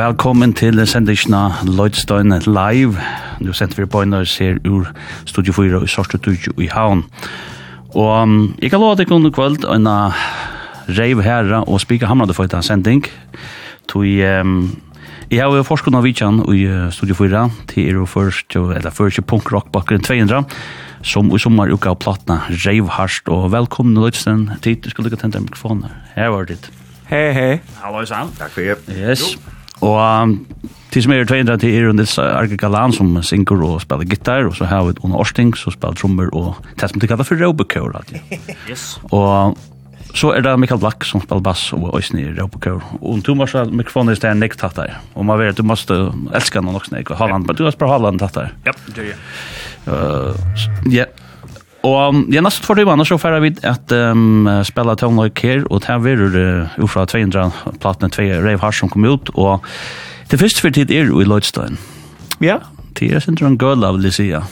Velkommen til sendisjona Lloydstein Live. Nu sender vi på en og ser ur Studio 4 i Sorstututju i Havn. Og um, jeg kan lov deg under kunne kvöld en reiv herra og spika hamrande for etter sending. Tui, um, jeg har jo forskund av Vitjan i Studio 4 til er jo først, eller først i punk rock bakken 200 som i sommer uka av platna reiv harst og velkommen Lloydstein tid. Du skulle ikke tente mikrofoner. Her var det. Hei, hei. Hallo, Sam. Takk for det. Yes. Jo. Og til som er tveindra til er Nils Arke Galan som synger og spiller gitar, og så har vi Ona Orsting som spiller trommer og det som de kallar for Robocure. Yes. Og så er det Mikael Black som spiller bass og Øysni i Robocure. Og du må så mikrofonen i stedet nekt tatt der. Og man vet at du måste elska noen også nek, Halland, men du har spør Halland tatt der. Ja, det er ja. Ja, Og um, jeg nesten for timer så færre vi at um, spela tonløyk her, og det er uh, ufra 200 platene tve Rave Hars som kom ut, og det første for tid er jo i Lloydstein. Ja. Det er sin en gøla, vil jeg si, ja.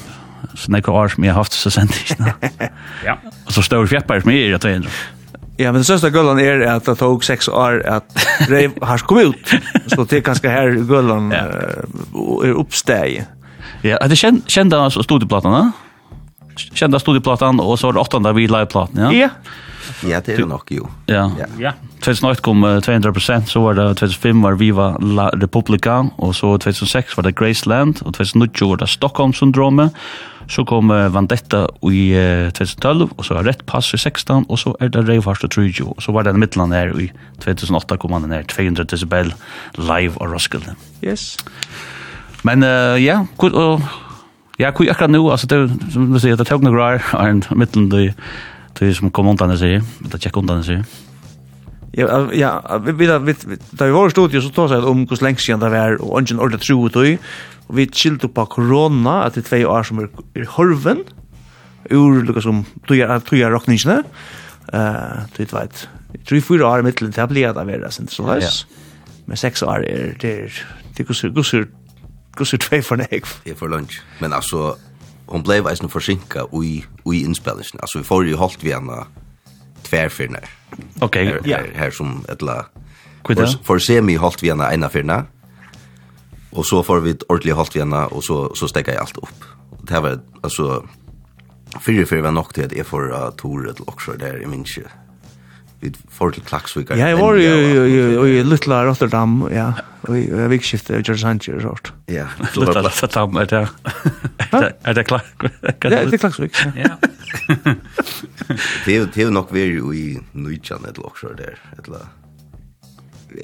Så nekka år som jeg har haft så sendt ikke. ja. Og så står fjepper som er i 200. Ja, men det største gullan er at det tog seks år at Reiv har kom ut, så det er ganske her gullan ja. er oppsteg. Ja, er det kjent, kjent av studieplatene, ja? kända studieplattan och så var det åttonda vid liveplatten, ja? Ja. Ja, det är det nog, jo. Ja. ja. 2008 kom uh, 200%, så var det 2005 var Viva La Republica, och så 2006 var det Graceland, och 2009 var det Stockholm-syndromet, så kom uh, Vandetta i uh, 2012, och så var Rätt Pass i 16, och så är det Reivhars och Trujo, och så var det en mittland här i 2008 kom han ner 200 decibel live och Roskilde. Yes. Men uh, ja, yeah, Ja, kui akkurat nu, altså det, som du sier, det tog noe rar, er en mittelen du, du som kom undan det sier, det tjekk undan det sier. Ja, ja, vi, vi, vi, da vi var i studiet, så tog seg om hur länge siden det var, og ingen ordet tro ut i, og vi skilte på korona, at det er år som er, er horven, ur, lukka som, tøyer rokningene, Eh, du vet, Tre fyra år i mittelen, det har blitt at det var, det så sånn, Men sex år er, det er, det går det er, Hvordan er tvei for nek? Det er for lunch. Men altså, hon blev eisen forsinka ui, ui innspillingen. Altså, vi får jo holdt vi henne tverfyrne. Ok, ja. Her, her, her som etla... Kvita? For, for semi holdt vi henne ena fyrna. Og så får vi ordentlig holdt vi henne, og så, så stekka jeg alt opp. Det her var, altså... Fyrir fyrir var nok til at jeg får uh, tore til Oxford der i minst vi får til Klaksvik. Ja, jeg var jo i Lutla Rotterdam, ja, og i vikskiftet i George Sanchez og sånt. Ja, Lutla Rotterdam, er det, er det Klaksvik? Ja, det er Klaksvik, ja. Det er jo nok vi jo i Nujjan, et eller også der, et eller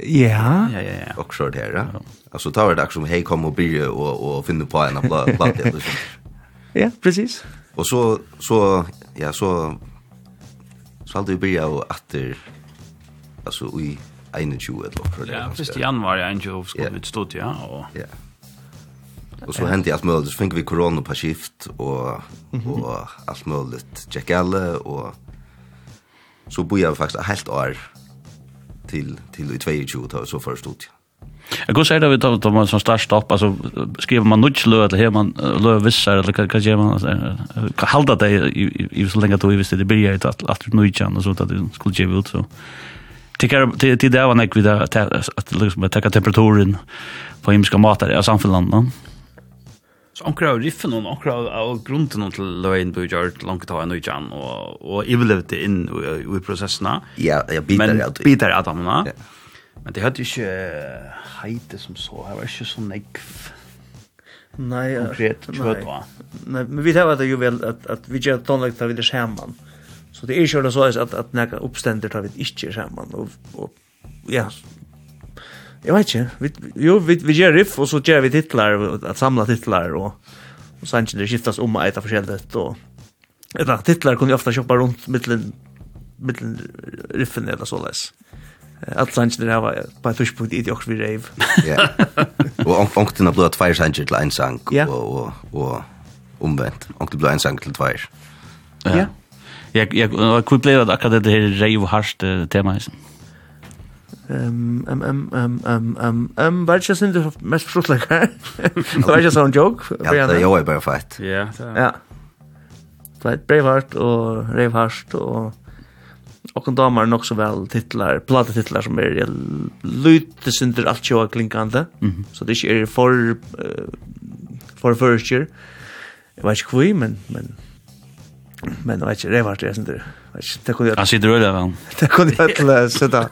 Ja. Ja, ja, ja. Också det här. Alltså var det också som hej kom och blir och och finner på en platta eller så. Ja, precis. Och så så ja, så Så hade vi börjat och åter altså i 21 eller för det. Ja, först i januari en jobb skulle vi stå till ja Og... Ja. Og så hendte alt mulig, Så fikk vi korona på skift og, og alt mulig Jack alle, og så bor jag faktiskt helt år til, til i 22 så förstod jag. Jag går säga det vet att man som starkt stopp alltså skriver man nudge lö eller här man lö vissar eller kan kan man kan hålla det i i så länge då visst det blir ju att att nudge och så att det skulle ge ut så tycker till till det var när vi där att liksom ta temperaturen på himmelska matar i samfällan Så ankra av riffen og ankra av grunden til løyen du gjør langt av en ujan og, og det inn i, i prosessene. Ja, jeg biter av det. Men biter av det. Ja. Men det hade ju heite som så. Det var ikke så nekv. Nej, konkret kött va. Nej, men vi tar det ju väl att att vi gör tonlagt vi det skärman. Så det är ju så att att näka uppständer tar vi inte skärman och och ja. Jag vet inte. Vi jo vi vi gör riff och så gör vi titlar att samla titlar och och sen det skiftas om att äta förskälet och eller titlar kunde ofta shoppa runt mellan mellan riffen eller så läs. Alt sanger der var på ett tørspunkt i det vi reiv. Ja. Og ångtene ble tveir sanger til en sang, og, og, omvendt. Ångtene ble en sang til tveir. Ja. Jag jag kunde bli att akkurat det här rave harst tema, liksom? Ehm ehm ehm ehm ehm ehm ehm var det just in the mest fruitlager. Var just on joke. Ja, det er jo bare fett. Ja. Ja. Så det brevart og revharst og och en damer nog så väl titlar, platta titlar som är lite synder allt jag klinkande. Mm -hmm. Så det är för uh, för first year. Jag vet inte kvui, men men men jag vet inte, det var det synder. Vet inte, det kunde jag. Alltså det rör väl. Det kunde jag att sätta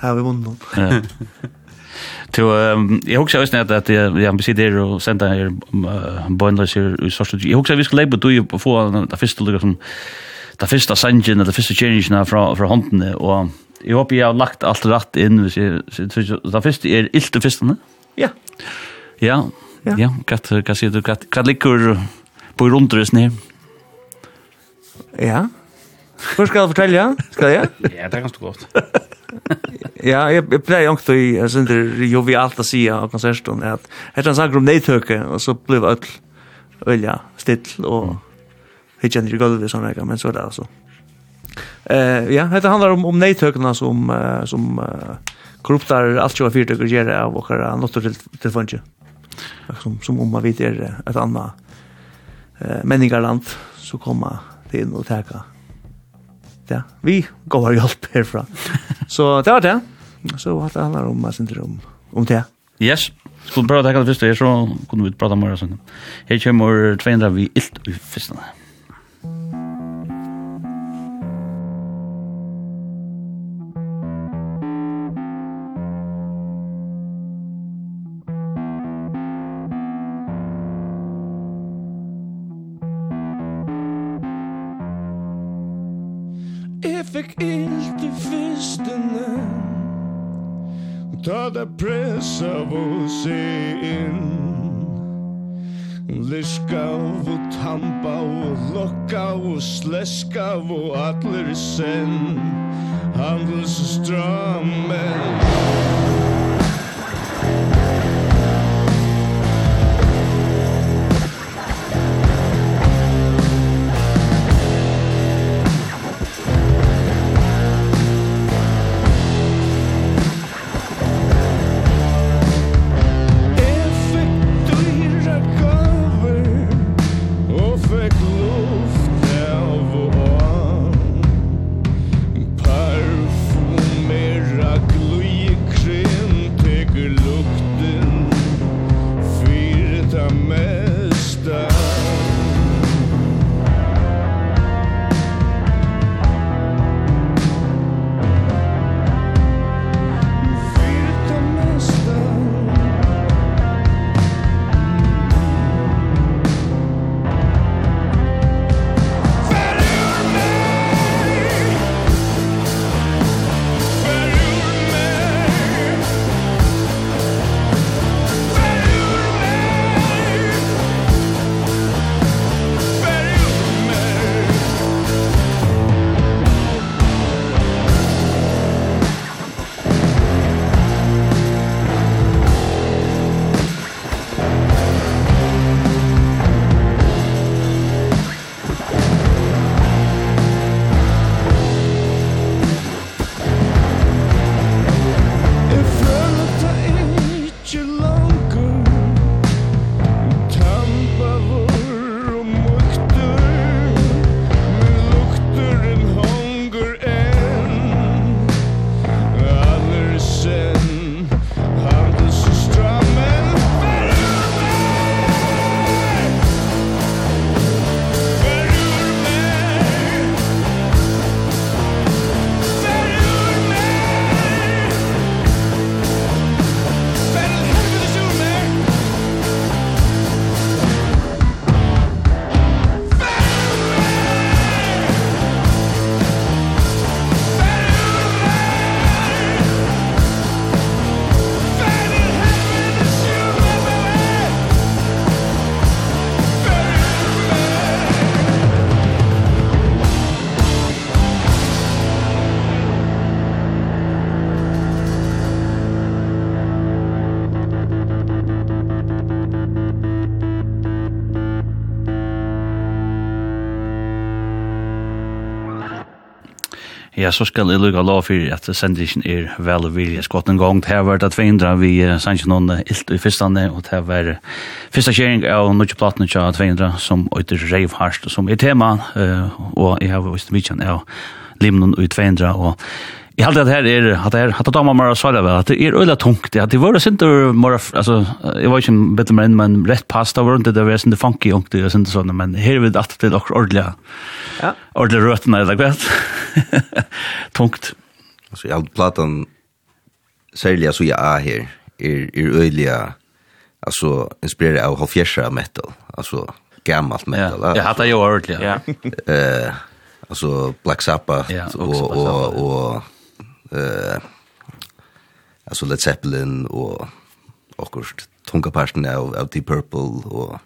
här vi munnen. Ja. To um, jag hugsa visst net at jag vi sitter og senda her bondless her i sorts. Jeg hugsa vi skulle leba du få ta fyrstu lukka som det første sangen, det første kjeringen fra, fra håndene, og jeg håper jeg har lagt alt rett inn, hvis jeg, det første er ilt det første, Ja. Ja, ja, ja. Hva, hva sier du, hva, hva ligger på rundresen her? Ja, Hvor skal jeg fortelle, ja? Skal jeg? ja, det er ganske godt. ja, jeg, jeg pleier ikke i, jeg synes det er jo vi alt å si av konserten, at etter han snakker om nedtøke, og så blir det alt, øl, ja, still, og hittar inte golvet sån där men så där alltså. Eh ja, det handlar om om nätökna som uh, som uh, korruptar allt jag fyrt och ger av och några något till till funge. Som som om man vet är ett annat eh människaland så komma det in och täcka. Ja, vi går hjälp härifrån. så det var det. Så vad det handlar om, vad syndrom om om det. Yes. Skulle bara ta det första här så kunde vi prata mer sen. Här kommer 200 vi ilt i första. fikk ilt i fyrstene Og ta det press av å se inn. Liska og tampa og lokka og sleska og atler i senn. Handels og strammen Ja, så skal jeg lukka lov for at sendingen er vel vilje. Skått en gang, det har vært at vi indra vi sannsyn noen ilt i fyrstande, og det har vært fyrsta kjering av nødje platene til at vi indra som øyder reivharst, som er tema, og jeg har vist vidtjen av limnen i 200, og Jag hade det här är att det här hade mamma mer svara väl att det är ölla tungt det var varit inte mer alltså jag var inte bättre men men rätt pasta var inte det var inte funky och det är inte såna men här vid att det dock ordliga. Ja. Ordliga rötterna eller vet. tungt. Alltså jag platan sälja så jag är här är är öliga alltså inspirerad av halvfjärsa metal alltså gammalt metal. Ja, jag hade ju ordliga. Ja. Eh alltså Black Sabbath och och och eh alltså Led Zeppelin och och tunga parten av av Deep Purple och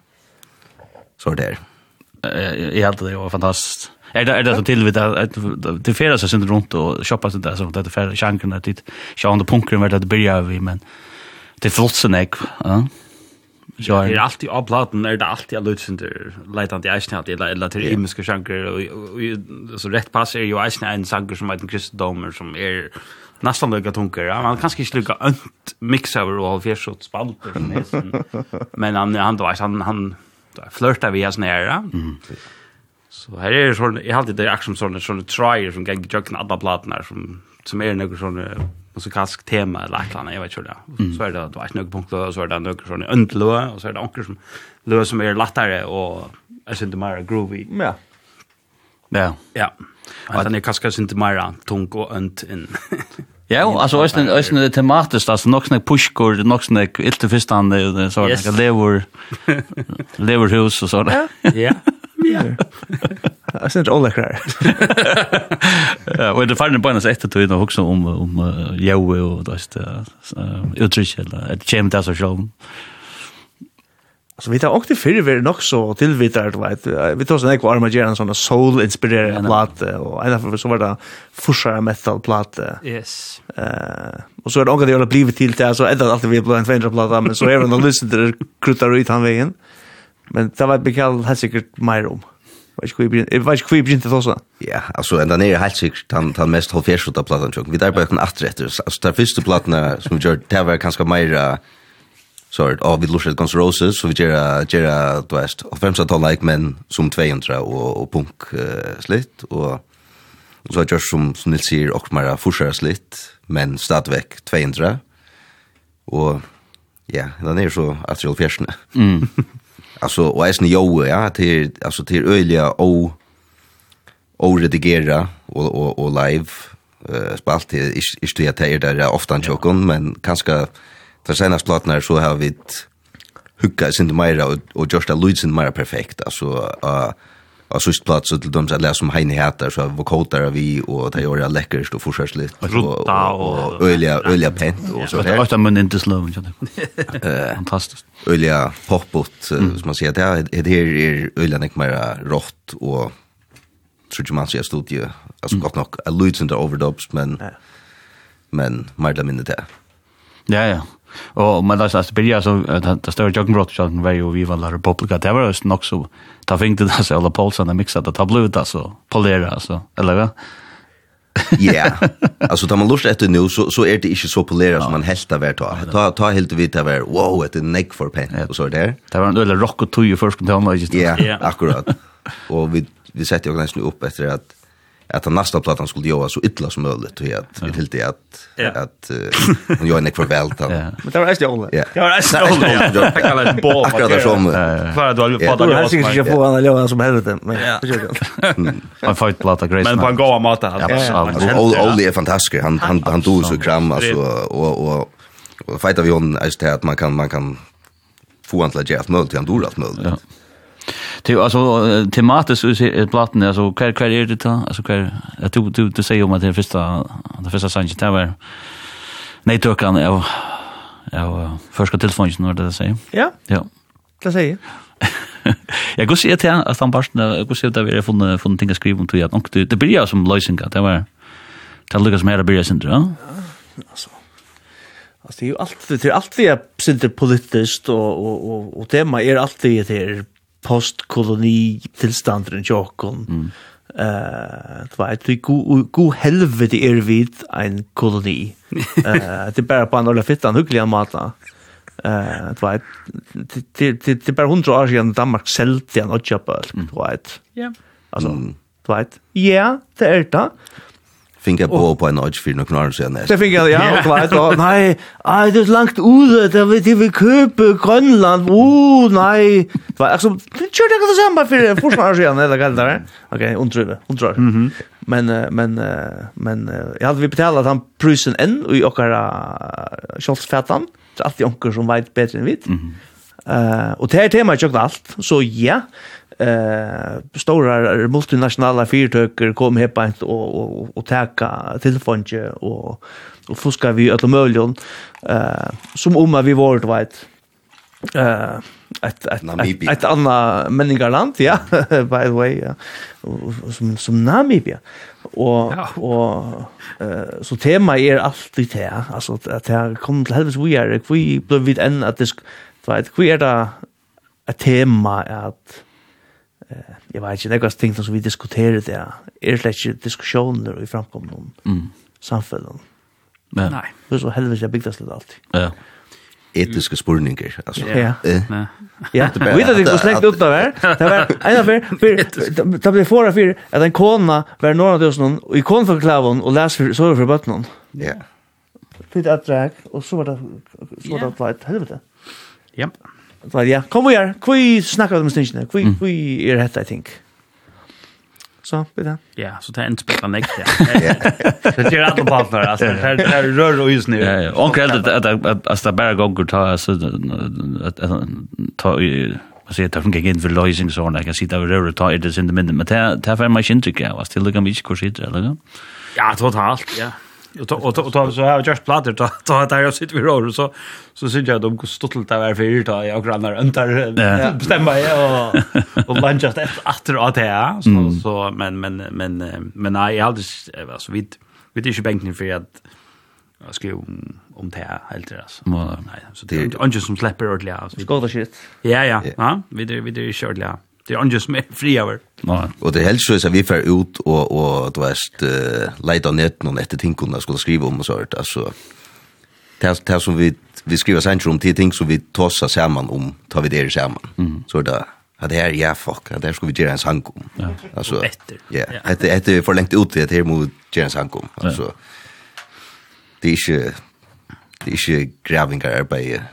så där. Jag hade det var fantastiskt. Är det är det så till vid att det färdas sig sen runt och shoppa det där så att det chanken att dit. sjå under punkten vart det börjar vi men det flotsen ek, ja. Ja, det är alltid av platen är det alltid av lutsinter letande i snart eller eller till himmelska sjanker och så rätt pass är ju i en sjanker som heter kristendomer som är nästan lika tunker. Ja, man kanske inte lika önt mix över och fjärs fjärsot spalter Men han han då han han flörtar vi här snära. Mm. Så här är det sån jag alltid det action sån sån trier som gäng jökna alla platnar som som är några såna musikalsk tema eller et annat, jag vet inte det. Mm. Så är det, det var ikke noen punktlø, og så är det noen sån øntlø, och så är det noen som lö som är lättare och jeg synes mer groovy. Ja. Ja. Ja. Och den er kanskje synes mer tung och önt in. Ja, altså øysen, øysen er tematisk, altså nok snakk pushkor, nok snakk iltefistande, så er det lever, leverhus og sånn. Ja, ja. Ja. Jag syns alla klar. Ja, och det fanns på något sätt att och också om om Joe och det där utrikes eller ett chem där så sjön. Så vi tar också för vi nog så tillvitar du vet. Vi tar såna kvar med Jens såna soul inspirerade platta och en av så var det fushar metal platta. Yes. Eh och så är det också det har blivit till det alltså ändå alltid vi blir en fan platta men så även när lyssnar det kruttar ut han vägen. Men det var Mikael helt sikkert mer om. Jeg vet ikke hvor jeg begynte til også. Ja, altså, enda nere helt sikkert den, den mest halvfjersjota platan tjokken. Vi der bare kun atre etter. Altså, den første platen som vi gjør, det var kanskje mer sort av vid Lushad Guns Roses, så vi gjør, gjør, du vet, og femsa tall like men som 200 og, og punk uh, slitt, og, og så gjør som, som Nils sier, og mer forsere slitt, men stadigvæk 200, og ja, den er så at det er alltså och är snö jo ja till alltså till öliga och och redigera och och och live. Eh spalt till är det jag tar där ofta en chokon men kanske för senaste plattorna så har vi hugga sin mera och och just a Lutzen mera perfekt. Alltså uh, Och så plats så til dem som läser om Heine Hatter så var vi och det gör jag läckert och forsättligt och öliga öliga pent och så där. Det var men inte slum Eh fantastiskt. Öliga popbot som man säger det det här är öliga nick mer rått och tror ju man ser studie alltså gott nog a under overdubs men men mer eller mindre det. Ja ja. Och man där så börjar så det större joggingbrott så var ju vi var la republika det var nog så ta fingte det så alla Paulsen mixat det ta blivit alltså polera alltså eller vad Ja. Alltså tar man lust efter nu så så är det inte så polerat som man helt av ta. Ta ta helt vitt av er. Wow, det är neck for pen och så där. Det var en eller rock och tog ju först på just. Ja, akkurat. Och vi vi sätter ju nästan upp efter att att den nästa plattan skulle göra så illa som möjligt och att vi till det att att hon gör en farväl då. Men det var nästan Ja. Det var nästan Olle. Jag kallar det ball. Akkurat där som. Kvar då vi pratar om. Jag syns inte på han Johan som helvete men jag fight platta grace. Men på en goa mata han. Olle är fantastisk. Han han han tog så kram alltså och och och fightar vi hon är att man kan man kan få han till att göra allt möjligt, han dör allt möjligt. Det alltså tematiskt så är plattan alltså kvar kvar är det då alltså kvar jag tog du du säger om att det första det första sangen där var nej tog kan jag jag första telefonen när det säger. Ja. Ja. Det säger. Jag går se till att han bara jag går se där vi har funnit funnit ting att skriva om till att det blir som lösningar det var det Lucas mer blir sen då. Alltså Alltså det är ju alltid det är alltid jag sitter politiskt och och och och tema är alltid det är postkoloni tilstandren jokken. Mm. Eh, det var ett go go helvete är vid en koloni. Eh, uh, det bara på andra fittan hyggliga mata. Eh, det var det det det bara hundra år sedan Danmark sålde en ochapöl, du vet. Ja. Alltså, du vet. Ja, det är det. Finka på på en edge för några år sen. Det finka ja, klart då. Nej, aj det är långt det där vi till vi köpa Grönland. Oh, nej. Det var alltså det körde jag det samma för en försvar sen eller kallt där. Okej, undrar. Undrar. Mhm. Men men men jag hade vi betalat han prusen än och i och Scholz-fätan. Det är alltid onkel som vet bättre än vi. Mhm. Eh, och det här temat är ju allt. Så ja, eh stora multinationella företag kom hit på och och och täcka telefonje och och fuska vi alla möjliga eh som om vi varit vet eh ett ett ett annat människaland ja by the way ja. som som Namibia och ja. och eh så tema är alltid det alltså att det kommer till helvetes vi är vi blev vid en att det vet vi är det ett tema att jeg vet ikke, nekast ting som vi diskuterer det, er det ikke diskusjoner i framkomne om mm. samfunnet. Ja. Nei. Det er så helvete jeg bygdes litt alltid. Ja. Etiske spurninger, altså. Ja. Ja. ja. Vi vet ikke hvor slengt ut av her. Det var en av her, det ble forra for at en kona var noen av tusen, og i kona for klavon, og les for sove for bøttenen. Ja. Fyrt et drag, og så var det, så var det et helvete. Ja. Ja. Så ja, kom vi her. Kvi snakker om stinsen. Kvi, kvi er hett, I think. Så, vet du. Ja, så det er en spennende nekt, ja. Det gjør alle partner, altså. Det er rør og isen nu. Ja, ja. Onker heldig at det bare gonger ta, altså, ta i Man säger att det gick in för lösning så när kan sitta över röret tar det in det minne men det här får man inte tycka jag var still lika mycket kurs i eller Ja, totalt, ja och och och så har jag just plattor då då där jag sitter vid rör så så syns jag de går stottelt där för då jag grannar under bestämma jag och och lunch just efter att det så så men men men men nej jag hade alltså vid är ju bänken för att jag ska om om det här helt deras. Nej så det är inte som släpper ordentligt alltså. Skåda shit. Ja ja, ja, vi det vi är är ja. Det är ingen som är fri över. Nej. Och det helst så är vi för ut och och du vet uh, leta ner någon efter ting kunna skulle skriva om och så vart alltså det det som vi vi skriver sen om till ting som vi tossar samman om tar vi det samman. Mm. Så där Ja, det här, ja, fuck, det här skulle vi göra en sang om. Ja. Alltså, ja, det är för längt ut det här mot göra en sang om. Alltså, det är inte, det är inte grävingar arbete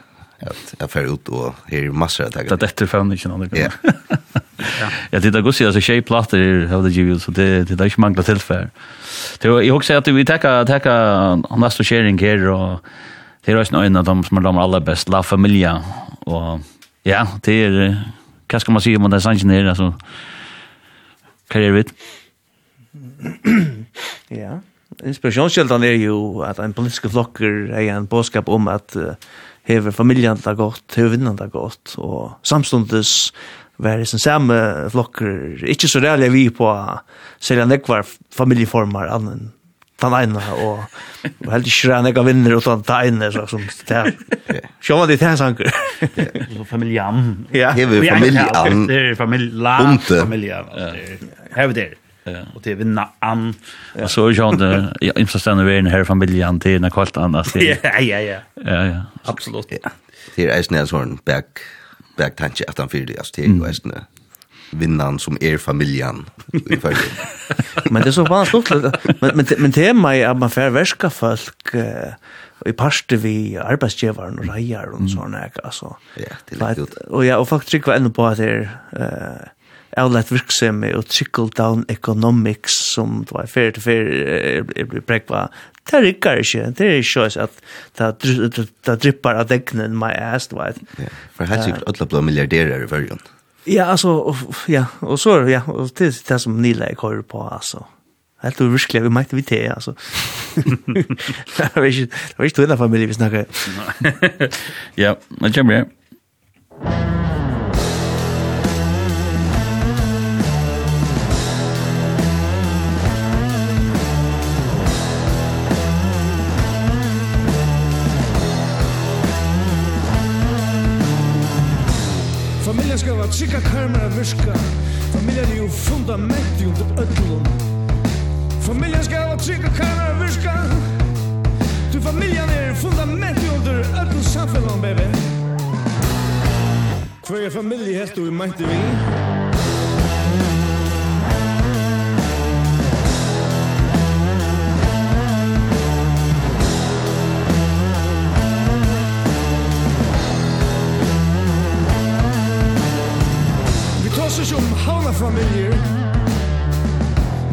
att jag färd ut och här är massor av tagar. Det är detta fan inte någon. Ja. Ja, det där går sig alltså tjej plattor har det ju så det det där inte manglar tillfär. Det jag också att vi tacka tacka nästa sharing här och det är också en av dem som är de allra bäst la familja och ja, det är vad ska man säga om den sanningen här alltså karriärvitt. Ja. Inspirationskällan är ju att en politisk flocker är en boskap om att hever familjen det gott, hever vinnan det gott, og samstundes var det samme flokker, ikke så reelle vi på selja nekvar familjeformer annen den ene, og, og helt ikke reelle nekvar vinner utan den ene, så som det er. Sjå man det er sanker. Familjan. Ja. Hever familjan. Det er familjan. Familjan. Hever det. Och det vinna an. Och så jag hade jag imsastanna vem här familjen till när kvart annars. Ja ja ja. Ja ja. Absolut. Det är ju en sån back back tanke att han fyrir det, altså, det er jo eisne vinnan som er familjan i följen. men det är så vanligt. Men, men, men tema är att man får värska folk uh, i parste vi arbetsgivaren och rejar och såna här Alltså. Ja, det är lätt ut. Och, ja, och folk trycker ändå på att det är... Uh, avlett virksomhet og trickle-down economics som det var fer til fer er blir brekva. Det rikker ikke. Det er ikke sånn at det drippar av degnen my ass, du vet. Ja, for helt sikkert alle blå milliarderer i førjen. Ja, altså, ja, og så, ja, og det er det som Nila jeg hører på, altså. Helt du virkelig, vi møtte vi til, altså. det var ikke, det var ikke du en familie vi snakker. ja, det kommer jeg. at sikka karmar virka Familjan er jo fundament under öllum Familjan skal at sikka karmar virka Du familjan er fundament i under öllum samfellom, baby Hver familje helt du i meinti vi? tås ikke om havnefamilier.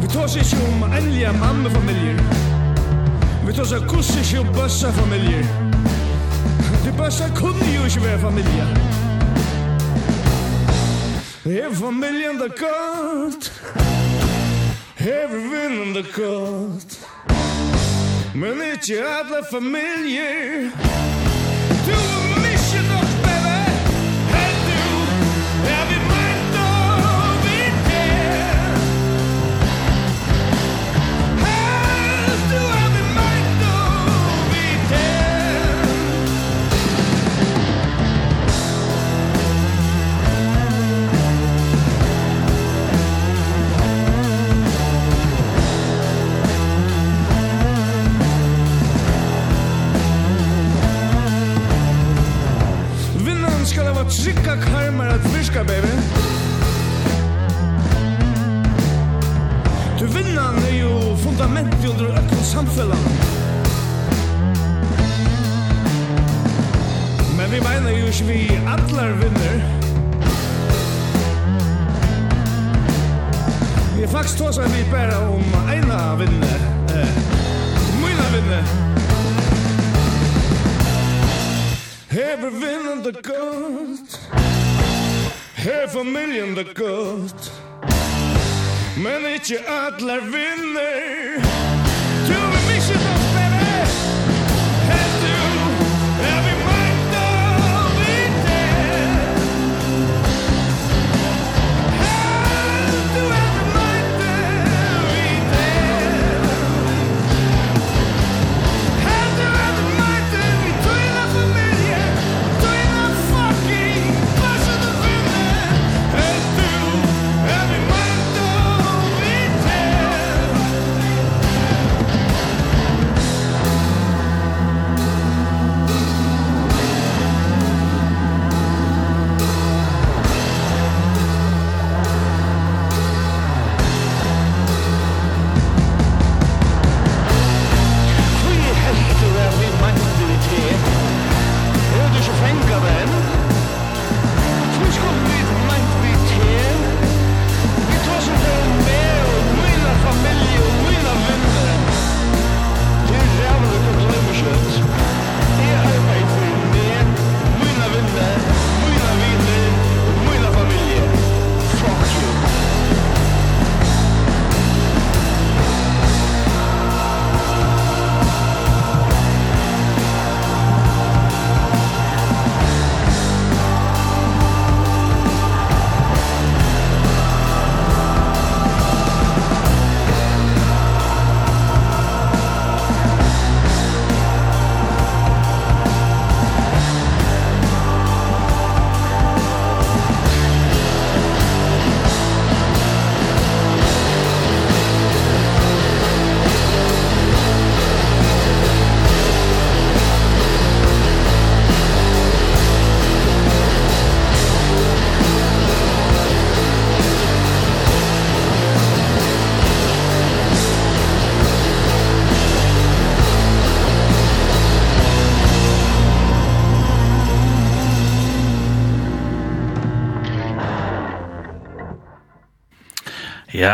Vi tås ikke om endelige mammefamilier. Vi tås ikke om bøssefamilier. De bøsse kunne jo ikke være familie. Er familien det godt? Er vi det godt? Men ikke alle familier. Du er От шика кхаймер от фишка, baby. Du vinnan er jo fundamentet under ökkel samfellan Men vi meina jo ikke vi atlar vinner Vi er faktisk tås vi bæra om eina vinner Eh, mina vinner Hever vinden det godt Her familien det godt Men ikke atler vinner.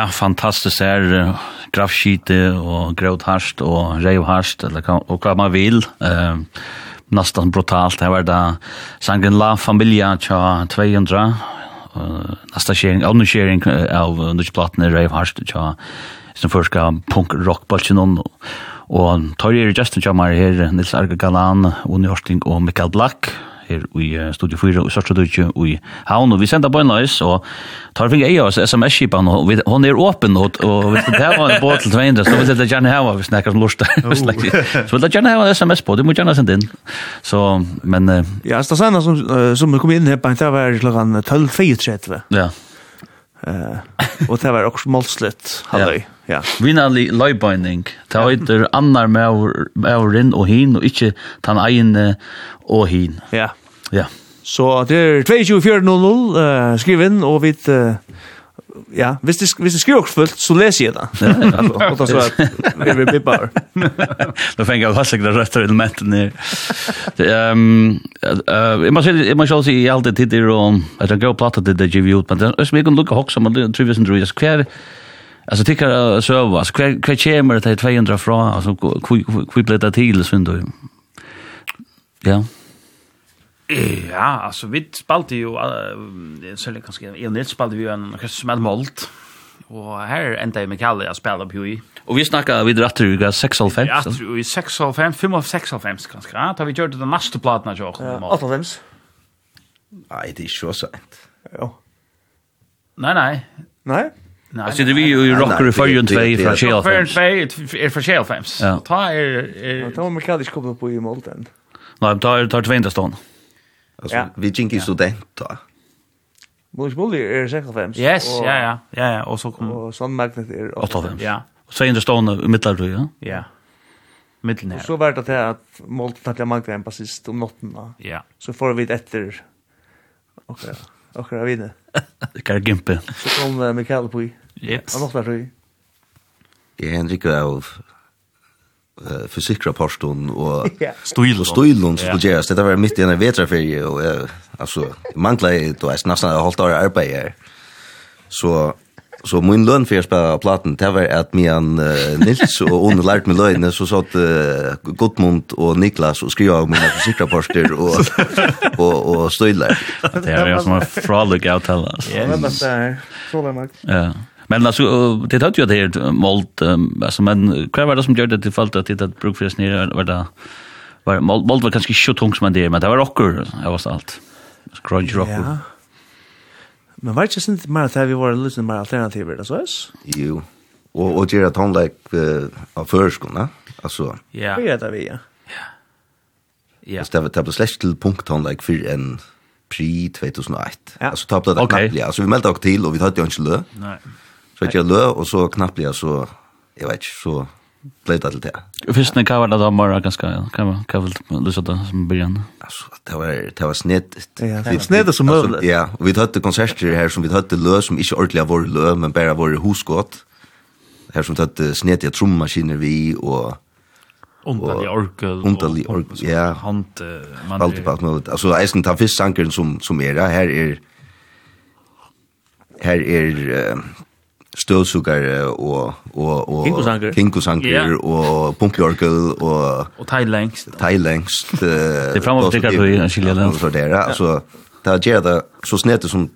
Ja, fantastiskt är grafskite och gråtharst och revharst eller och vad man vill. uh, nästan brutalt. Det var där sangen La Familia cha 200 uh, nästa sharing, annan skjering av underplatna revharst tja, som förska punk rock bolchen och tar ju Justin jamar här Nils Arga Galan, Unni Horsting och Mikael Black her i Studio 4 i Sørstadøyke i Havn, og vi sender på en løs, og tar finne eia oss sms-kipan, og vi, hon er åpen, og, og hvis det her var en båt til 200, så vil jeg gjerne hava, hvis nekker som lort, så vil jeg gjerne hava en sms på, du må gjerne sende inn. Så, men... Ja, det sender som, som kom inn her, det var klokkan 12.32. Ja. Uh, og det var også målslutt, halløy. Ja. Ja. Vinali løybinding. Ta heitir annar maur maurin og hin og ikkje tan ein og hin. Ja. Ja. Så det er 22400 uh, skriv inn, og vi uh, ja, hvis det hvis det skriver fullt så läser jag det. Alltså så att vi blir bippar. Då fänger jag fast det rätta elementet ner. Ehm eh jag måste jag måste se allt det till om att jag går platta det det ju ut men det är mycket lucka hox som det trivis and rules kvar. Alltså tycker så vad kvar kvar kemer det 200 från alltså kvar blir det till så ändå. Ja. Ja, alltså vi spalte ju uh, så lite kanske en del spalte vi en kanske som hade målt. Och här ända med Kalle, jag spelar på ju. Och vi snackar vi drar till 6.5. Ja, i 6.5, 5 5 av 5, kanske. Ja, har vi gjort den nästa platna jag också. Ja, 8 5. Nej, det är ju så sent. Ja. Nej, nej. Nej. Nej. Alltså det vi ju rocker i förrjun 2 från Shell 5. Förrjun 2 är från Shell 5. Ta är... Ta Mikael kommer på i målten. Nej, ta tar 20 stånd. Alltså ja. vi gick ju student då. Bush Bully är 65. Yes, och, ja ja. Ja ja, och så kom och sån magnet är 85. Ja. Och så in det stående i mittlar ja. Ja. Mitten här. Så vart det här att målet tackla magnet en sist om natten va. Ja. Så får vi det efter Okej. Okej, jag vet. Det kan gimpa. Så kom uh, Mikael på. Yes. Han måste vara. Ja, Henrik av uh, fysikrapporten och yeah. stolen stolen skulle yeah. göras. Det var mitt i en vetraferie och uh, alltså manglar i då är nästan ett halvt år arbete här. Så så min lön för att spela platten det var att Mian uh, Nils och hon lärt mig lögn så satt uh, Gottmund och Niklas och skrev om mina fysikrapporter och och och stolar. Det är ju som en frolic out hela. Ja, men det är så där. Ja. Men alltså det hade ju det helt målt alltså men kvar var det som gjorde det fallet att det att brukfräs ner var det var målt målt var kanske så tungt som man det men det var rocker det var allt. Grunge rocker. Ja. Men var det inte mer att vi var lite mer alternativer det så är? Jo. Och och det att han lik av förskorna alltså. Ja. Vad heter vi? Ja. Ja. Det var tablet slash till punkt han like för en pri 2001. Alltså tappade det knappt. Alltså vi meldte oss till och vi hade ju inte lö. Nej. Så jeg lø, og så knappt jeg så, jeg vet ikke, så ble det til det. Først når hva var det da morgen ganske, hva var det du det som begynner? Altså, det var, det var sned. Sned som mulig. Ja, og vi tatt konserter her som vi tatt lø, som ikke ordentlig har vært lø, men bare har vært hosgått. Her som tatt sned i trommaskiner vi, og... Underlig orkel. Underlig orkel, ja. Hand, man... Alt i på alt mulig. Altså, jeg skal ta fyrst sankeren som, som er, her er... Her er... Uh, støvsugar og og og kinkosanger kinkosanger yeah. og pumpeorgel og og thailändsk thailändsk det framåt det kan du ju skilja den så där alltså det ger det så snett som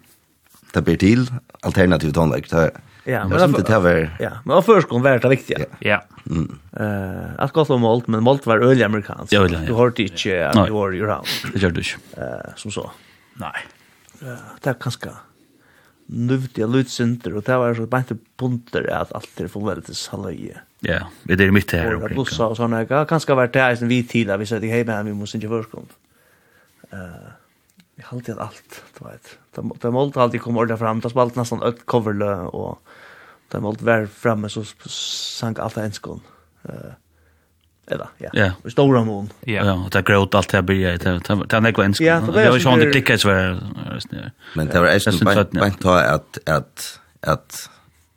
det blir till alternativ tonlägg det Ja, men det det var Ja, men förskon var det viktiga. Ja. Eh, att gå som målt, men målt var öl amerikanskt. Ja, ja. Du hörde inte att du var ju round. Det gör du inte. Eh, som så. Nej. Eh, det är kanske nuvdiga lutsinter, og det var så bare punter at alt er fullveldes halvøye. Ja, det er mitt her omkring. Og blussa og sånne, ja, kanskje vært det som vi til, vi sier ikke hjemme, vi må synge førskomt. Uh, vi halte igjen alt, du vet. Det målte alltid kom ordet fram, det spalte nesten ett coverlø, og det målte være framme, så sang alt av enskånd. Uh, Eller, ja. Ja. Och stora mån. Ja, ja det gråt allt här började. det. Det är något ens. Ja, det är ju inte så var. Men det var är ju bank ta att att att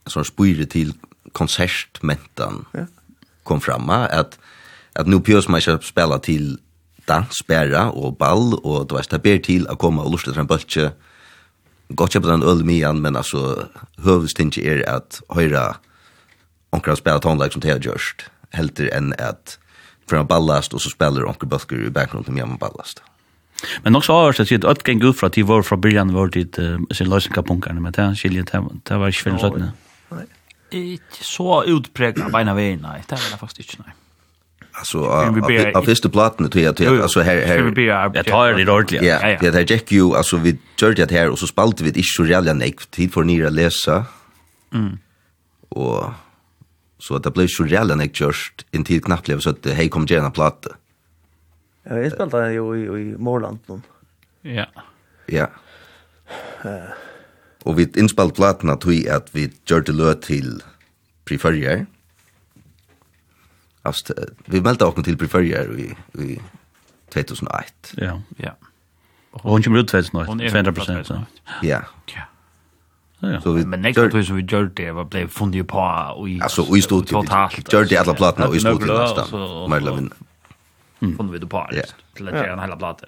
så spyr till konsertmentan. Ja. Kom framma att att nu pjörs man ska spela till dans bära och ball och det var till att komma och lusta den bultje. Gott jag på den öl med men alltså hövstinge är att höra onkra spela tonlag som det har gjort helter enn at för en ballast och så spelar onkel Bösker i bakgrunden med en ballast. Men också har det sett att gäng ut från till var från början var det sin lösningar punkarna men det skiljer det det var inte för sådant. Nej. Inte så utpräglad på ena vägen nej, det var faktiskt inte nej. Alltså av första plattan jag att alltså här här jag tar det ordentligt. Ja, det där gick ju alltså vi gjorde det här och så spalt vi det inte så jävla nej tid för ni att läsa. Mm. Och Så det blev så reellt när jag en tid knappt blev så att hej kom gärna platta. Ja, jag spelade ju i, i Morland då. Ja. Ja. Og Och vi inspelade plattorna tog i att vi gjorde löt till Preferier. Alltså, vi meldte oss till Preferier i, i 2001. Ja, ja. Och hon kommer ut 2001, 200%. Ja. Ja. Ja, så vi men nästa tur så vi gjorde det var blev fundi på och i alltså i stod totalt gör det alla plattorna och i stod till nästa Merlin fundi vi det på till att göra en hela platta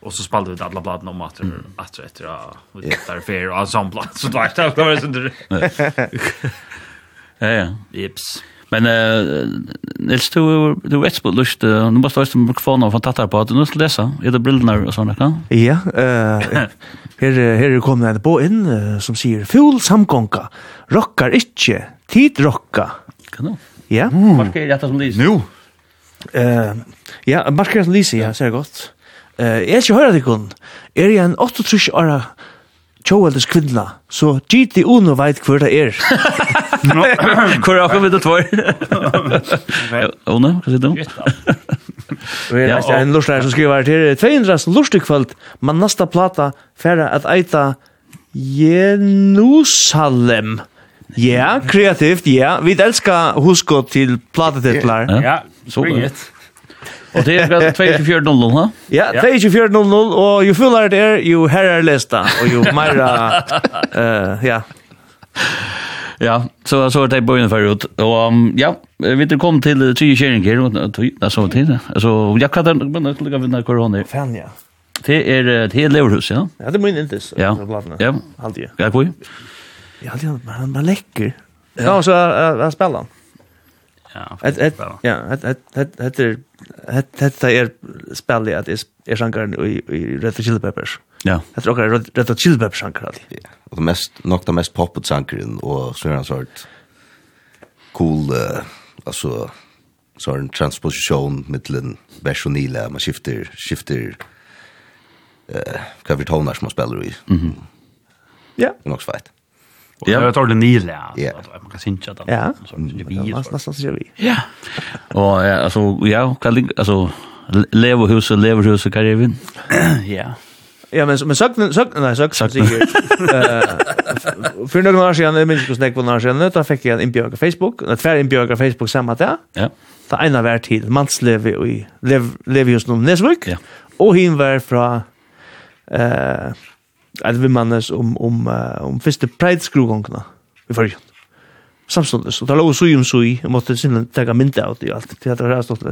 och så spelade vi alla plattorna om att att efter att vi där fair och ensemble så där det var så det. Ja. Ja jips Men uh, Nils, du, du vet på lust, uh, nu måste du ha mikrofonen från tattar på, du måste läsa, är det bilderna och sådana kan? Ja, uh, her, her er kommet en på inn uh, som sier, Ful samgånga, rockar ikkje, tid rocka. Kan Ja. Mm. Marker detta som lyser. Nu. Uh, ja, marker som lyser, ja, ser godt. Uh, jeg er ikke høyre det kun. Er jeg en 38 åra tjoveldes kvinna, så gitt i uno veit hvor det er. Hvor er med det tvær? Åne, hva sier du? Vi er ikke en lortlærer som skriver her til 200 lortekvöld, men nasta plata færa at eita Jerusalem. Ja, kreativt, ja. Vi elskar husko til platetitlar. Ja, så godt. Og det er 2400, ha? Ja, 2400, og jo fullare det er, jo herre er lesta, og jo meira, ja. Ja, så så det på ungefär ut. Och um, ja, vi det kom till tre kärningar och det så till. Alltså jag kan inte men jag vill när corona. Fan ja. Det är det är leverhus, ja. Ja, det men inte så. Ja. Ja. Allt det. Ja, kul. Ja, det man man läcker. Ja, så att spela. Ja. Ett ja, ett ett ett ett ett ett är spel det är är sjankar i i Red Chili Peppers. Ja. Jag tror att det är chill bap shankar alltid. Ja. Och det mest nokta mest poppet shankaren och så är han sort cool uh, alltså så en transposition mellan bass och nila man skifter skifter eh kan vi tonar som man spelar i. Mhm. Ja. Det är nog svårt. Ja, jag tar det nila. Ja. Man kan synka det. Ja. Så det blir så. Nästan så vi. Ja. Och ja, alltså ja, kan alltså Leverhuset, Leverhuset, Karevin. Ja. Ja, men men sagt sagt nej sagt sagt sig. Eh för några år sedan det minns jag snack på några år sedan då fick jag en inbjudan på Facebook, ett färd inbjudan på Facebook samma där. Ja. Det ena var till Manslev i Lev Levius nu Nesvik. Ja. Och hin var från eh att vi mannes om om uh, om första Pride skrugångna. Vi får ju. Samstundes. og det låg så ju så i. tega mynda av det og alt, til at Det var jag stått.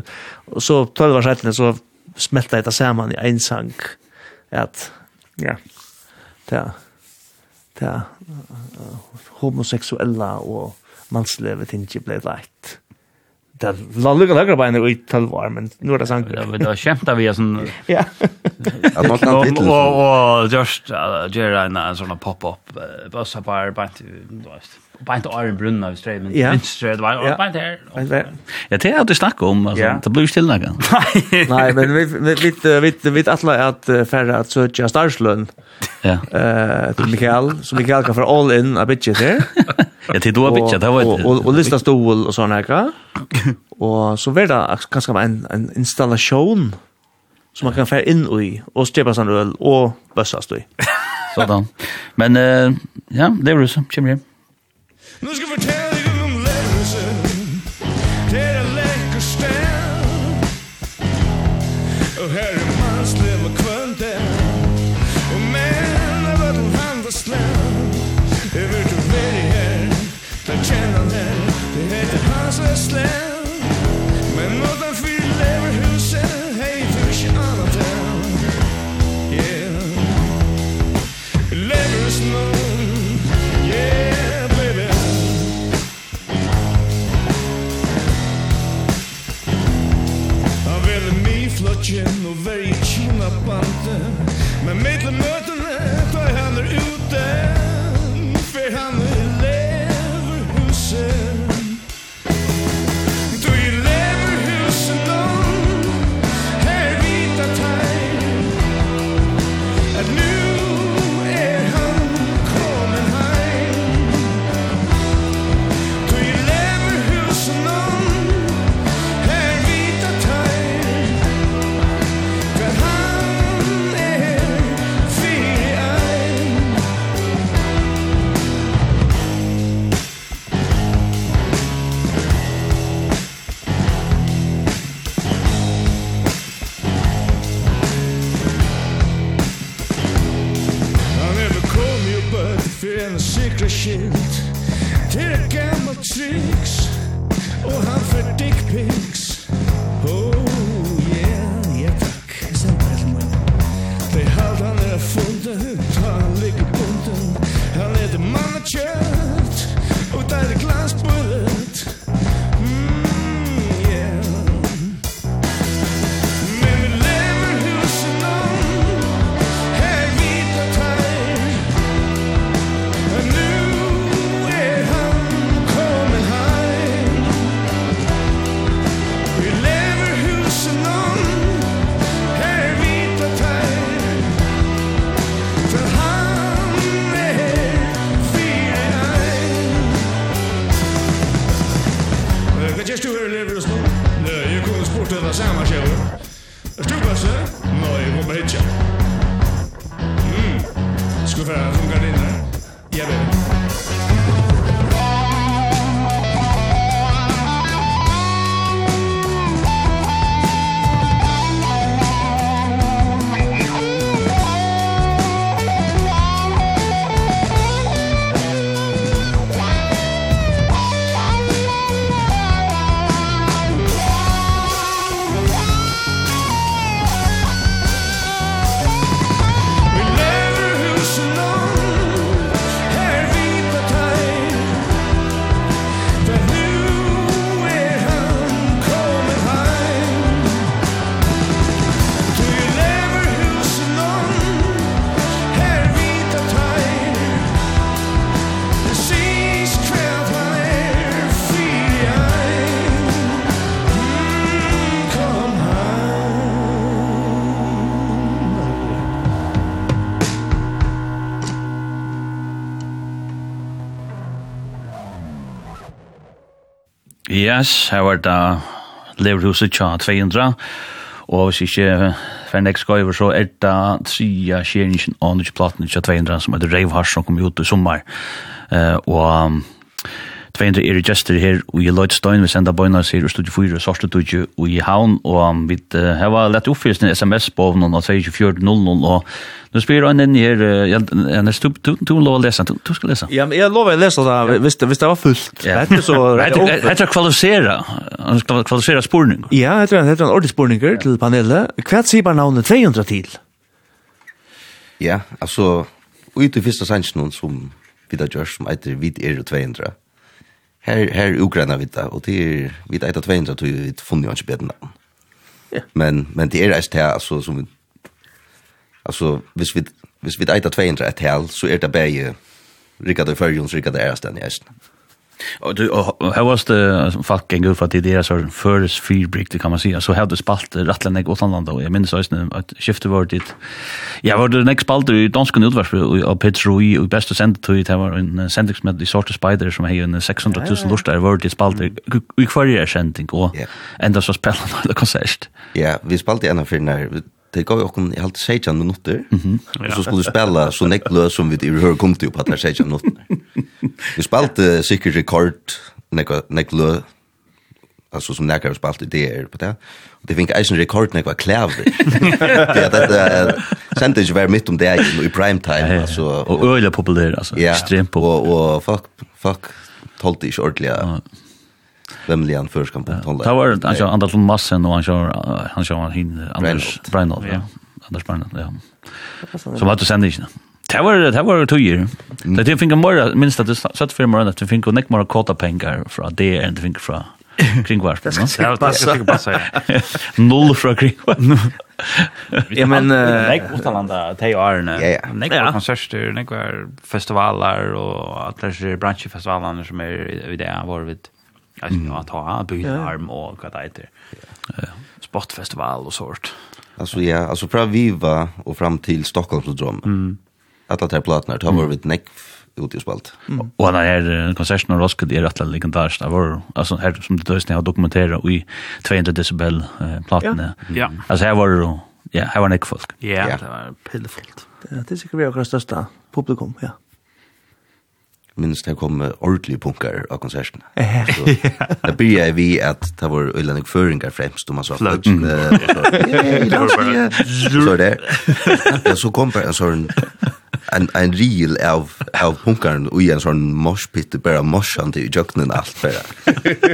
Och så 12 år sedan så jeg det saman i ein sang. Mm at ja, det det homoseksuella og manslevet tingi blei leit. Det er lukka lagra beina i tølvar, men nu er det sanker. Ja, men det var kjemta vi er sånn... Ja. Og just gjør en sånn pop-up, bussa bar, beint, du veist beint av en brunna i strøy, men vinstre, det var beint her. Ja, det er det du snakker om, altså, det blir jo stille Nei. Nei, men vi vet, vi vet alle at færre at søtja starslønn til Mikael, så Mikael kan få all in av bitchet her. Ja, til du har bitchet, det var det. Og lista stol og sånne her, og så var det kanskje en en installasjon som man kan fære inn i, og stjepa sånn øl, og bøssast i. Sådan. Men uh, ja, det var det som kommer hjem. Nu ska vi fortälla Jazz, her var det Leverhuset tja 200, og hvis ikke for nek skal over så er det tria skjeringen av nytt platen tja 200 som heter Reiv Hars som kom ut i sommer, uh, og um, 200 er gestur her og i Lloydstein, vi sender bøyna her og studier 4, og sorste tudje og i Havn, og um, vi uh, har lett oppfyrelsen sms på av 2400, og Nu spyr han den här jag när stod du tog lov läsa du skal läsa. Ja, men jag lovar läsa lese, visst visst det var fullt. Det Vet så rätt å kvalisere, Han ska kvalificera spårning. Ja, jeg tror han heter en ordentlig spårning till panelet. Hva sier bare navnet 200 til? Ja, alltså ut i första sansen som vi da gjør, som heter vid er 200. Her, här Ukraina vita och det är vid 200 tror vi funnet jo inte bättre navn. Ja. Men men det är det altså, som Alltså, hvis vi hvis vi eita 200 et hel, så er det bare rikket og førjon, så rikket det er stedet i eisen. Og du, og her var det folk en god for at det er så føres fyrbrikter, kan man si, så hade det spalt rettelig nek åtlandland, og jeg minns eisen at skiftet var dit. Ja, var det nek spalt i dansken utvarsp, og Peter Rui, og best og sendet till det var en sendingsmed de sorte spider, som hei en 600 000 lortar, var det spalt i kvarje er sending, og enda så spellet det konsert. Ja, vi spalte en av fyrir det gav jo okken, i halte 16 minutter, mm -hmm. og så skulle vi spela så nekla som vi i hør kom til på at det 16 minutter. Vi spalte sikkert rekord nekla, altså som nekla vi spalte det er på det, og det fink eisen rekord nekla klæver. det at det sendte ikke være midt om det i primetime, altså. Og øyla populær, altså, ekstremt populær. Og folk, folk, folk, folk, folk, folk, nemlig han först kan på tonla. Det var han kör andra från massen och han kör han kör hin Anders Breinhold ja. Anders Breinhold ja. Som att du sände inte. Det var det var två år. Det jag fick mer minst att det satt för mer att jag fick näck mer kota pengar från det än det fick från kringvarp. Det ska passa. Noll från kringvarp. Ja men nej utlanda te arna. Nej på konserter, nej på festivaler och alla de branschfestivalerna som är i det var vid Alltså mm. att ha byta yeah. arm och vad det heter. Yeah. Sportfestival och sånt. Alltså ja, alltså från Viva och fram till Stockholm så Stockholmsdrom. Mm. Alla tre plattorna tar var vid neck ut i spalt. Mm. Och den här konserten av Roskilde är rätt legendariskt. Det var alltså här som det dösna har dokumenterat i 200 decibel eh, plattorna. Ja. Yeah. Alltså här var det ja, här var neck folk. Ja, ja. det var pillfullt. Det är säkert vårt största publikum, ja minst det kom ordentlige punkar av konserten. Så det började vi att det var øylandig föringar främst om man sa fløtt. Så det. Så kom bare en sån en en reel av av punkaren och en sån moshpit bara moshan till juknen allt för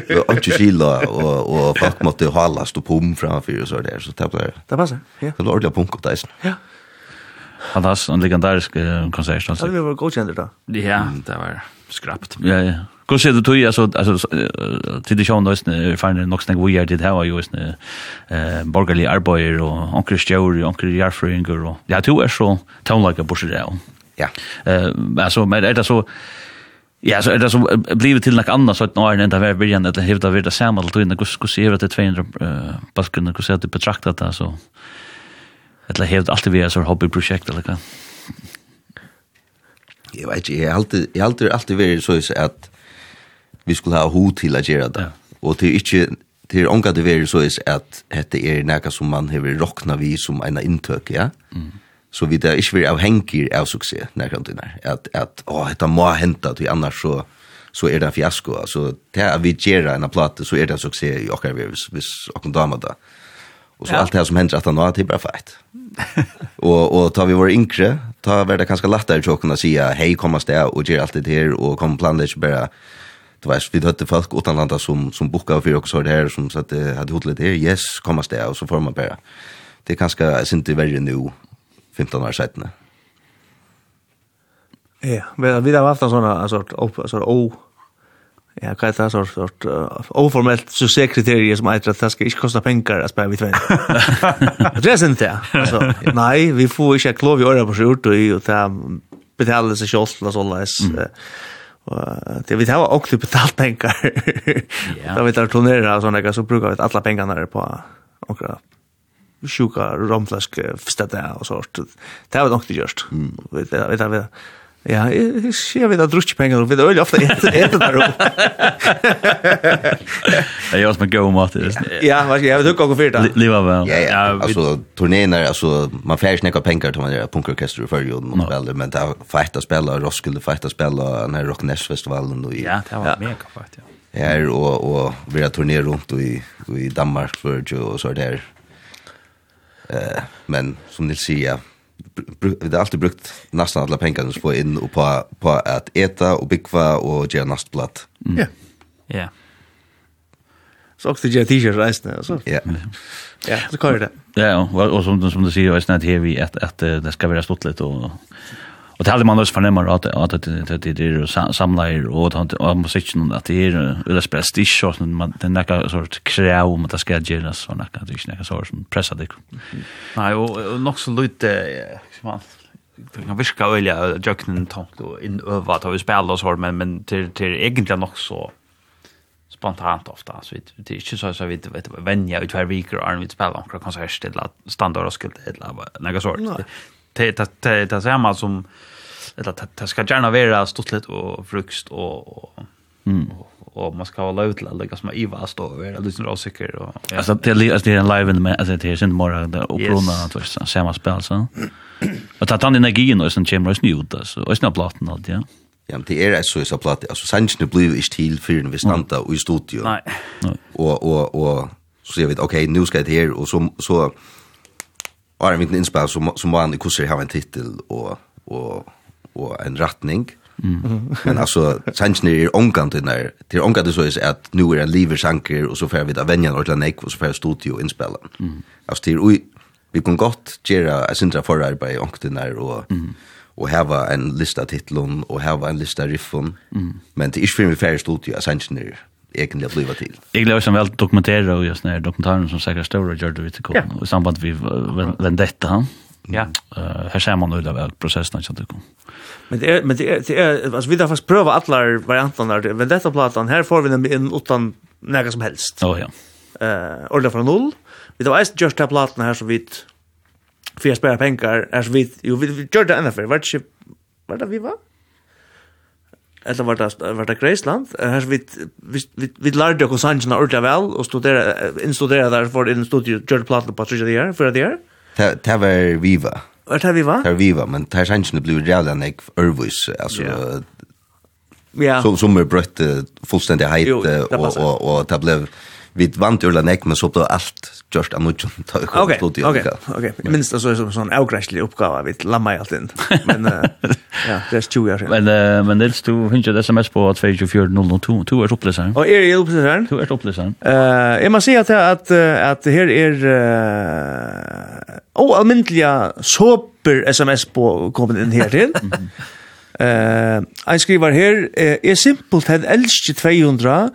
Det Och inte skilla och och folk måste hålla stå pum framför så där så det. Det passar. Ja. Det var ordentligt punk där. Ja. Fantastisk, en legendarisk konsert. Ja, vi var godkjent da. Ja, det var skrapt. Ja, ja. Hur ser du tog, alltså, alltså, till det sjön då, är fan nog snägg vi är det här var ju, eh, borgerlig arbeider och onkel Stjör, onkel Jarfringer och, ja, du är så tonlaga bursar där. Ja. Eh, alltså, men är det så, Ja, så er det så blivit til noe annet, så at nå det enda hver viljen, eller hevda hver det samme, eller tog inn, hvordan er det 200 baskunner, hvordan ser det betraktet det, så... Eller hevd alltid vi så sånn hobbyprosjekt, eller hva? Jeg vet ikke, jeg har alltid, jeg har alltid, alltid vært så at vi skulle ha hod til å gjøre det. Ja. Og til ikke, til omgå det vært så at dette er noe som man har råkna vi som en inntøk, ja? Mm. Så vi det er ikke vært avhengig av suksess, nærkant til der. At, at å, dette må hente, til annars så så er det en fiasko. Altså, det er vi gjør en plate, så er det en suksess i okker vi, hvis, hvis okker damer da. Mm Och så ja. allt det här som händer att han har det är bara fett. och och tar vi våre yngre, ta var det ganska lättare att kunna säga hej komma sted och gjør alt det här och kom planlägg bara du vet, vi hade folk utan landa som som bokade för också det her, som så att det hade hotellet här yes komma sted, och så får man bara det er ganske, jeg synes det er verre nu 15 år siden. Ja, vi har haft en sån en sort sort o Ja, hva er det sånn sort? Oformelt så sekretarier som eitre at det skal ikke kosta penger at spela vi tvein. Det er sint det. Altså, nei, vi får ikke klov i åra på skjort og i og ta betale seg kjolten og sånn leis. Det vi har også betalt penger. Da vi tar turnera og sånne, så brukar vi alla pengene på okra sjuka romflask stedet og sånt. Det har vi nok gjort. gjørst. Vi tar vi Ja, jeg ser vi da drutsk penger, vi da øyelig ofte etter der opp. Det er jo som en god mat. det. Ja, hva skal jeg jeg vet ikke hva fyrt da. Liva vel. Ja, ja, altså turneen er, altså, man færre snakka penger til man er punkorkester i fyrre no. veldig, men det er feit å spille, Roskilde feit å spille, den her Rock Ness festivalen. Og, Ja, det var mega feit, ja. Her, og, og vi har turné rundt i, i Danmark, Sverige og så er det her. men som ni sier, vi har alltid brukt nästan alla pengarna som får in och på, på att äta och byggva och göra nastblatt. Ja. Ja. Så også göra t-shirts resten alltså. Ja. Ja, så kan det. Ja, och, och som, som du säger, jag är snart här vi att, att det ska vara stått lite och Och det hade man också förnämmar att att att det är samlar och att musiken att det är eller prestige och man den där sort kräv om att det ska göras såna kan det inte så som pressa det. Nej og nok så lite man det kan virka öliga jöknen tomt og innøva över att vi spelar så men men till till egentlig nok så spontant ofta så vi det är inte så så vi vet vänja ut varje vecka och vi spelar några konserter eller att standard och skulle eller något sånt det det det det samma som eller det ska gärna vara stortligt och frukst och mm. och man ska hålla ut lägga som Iva står över eller lyssnar och säker och alltså det är alltså det är en live in med alltså det är inte mer det och prona att vara samma spel så. Och ta den energin och sen kommer oss nytt alltså och snabbt platten allt ja. Ja, men det er så så platt. Altså sannsynlig blir ikke til for vi vistanta i studio. Nei. Og, og, og så sier vi, ok, nå skal jeg til her, og så, så Och en inte inspel som, som var en hvordan har en titel och och och en rättning. Mm. Men alltså sannsyn er omgang til der, till omgang så är att nu är en liversanker, och så får vi da vänja når den och så får studio og. Mm. Altså, vi kan gott gjøre et sindra forarbeid i och til der, och mm. og en lista titeln och ha en lista riffen, mm. men det är ju för vi färdig studio, sannsyn er egentligen bliva till. Jag gläder som väl dokumentera och just när dokumentären som säkert stora gör det till kom i samband med vendetta. Ja. Eh här ser man då väl processen att det kom. Men det är men det är det är alltså vi har fast pröva alla varianterna där. Men detta plattan här får vi den in utan några som helst. Ja ja. Eh ordet från noll. Vi då är just den plattan här så vitt för att spara pengar. så vitt jo vi gjorde det ända för vart var det vi var? eller var det var det Graceland. Här vi vi vi, vi lärde oss sanjna ordentligt väl och studera instudera där för in studio George Platt på Patricia där för det där det var Viva. Vart har vi va? Viva men ta sanjna blev redan en ek alltså Ja. Som som brötte fullständigt hejt och och och det blev vi vant ju nek men så blev allt just a mucho ta okej okej okej minst så så sån outgrashly uppgåva vi lamma allt in men ja det är år jag men men det du hinner det sms på 24002. två är uppläsaren. och är det uppläsaren? två är uppläsaren. eh jag måste säga att att att här är oh allmäntliga soper sms på kommer in här till eh jag skriver här är simpelt han älskar 200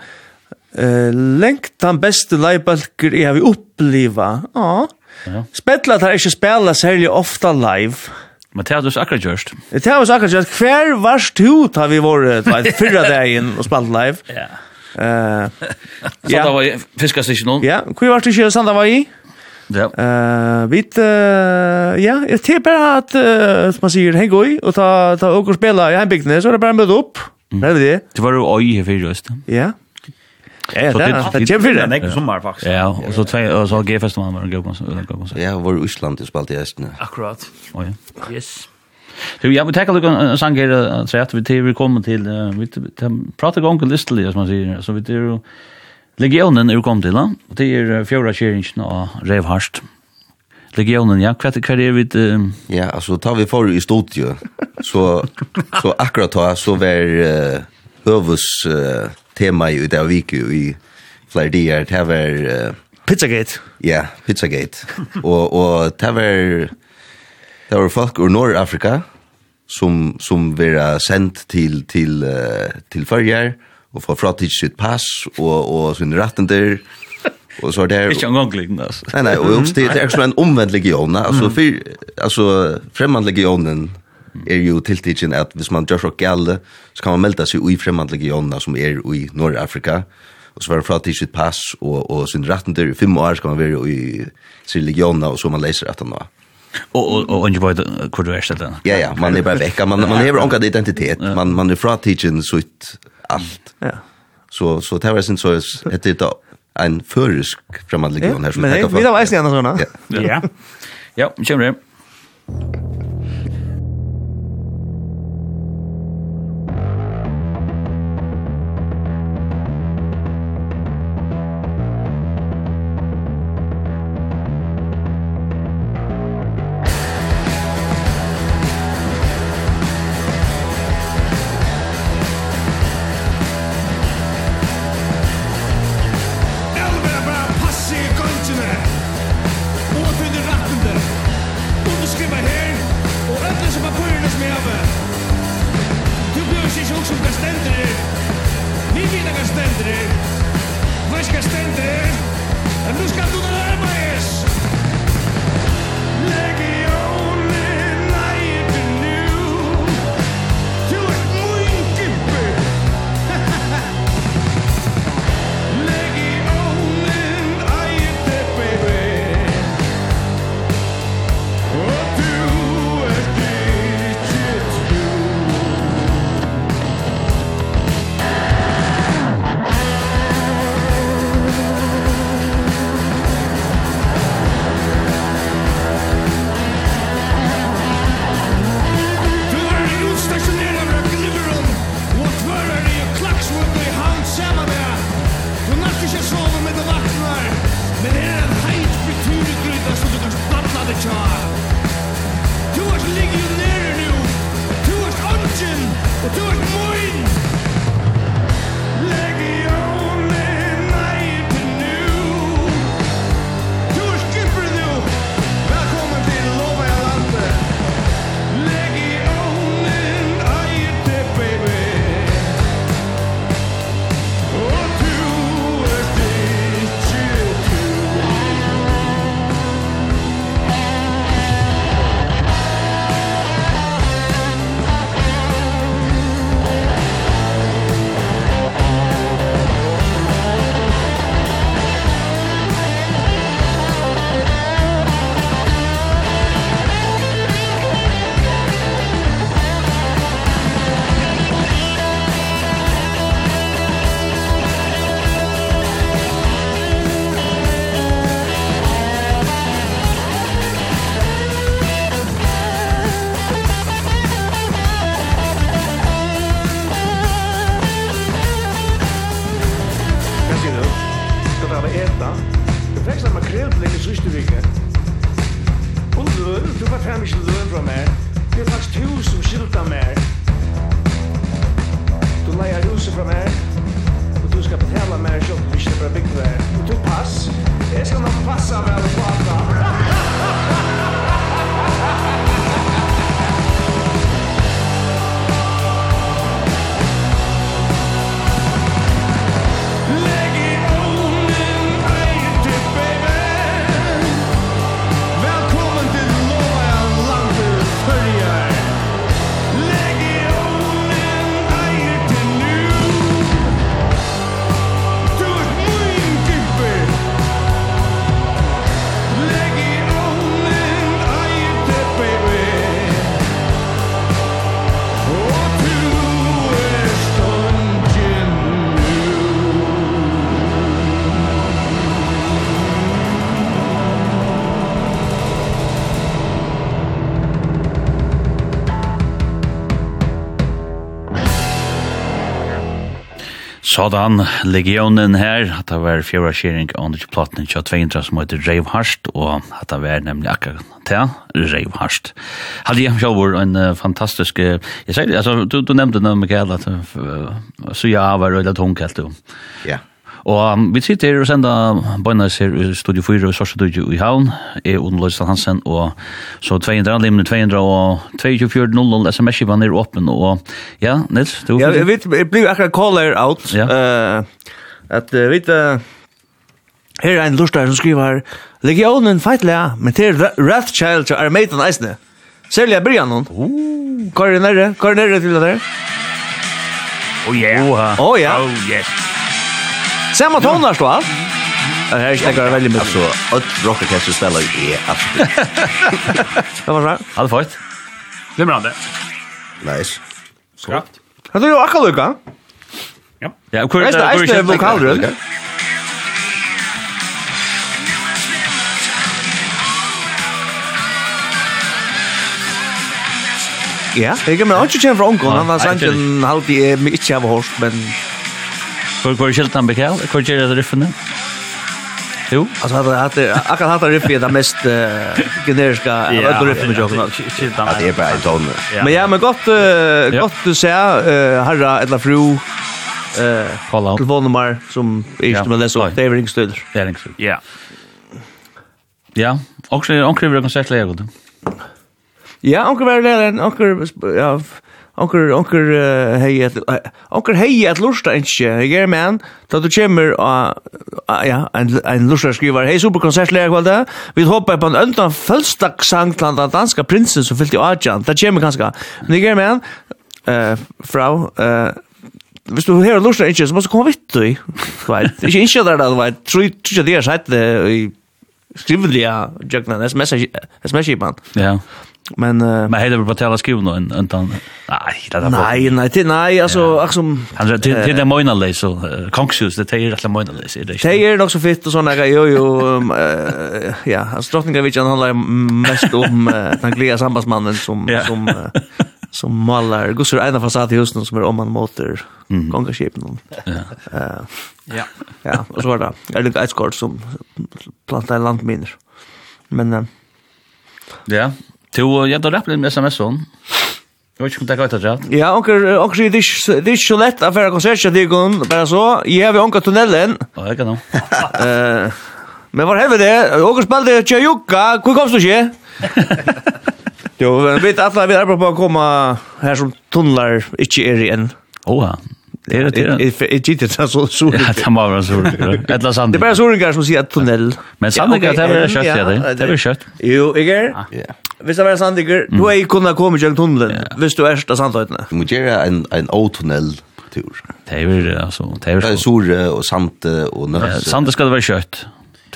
Eh, lengt den beste leibalker jeg har uppliva. Ja. Ja. Spettla tar ikke spela særlig ofta live. Men det har du akkurat gjørst. Det har du akkurat gjørst. Hver vars du tar vi vår fyrra dagen og spalt live. Ja. Eh. Ja. det var i. Ja, hvor var du ikke Sanda var i? Ja. Eh, vit ja, jeg tipper at uh, som man sier, hei gøy, og ta, ta og spela i heimbygdene, så er det bare møte opp. Mm. Det er det. Det var jo øy i fyrrøst. Ja. Ja, ja, det det kjempe fyrir nei sommar faktiskt. Ja, og så tvei og så G-festivalen var en god konsert. Ja, var i Island det i gestene. Akkurat. Oj. ja. Yes. Du, jeg vil tenke litt en sang her, så at vi til vi kommer til, vi prater gong listelig, som man sier, så vi til Legionen er kommet til, og det er fjorda kjeringen av Revharst. Legionen, ja, hva er vi til? Ja, alltså tar vi för i studio, så, så akkurat då så var uh, hövus Uh, tema i det vik i flera dagar Det var uh, Pizzagate. Ja, Pizzagate. og og det var det var folk ur Norr-Afrika som som vera sendt til til uh, til Førjar og få fra sitt pass og og sin rattender. Og så där Ikke en gång liknande alltså. Nej nej, och just det är också en omvänd legion alltså för alltså främmande legionen er jo tiltidgen at hvis man gjør så gale, så kan man melda seg i fremmandlige jonna som er i Nord-Afrika, og så var det fra til sitt pass og, og sin rettender i fem år skal man være i sin legionerna og så man leser etter nå. Og og og ikke bare hvor du er stedet. Ja ja, man er bara vekk. Man man har onka identitet. Man man er fra teaching sutt alt. Ja. Så så det var sin så ett det en førisk framandlig legion her som Men vi var eisen såna. Ja. Ja, Ja, Sådan, legionen her, at det var fjøra skjering av andre platten til 22 som heter Reivharst, og at det var nemlig akkurat til Reivharst. Hadde jeg selv vært en fantastisk, jeg sier, altså, du, du nevnte noe, Mikael, at uh, så jeg var veldig tung, helt du. Ja. Og um, vi sitter her og sender bøynes her i Studio 4 og Sorsa Studio i Havn, er Odin Løysland Hansen, og så 200 anlimene, 200 og 2400 sms-skivan er åpen, og ja, Nils, du? Ja, jeg vet, jeg blir akkurat caller out, ja. uh, at uh, vet, uh, her er en lustar som skriver, Legionen feitlega, men til Wrathchild til Armeitan eisne. Særlig jeg bryr noen. Hva er det nærre? Hva er det nærre til det der? Oh yeah. Oh, yeah. Oh yeah. Oh yeah. Samma tonar så allt. Det här stäcker väldigt mycket så att rockorkester spelar i allt. Det var bra. Hade fått. Glimrande. Nice. Skratt. Hade du också lucka? Ja. Ja, kul. Det är det vokalrullen. Ja, jeg kan ikke kjenne fra omgående, han var sannsyn halvtid jeg ikke har hørt, men Hvor går skilt han bekal? Hvor gjør det riffene? Jo. altså hade hade akkurat hade riffet det mest generiska alla riffen med jokken. Ja, det är bara en ton. Men ja, men gott godt du ser herra eller fru eh call out. Telefonnummer som är med läs upp. Det är ringstuder. Det är ringstuder. Ja. Ja, också onkel vill konsertläge då. Ja, onkel var det, onkel ja, onkel onkur, hei, onkel hei at lusta ikkje, jeg er menn, da du kommer og, ja, en, en lusta skriver, hei, superkonsertlega kvalda, vi håper på en øndan fullstakksang til den danska prinsen som fyllt i Adjan, da kommer kanska, men jeg er menn, uh, fra, uh, hvis du hører lusta ikkje, så må du komme vitt du, veit, Ikke ikkje der da, du vet. Tror ikke det er sett det i skrivelige jøkna, sms-skipan. Ja. Men uh, men heller på tala skriva en en tant. Nej, det där. Nej, nej, det nej, alltså ja. som han det det där mina läs så konxus det är rätt mina läs det. Det är nok så fitt og såna grejer jo jo ja, alltså drottningen vet jag handlar mest om den glia sambandsmannen som som som målar gossar ena fasad i husen som är om man måter mm. gångarskipen. Ja. Uh, ja. Ja, og så var det. er det et skort som plantar landminer. Men uh, Ja, Du, jag då rappade med sms-on. Jag vet inte om det går Ja, onker, onker sier, det er ikke så lett å fære konserter til kun, bare så, jeg har vi onker tunnelen. Ja, det kan du. Men var hever det, onker spalte Tjajukka, hvor komst du ikke? Jo, vi vet at vi er på å komme her som tunneler ikke er igjen. Åh, ja är det det? är det det så så? Ja, det var vara så. Ettla sand. Det är bara såringar som säger tunnel. Men sandigar det är kött det. Det är kött. Jo, iger. Ja. Visst är det sandigar. Du är kunna komma genom tunneln. Visst du är det sandhöjden. Du måste göra en en O-tunnel tur. Det är alltså det är så. Det är och sand och nöt. Sand ska det vara kött.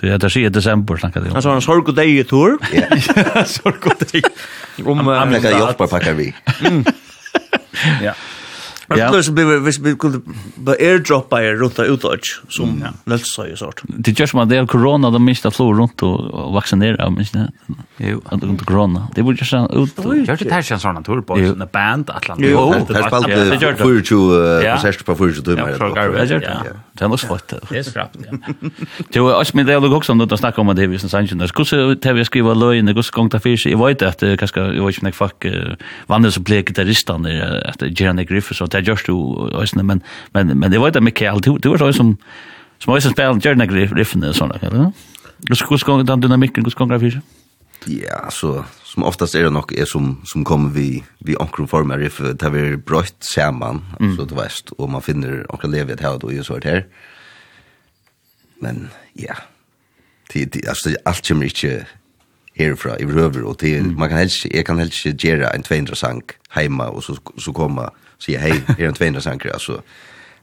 Du heter sig december snackar det. Alltså en sorg och dig tur. Ja. Sorg och dig. Om Amerika hjälper packar vi. Ja. Ja. Det skulle hvis vi kunne på airdroppa er rundt ut och som lätt så ju sort. Det görs man det corona de mista flor runt och vaccinera men inte. Jo, att runt corona. Det borde ju ut. Jag det här känns såna tur på en band att Jo, det spelar på 40 på 40 timmar. Ja, Det er nok svart. Det er skrapt, ja. Jo, også men det är också om att snacka om det vi sen sannsyn. Hvordan skulle det vi skriva löj när gus gång ta seg? Jeg vet at, det kanske jag vet inte fuck vandrar så blek där ristan där att Jeremy Griffiths og det just du men men men jeg vet at Mikael du du var så som som måste spela Jeremy Griffiths och sånn, eller? Hvordan gong gång dynamikken? Hvordan gong gång fyrir seg? Ja, så som oftast är det nog är som som kommer vi vi ankro former if det har vi brött samman mm. så det vet, och man finner ankro levet här då ju så här. Men ja. Det det alltså allt kommer inte herfra i röver och det mm. man kan helst jag kan helst göra en 200 sank hemma och så så komma säga hej är en 200 sank alltså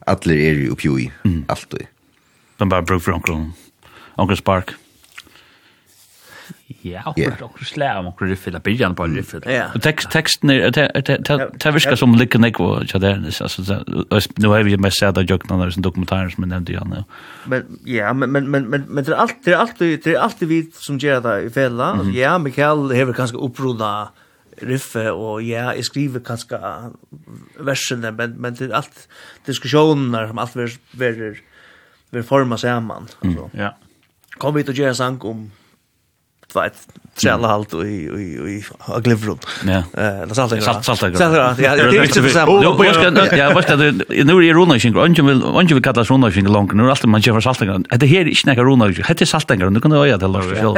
alla är ju uppe i allt. De bara brukar ankro ankro spark. Ja, akkurat akkurat slag om akkurat riffet, byrjan på riffet. Og tekst, teksten er, det virker som lykke nek og alltså altså, nu har vi mest sett av jøkna der som dokumentaren som jeg nevnte igjen, ja. Men, ja, men, men, men, men, men, det er alltid, det er alltid, det er alltid vi som gjør det i fela, ja, Mikael hever kanskje opproda riffe, og ja, jeg skriver kanskje versene, men, men det er alt diskusjoner som alt verer, verer, verer forma saman, Alltså Ja. Kom vi til å gjøre sang om vet, trälla halt och i i i glivrum. Ja. Eh, det saltar. Salt saltar. Saltar. Ja, det är inte det samma. Jo, vad ska ja, vad ska det nu är runda shingle. Anje vill anje vill kalla runda shingle långt. Nu alltid man kör saltar. Det här är inte några runda. Det är saltar. Nu kan du höja det Lars själv.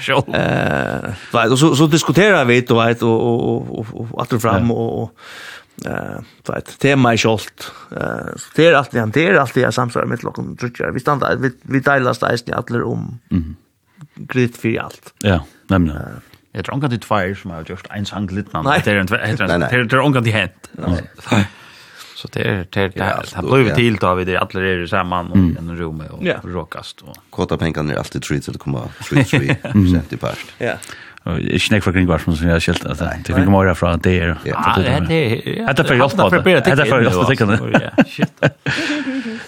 Själv. Eh, vet, så så diskuterar vi det, vet och och och att fram och eh vet tema i skolt eh det är alltid det är alltid samsvar med lokum trutjar vi stannar vi vi delar stäsni alla om grit för allt. Ja, nämligen. Uh, jag tror inte det tvär som har gjort en sang liten det är inte det är det är inte det hänt. Så det är det är det har blivit till då vi det alla är samman i en rum och råkast och korta pengar är alltid treat så det kommer treat treat sent i past. Ja. är snack för kring varsmål som jag skilt att det fick ikke mer det är. Ja, det är det. Det er for hjelp på det. Det för jag hjelp på det. Shit.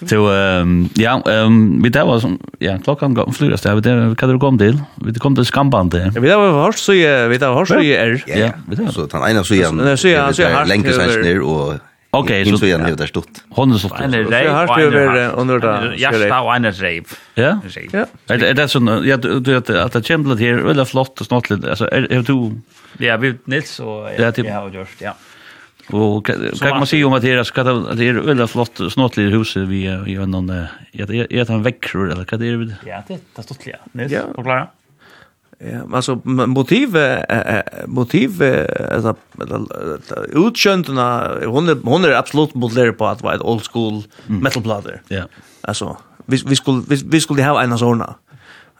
Så ehm ja, ehm vi där var som ja, klockan går flyger så där kan du komma till. Vi kom till skambande. Ja, vi där var så jag vi där var så jag är. Ja, vi där. Så han ena så igen. Så jag så har länkes sen ner och Okej, så så igen hur där stått. Hon är så stått. En rejv. Jag har över under där. Ja, stå en rejv. Ja. Ja. Det är sån ja du vet att det kämplat här eller flott och snart alltså är du Ja, vi Nils och jag har gjort, ja. Och kan man se om att det är ska det är väldigt flott snåtligt hus vi i någon är det en växror eller vad det är Ja, det är ståtliga. Nej, förklara. Ja, alltså motiv motiv alltså utköntarna hon hon är absolut modeller på att vara ett old school metalplater. Ja. Alltså vi vi skulle vi, vi skulle ha en såna.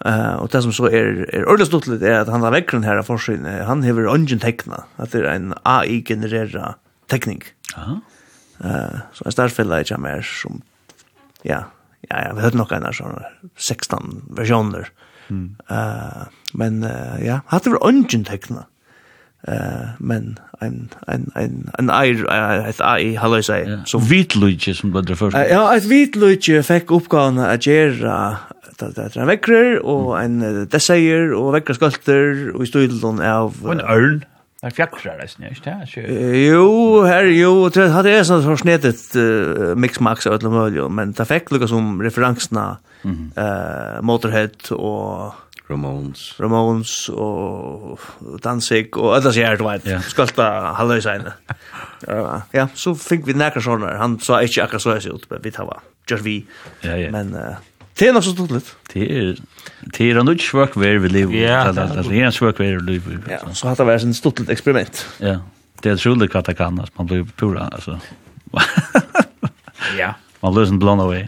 Eh och det som så är är ordentligt är att han har väckren här av forsyn. Han har ungen teckna att det är en AI generera teknik. Aha. Eh, så en starfella är mer som ja, ja, jag vet nog en sån 16 versioner. Mm. Eh, men ja, hade vi ungen tekna. Eh, men en en en en air ett AI hallo säg. Så vitlutje som blir det första. Ja, ett vitlutje fekk uppgåvan at göra det er en og en desire og vekker skulter, og i støylen av... ein en. Det er fjakkrar, det er ikke det? Jo, her, jo, det hadde jeg sånn som snedet uh, mix-max av alle mulige, men det fikk lukka som referansene mm -hmm. uh, Motorhead og Ramones Ramones og Danzig og alla sér du vet, Yeah. Skalta halda í. Uh, ja, so fink við nakar sjónar. Hann sá ikki akkar so er ut, men vi tar hava. Just vi. Ja, ja. Men uh, Det er nok så stort litt. Det er, Det är nog svårt ver vi lever. Ja, det är en svårt ver vi lever. Ja, så hadde det vært en stort litet experiment. Ja. Det är roligt att det kan att man blir pura alltså. ja. Man lösen blown away.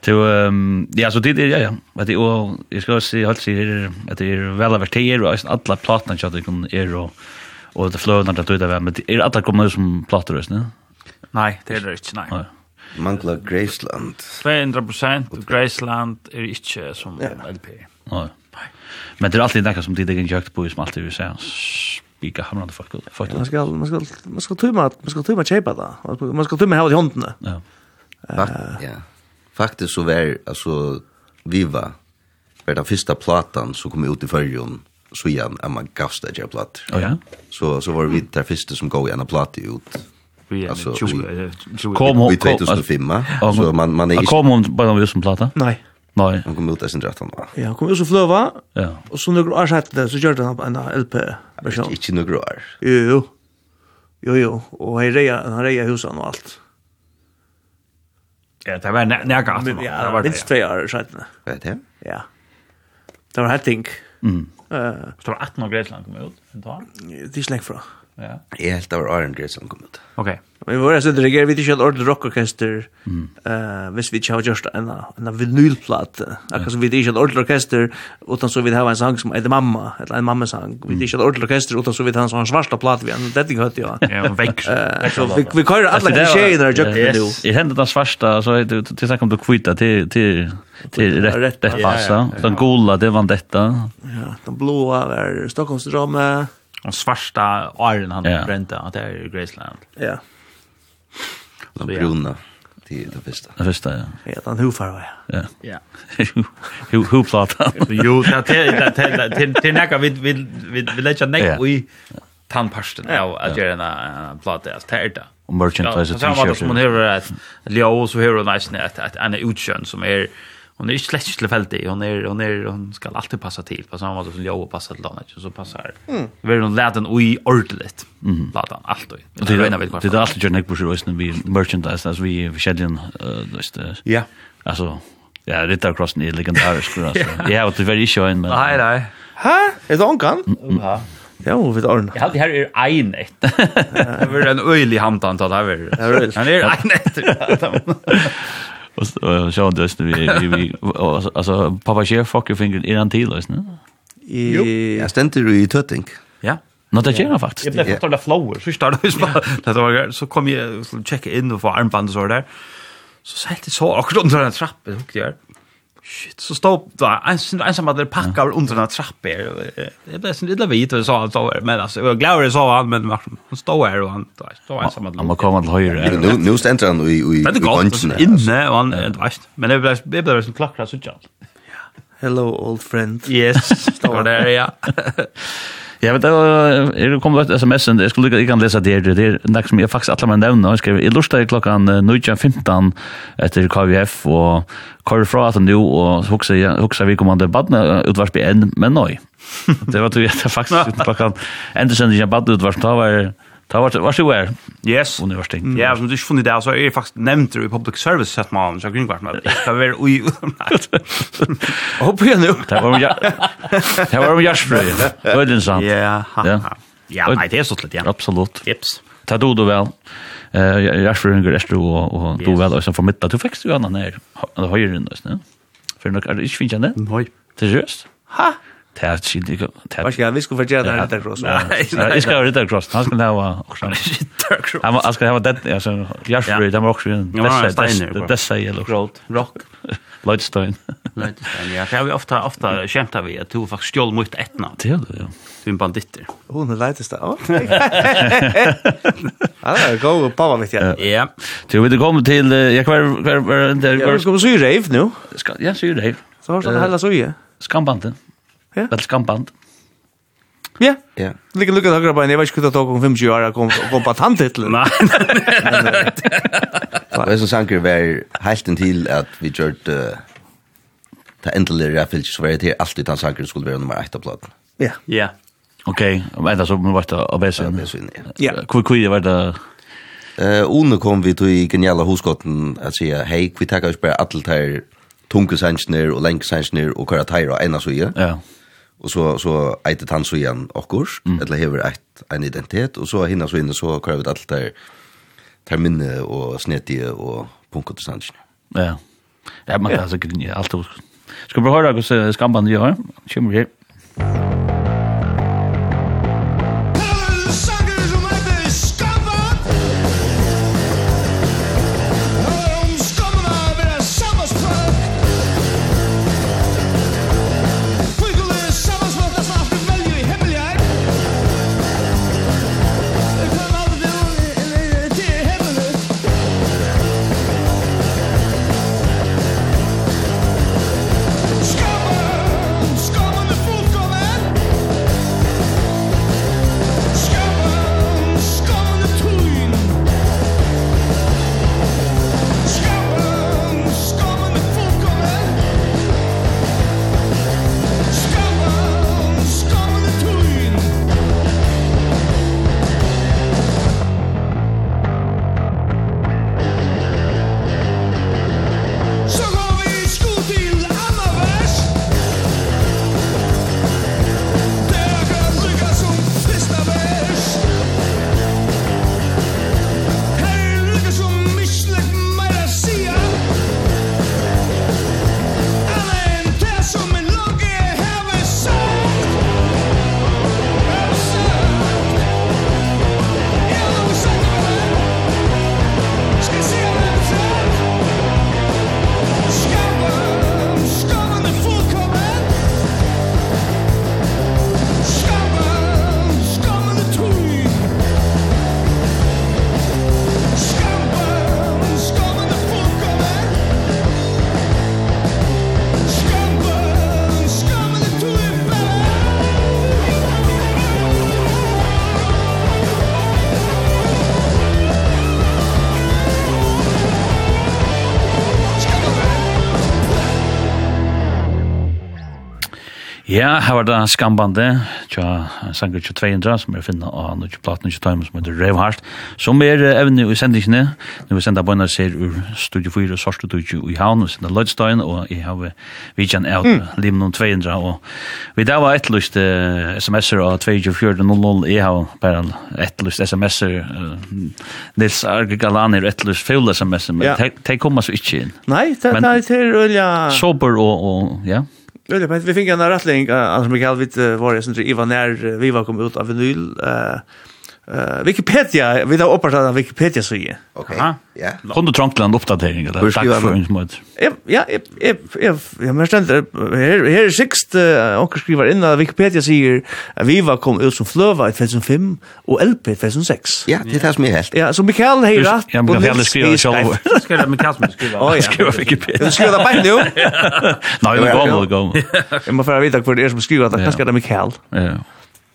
Så ehm ja så det ja ja. Vad det och jag ska se håll sig här att det är väl över och alla plattorna jag tycker är och och det flödar att det där men det är alla kommer som plattor just nu. Nej, det är det inte. Nej mangla Graceland. 200% Graceland er ikke som ja. LP. Nei. Men det er alltid nekka som tid egen kjøkt på som alltid vil se spika hamrande folk. Man skal, man skal, man skal tuma, man skal tuma kjeipa da. Man skal tuma hava i håndene. Ja. Fakt, ja. Faktisk så var, altså, Viva, var den første platan som kom ut i fyrjon, så igjen, er man gavst det kjeipa platt. Oh, ja? Så, så var vi där første som gav igjen en plate ut vi alltså, 20, 20, kom hon, 2005, kom, så man, man är... Kom hon bara med som platta? Nej. Nej. han kom ut i sin rättan? Ja, kom ut så flöva, ja. och så några år sedan så gjorde han en LP-version. Inte några år. Jo, jo. Jo, jo. Och han reja, han reja husen och allt. Ja, det var nä att ja, det var minst två år sedan. Vet det? Ja. Det var helt ting. Mm. Eh, så det var 18 år Grekland kom ut, inte va? Det är släkt från. Ja. Jeg helt av Iron Grey som kom ut. Ok. Vi var så det vi ikke ordentlig rockorkester eh hvis vi har just en en vinylplate. Akkurat som vi det har ordentlig orkester utan så vi har en sang som heter Mamma, eller en mammasang. Vi det har ordentlig orkester utan så vi har en svarta platta vi en det ting hørte ja. Ja, vekk. Vi vi kører alle klisjeene der jukte nu. Jeg hentet den svarta så det til sagt om du kvita til til till rätt passa. Den gula det var detta. Ja, den blåa var Stockholmsdrama. Den svarta åren han yeah. brände, att det är Graceland. Ja. Och den bruna, till det första. Det första, ja. Ja, den hufar, ja. Ja. Hur Huflatan. Jo, det det det det det näka, vi vi vi vi lägger näck i tandpasten av att göra en platta alltså det är det. Och merchandise och t-shirts. Samma som hon hör att Leo så hör hon nästan att en utkön som är hon är ju slett tillfällig hon är hon är hon ska alltid passa till på samma sätt som jag passar till annat så passar mm. vill hon lära den oj ordligt mm. låt han allt och det är väl det är alltid jag näck på sig vi merchandise as vi skedjen just ja. alltså ja Ritter Cross är legendarisk alltså ja. Det är väldigt schön men nej nej ha är det onkan? Ja. Ja, vi tar den. Jag hade här är en ett. Det var en öjlig hamntant att det här. Han är en ett. Och så det just vi vi alltså pappa chef fuck your finger den till oss lösna. I jag ständer i tötting. Ja. Nå, det gjør han faktisk. Jeg ble fått av flower, så startet vi spørre. Så kom jeg til å tjekke inn og få armband og så der. Så satt jeg så akkurat under den trappen, hukte jeg shit så stod då. En en som hade packat under några trappor det blev sån lilla vit och så allt över men alltså jag glad så han men han stod här och han stod en som hade han kom till höger. Nu nu ständer han i i i bunchen inne och han vet men det blev det blev en klackra så tjall hello old friend. Yes står där ja. Jag vet att det kom ett sms jag skulle jag kan läsa det det är något som jag faktiskt alla men nämner jag skrev i lustar klockan 9:15 efter KVF och kör fra att nu och huxa huxa vi kommande badna en, men nej. Det var du jag faktiskt klockan ända sen jag badna utvarst var Det var var så är. Yes. Universitet. Mm. Ja, som du ikke funnet det, så er jeg faktisk nevnt det i public service sett man så kunne grinn vært med. Det var ui. Hopp igen nu. Det var om jag. Det var jag spray. Öden sant. Ja. ha, Ja, nei, det er så lätt ja. Absolutt. Tips. Ta du då väl. Eh jag för en rest og, och då vel, og så för mitt du fikk jo annan her, Det høyre ju den For nok, er det ikke finnes jag nej. Nej. Det er just. Ha tær skildi tær. Vad ska vi skulle förgera den här cross. Nej, jag ska rita cross. Han ska ha också. Rita cross. Han ska ha det alltså det var också en bästa det säger eller Road rock. Lightstein. Lightstone. Ja, jag har ofta ofta skämtar vi att du faktiskt stjäl mot ettna. Det gör du ja. Du är banditter. Hon är Lightstone. Ja, det gå på vad vet jag. Ja. Du vill komma till jag kvar kvar där. Jag ska syra rave nu. Ska Ja, syra rave. Så har det hela så ju. Skambanden. Ja. Vel skamband. Ja. Ja. Lika lukket høyre på en, jeg vet ikke hva det tok om 50 år, kom, kom på tantitlen. Nei, nei, er som sanker var helt til at vi gjør uh, ta endelige ræffelt, så var det til alltid han sanker skulle være nummer 1 av platen. Ja. Ja. Okej, men ända så var det av bäsen. Ja. Kvi kvi var det Eh kom vi till geniala huskotten att säga hej, vi tackar oss bara alla tär tunga sänksner och länksänsner och köra tär och ena så Ja og så så äter han så igen akkurs mm. eller har ett en identitet och så hinner så inne så kör vi allt där der minne och snetje och punkter sånn. Ja. Ja, man kan altså grinja allt. Ska vi höra hur skambandet gör? Kommer vi. Kjemmer. Ja, her var det skambande, tja, sanger 2200, som er finna av noe platen 22, som heter Revhardt, som er evne i sendingene, når vi sender bøyna ser ur Studio 4 og Sorstu Studio i Havn, vi sender Lødstein, og jeg har vidjan av Lim 200, og vi der var etterlyst sms'er av 2400, jeg har bare etterlyst sms'er, Nils Arge Galani er etterlyst full sms'er, men de kommer så ikke inn. Nei, det er til Ulja... Sober og, ja. Eller men vi fick en rattling annars Mikael vid var det som Ivan när vi var kom ut av vinyl eh Uh, Wikipedia, vi har opprettet Wikipedia sige. Ok, ja. Yeah. Kom du trangt til oppdatering, eller takk for en smått? Ja, jeg, jeg, jeg, jeg, jeg stender, her, her er sikst, uh, onker skriver inn at Wikipedia sier at Viva kom ut som Fløva i 2005 og LP i 2006. Ja, det er det som er helt. Ja, så Mikael har rett. Ja, men Mikael heier skriver selv. det Mikael som skriver. Å ja. Skriver Wikipedia. Du skriver det bare nå? Nei, det er gammel, gammel. Jeg må få vite hva det er som skriver, det er kanskje det er Mikael. Ja, ja.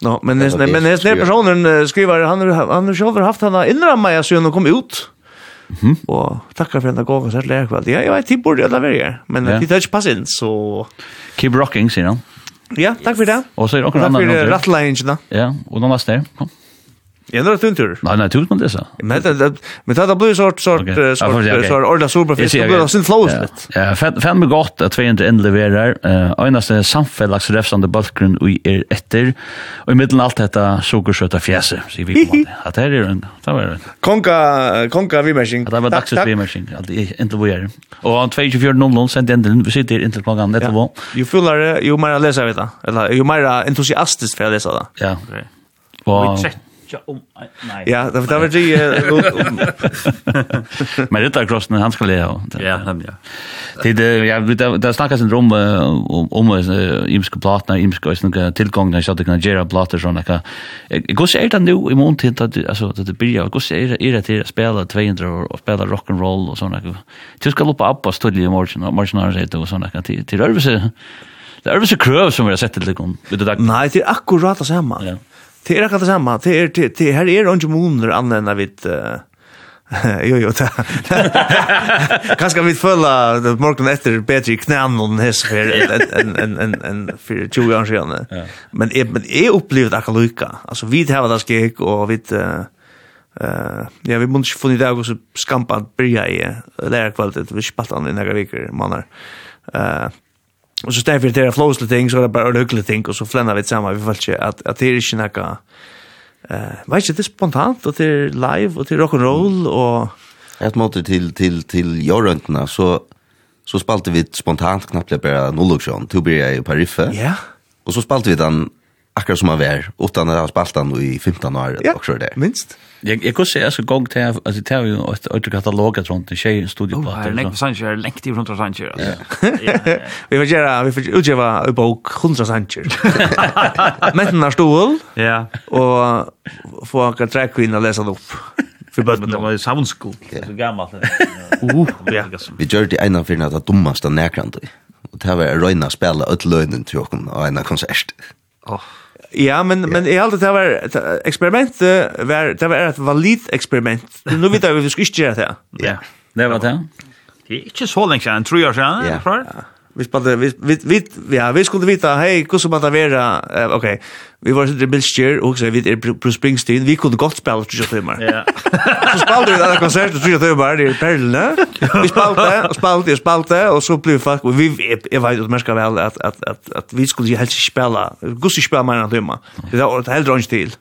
No, men det, men den personen skriver han han har själv haft han inramma jag så kom ut. Mhm. Och tackar för den där gåvan så här lär kväll. Ja, jag vet typ borde alla vara men det touch pass in så keep rocking, you know. Ja, tack för det. Och så är det också en annan. Tack för rattlinjen. Ja, och de var där. Kom. Jag det är tuntur. Nej, nej, tuntur det så. Men det men det blir sort sort sort sort orda superfisk och det sin flows lite. Ja, fem med gott att vi inte inlevererar. Eh einaste samfällags refsande bulkgrund och är efter och i mitten allt detta sockersöta fjäse. Så vi på att det är en det var. Konka konka vi machine. Det var dags vi machine. Allt inte vad gör. Och han 24 00 sent den vi sitter inte på gång det var. Ju fullare ju mer läser vi jag. Eller ju mer entusiastisk för att läsa det. Ja. Och ikke om... Nei. Ja, det var det ikke... Men rytterkrossen, han skal lea. Ja, nemlig. Det, ja, det snakkes en rom om imske platene, imske tilgångene, så det kan gjøre plater sånn. Hvordan er det nå i måneden til altså, det blir? Hvordan er det til å spela 200 og spille rock'n'roll og sånn? Du skal lupa opp og studie i morgen, og morgen har det og sånn. till Ørvese, det er Ørvese krøv som vi har sett til det. Nei, det är akkurat det samma. Ja. Det är akkurat samma. Det är det, det här är inte moner annorlunda vid jo jo ta. Kanske vi fulla morgon efter bättre knän och häst för en en en en för 20 år sedan. Men men är upplevt att lucka. Alltså vi har det skek och vi eh ja vi måste få det också skampa börja i där kvalitet vi spaltar i några veckor manar. Eh Och så stäffer det där flows ting så det bara ödligt ting och så flänar vi samman vi fallt att att det är inte några eh vet du det spontant och det är live och det är rock and roll och ett mot till till till Jorrentna så så spalte vi spontant knappt bara nolluktion to be a Pariffe. Ja. Och så spalte vi den akkurat som han var utan att ha spalt den i 15 år ja, också där. Minst. Jag jag kunde säga så gång till alltså till ju att att kataloget runt en tjej studioplats. Oh, nej, Sanchez lengt i rundt till Sanchez. Ja. Vi får göra vi vill utgeva en bok 100 Sanchez. Men den har stol. Ja. Och få en track queen och läsa upp. För bara det var soundskog. Så gammalt. Uh, ja. Vi gör det ena för att dummaste närkant. Och det här var röjna spela öll lönen till oss av en konsert. Åh. Ja, men men i allt det var experiment var det var ett valid experiment. Nu vet jag vi ska inte göra det. Ja. Det var det. Det är inte så länge sedan, tror jag sedan. Ja. Vi spelade vi vi vi ja, vi skulle vita hej, hur ska man ta vara? Okej. Vi var sitter i Bilskjer, og så vi er Bruce Springsteen. Vi kunne godt spille 3 timer. Ja. så spalte vi denne konsert, 3 timer i Perlene. Vi spalte, og spalte, og spalte, og så blev folk... Og vi, jeg vet at man skal vel at, at, at, at vi skulle helst ikke spille. Guds ikke spille mer enn timer. Det var heller ikke til.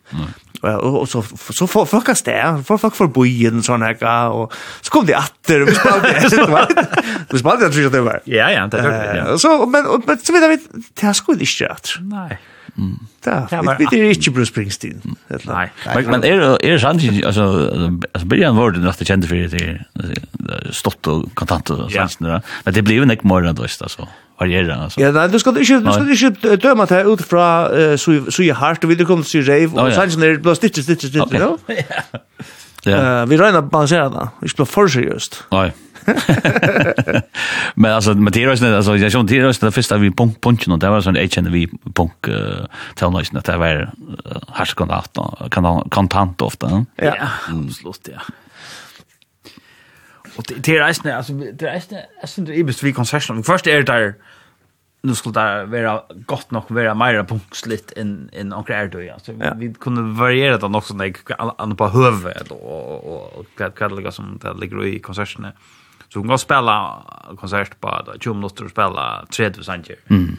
Og så, så får folk av sted, får folk for byen, sånn her, och så kom de atter, og vi spalte, vi jag det var. Ja, ja, det er det, ja. Så, men, men så vet vi det har sko inte atter. Nei. Ja, vi det är inte Bruce Springsteen. Nej, men men är är sant alltså alltså Brian Ward den efter kände för det stott och kontant och sånt där. Men det blev inte mer än då så. Varierar alltså. Ja, nej, du ska inte du ska inte döma det ut från så så i hart och vi kommer till rave och sånt där blå stitch stitch stitch, you know? Ja. Vi räknar balansera det. Vi spelar för seriöst. Nej. men alltså med Tiros när alltså jag såg Tiros det första vi punk punchen och det var sån HNV punk uh, tonlösen att det var härskande att kan kontant ofta. Ja, absolut ja. Och det är resten alltså det är resten alltså det är best vi konserten. Först är det där nu skulle det vara gott nog vara mer punksligt än än onkel är då alltså ja. vi kunde variera det också när an på höve då och och kvad kvad som det ligger i konserten. Så hon kan spela konsert på 20 minutter och spela 30 sanger. Mm.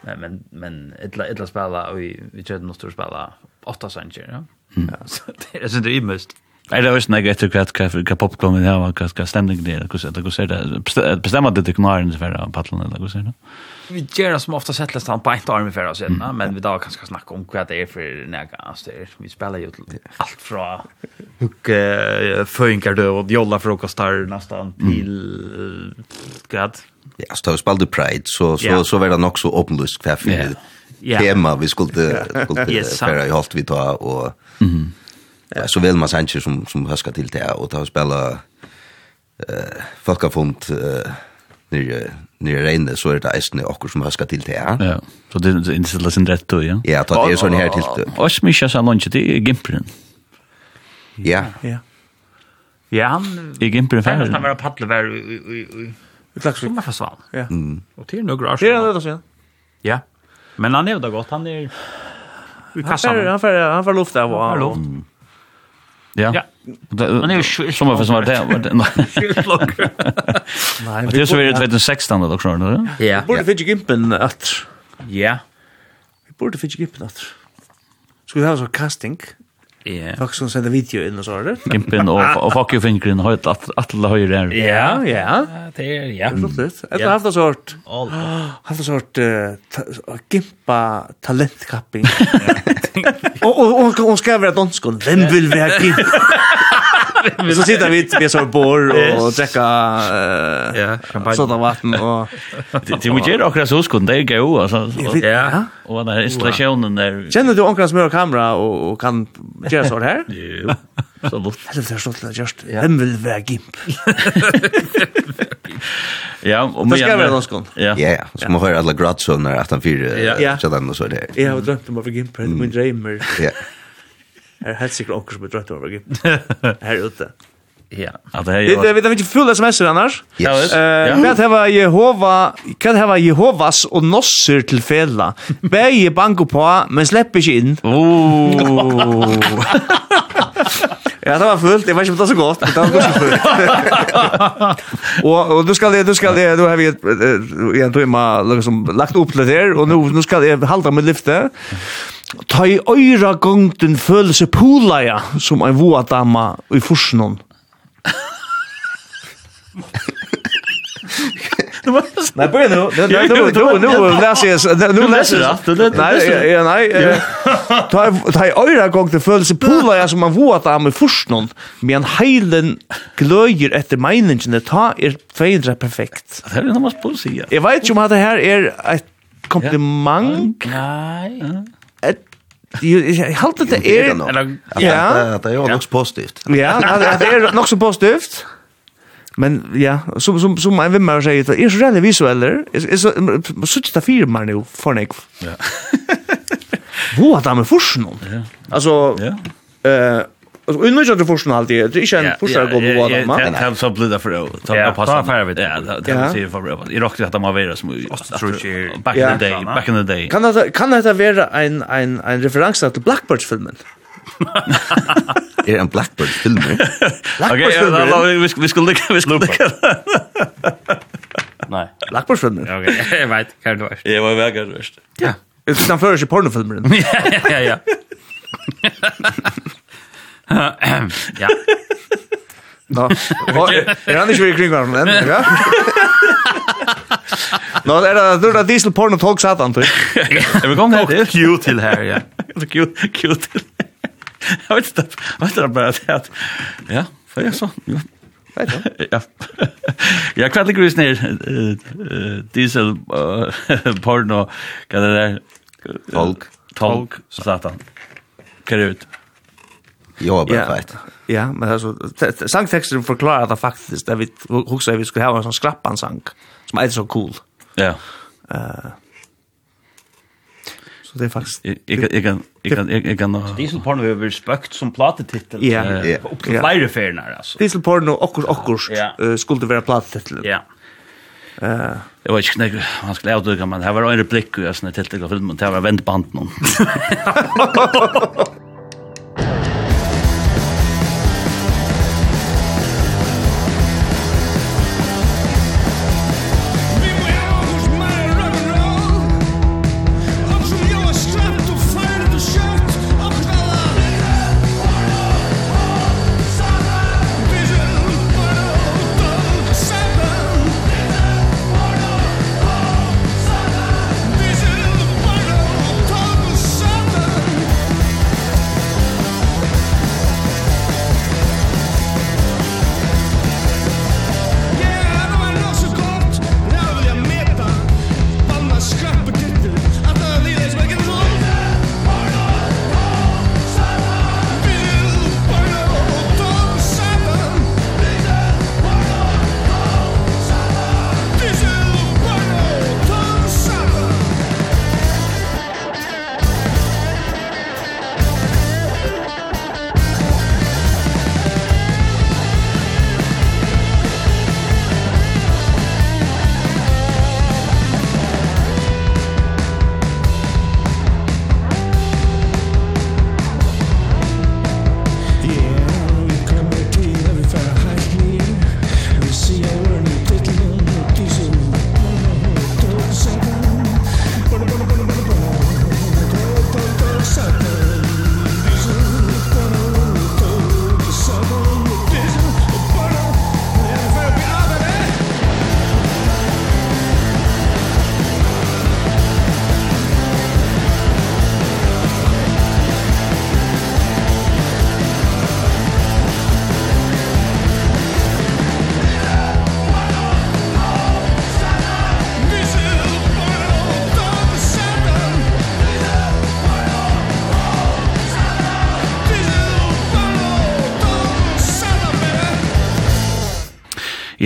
Men men men ettla ettla spela och vi vi 30 minutter och spela 8 sanger, ja. Mm. Ja, så det är så det är mest. Er det også ikke etter hva popklubben her, hva stemningen er, hvordan er det? Bestemmer det til knaren for å paddelen, eller hvordan er det? Vi gjør det som ofte sett litt på en arm i fjerde siden, men vi da kan skal snakke om hva det er for nega styr. Vi spiller jo alt fra hukke, føyngar og jolla frokostar nesten til hva Ja, så da vi spalte Pride, så, så, så var det nok så åpenlyst hva for tema vi skulle, skulle i holdt vi ta, og... Mm Eh, så vel man sanger som, som höskar til det og ta och spela eh, folkafond eh, nere nere reine så er det eisne okkur som haska til det, ja. Ja, så det er innstilt sin rett og, ja? Ja, det er sånn her til det. Og smysja sa lunch det er Gimperen. Ja. Ja, ja han... I Gimperen færre. Han var paddle var i... i i. Sommerfestivalen. Ja. Og til noen år. Det er det, ja. Ja. Men han er jo da godt, han er... Han får han færre, han færre luft av, og... Han færre luft. Ja. ja. Men är ju som vad som var det. Nej. Det är så vidare 2016 då också, eller? Ja. Borde fick gimpen att Ja. Vi borde fick gimpen att. Skulle ha så casting. Ja. Folk som sender video inn og så er det. Gimpen og, og fuck you fingeren høyt at alle høyre her. Ja, ja. Det er, ja. Absolutt. Et eller annet sort. Alt sort gimpa talentkapping. Og hun skal være dansk. Hvem vil være gimpa? så sitter vi vi så bor och dricka ja, champagne. Sådana vatten och det vi gör också så skon det går alltså. Ja. Och den här installationen där. Känner du onkel som har kamera och och kan göra så här? Jo. Så bort. Det är så stolt just. Vem vill vara gimp? Ja, och Det ska vara någon. Ja. Ja, så man hör alle gradsöner att han fyra. Ja, så den och så där. Jag har drömt om att vara gimp, men dreamer. Ja är helt sikkert onker som er drøtt over Her ute. Ja. Ja, det är vi vet inte fulla semester annars. Ja. Eh, vad hava Jehova, kan hava Jehovas och nosser till fälla. Bäge banko på, men släpp inte in. Oh. Ja, det var fullt. Det var inte så gott, det var också fullt. och och då ska det då ska det då har vi ett en timme liksom lagt upp det där och nu nu ska det halta med lyfte ta i øyra gongten føle følelse polaja som en voa dama i forsnån. Nei, börja nu. Nu nu nu nu läser jag nu läser jag. Nej, nej. Ta ta i öra gongten følelse polaja som en voa dama i forsnån men heilen gløyer etter meiningene, ta er fejdra perfekt. Det är något man ska säga. Jeg vet ju om at det her er et kompliment. Nej. Jag håller det är ja, det är också positivt. Ja, det är så positivt. Men ja, som som som en vimmer säger det är så rätt visueller. Är så så det firmar nu för nek. Ja. Vad att man forskar. Alltså ja. Eh Och nu är det första alltid. det. Det är en första gå på vad man. Det så blida för att Ta på passa för vid. Ja, det är ju för bra. I rockar att man vara som back in the day, back in the day. Kan det kan det vara en en en referens till Blackbird filmen? Är en Blackbird film? Okej, vi vi skulle vi skulle. Nej. Blackbird filmen. Okej, jag vet kan du värst. Jag var väl kanske. Ja. Det är framför sig pornofilmer. Ja, ja, ja. ja. Nå, er han ikke vi kring hverandre enn, ja? Nå, er det du da diesel porno tog satan, tror jeg. Vi kom nok Q til her, ja. Q, Q til Jeg vet ikke, vet du bare at, ja, for jeg så, ja. Ja. Ja, kvart ligger vi snir diesel porno, kan det där Tolk. Tolk, satan. Hva det ut? Jo, bara feit. Ja, men alltså sangteksten förklarar det faktiskt det vi huxar vi skulle ha en sån skrappan sang som är så cool. Ja. Eh Så det er faktiskt jag kan jag kan jag kan Dieselporn vi vill spökt som platetitel. Ja, Ja. upp till flera färnar alltså. Dieselporn och och och skulle vara platetitel. Ja. Eh, jag vet inte när han skulle utdöka men här var en replik och jag snäll till till filmen, det var vänt band någon.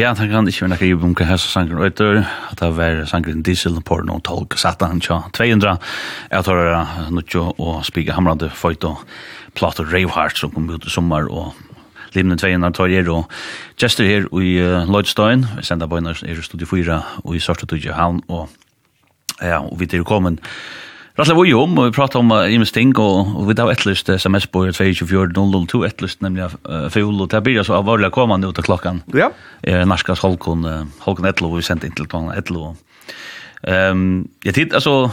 Ja, han kan ikke være nekka i bunke hessa sangren øyter, at det var sangren Diesel, på noen Tolk, Satan, tja, 200, jeg tar det nuttjo og spiga hamrande føyt og plato Raveheart som kom ut i sommer og limne 200 tar er og gestur her i uh, Lloydstein, vi sender bøyner er i studio 4 og i Sartutudje Havn og ja, og vi til kommet Rattla vi om, og vi pratar om Imes ting, og vi tar etterlyst sms på 224-002 etterlyst, nemlig fjol, og det blir altså avvarlig komme ut av klokkan. Ja. Narskas Holkon, Holkon Etlo, vi sendte inn til Tvangan Etlo. Um, ja, tid, altså,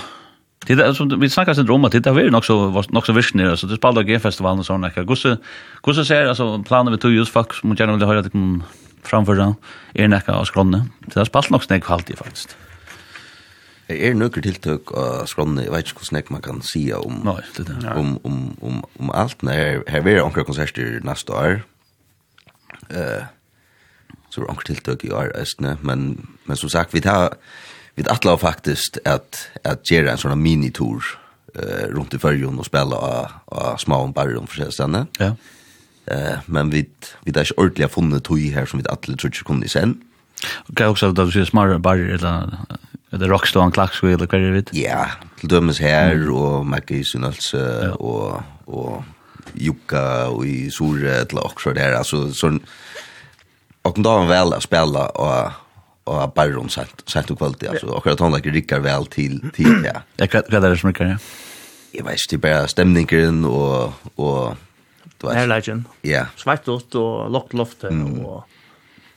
tid, altså, vi snakkar sin om at tid, det har vært nok så virknir, altså, det spalda G-festivalen og sånn, ekka. Hvordan ser, altså, planer vi tog just folk som gjerne vil høre at de kan framføre, er nekka av skronne. Det er spalt nok snakk halvtid, faktisk. Ja er nøkker tiltøk av skrønne, jeg vet ikke hvordan jeg man kan si om, Nei, det det. om, om, om, om alt, men her, her er anker konserter neste år, uh, så er det anker tiltøk i år, æstene, men, men som sagt, vi tar, vi atla faktisk at, at gjøre en sånn minitur eh rundt i fyrjon og spela av, av små barren for seg Ja. Eh men vi, vi har ikke ordentlig funnet tog her som vi atler tror ikke kunne i sen. Og okay, også at du sier små barren, eller Det Rockstone, Klaksville, hva er det? vidt? Ja, til dømes her, og Maggie Synølse, og, og Jukka, og i Sore, til Oxford der, altså sånn, og da var vel å spille, og og Barron sent sent og kvalitet altså akkurat han like rikker vel til til ja. Ja, hva er det som rikkar ja. Jeg vet ikke det er bare stemningen og og du vet. Air Ja. Svart og lokt loftet og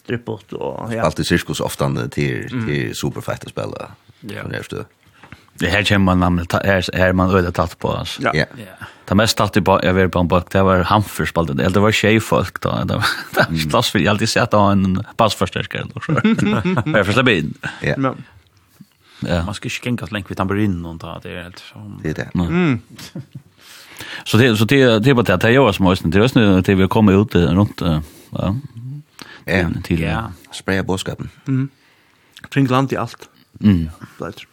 drippot och ja. Allt i cirkus ofta till till superfighter spela. Ja. Yeah. Det här känner man namnet här här man öde tatt på oss. Ja. Ja. Det mest tatt på jag vet på en bak det var hamfer spalt det. Det var tjej folk då. Det var klass för jag alltid sett en passförstärkare då så. Jag förstår bin. Ja. Men Ja. Man ska skänka känna länk vid tamburin och ta det är helt som Det är det. Mm. Så det så det det var det att jag var småsen. Det var snö till vi kommer ut runt ja ja, til ja. spraya bådskapen. Mm. Kring land i alt. Mm. Blætt.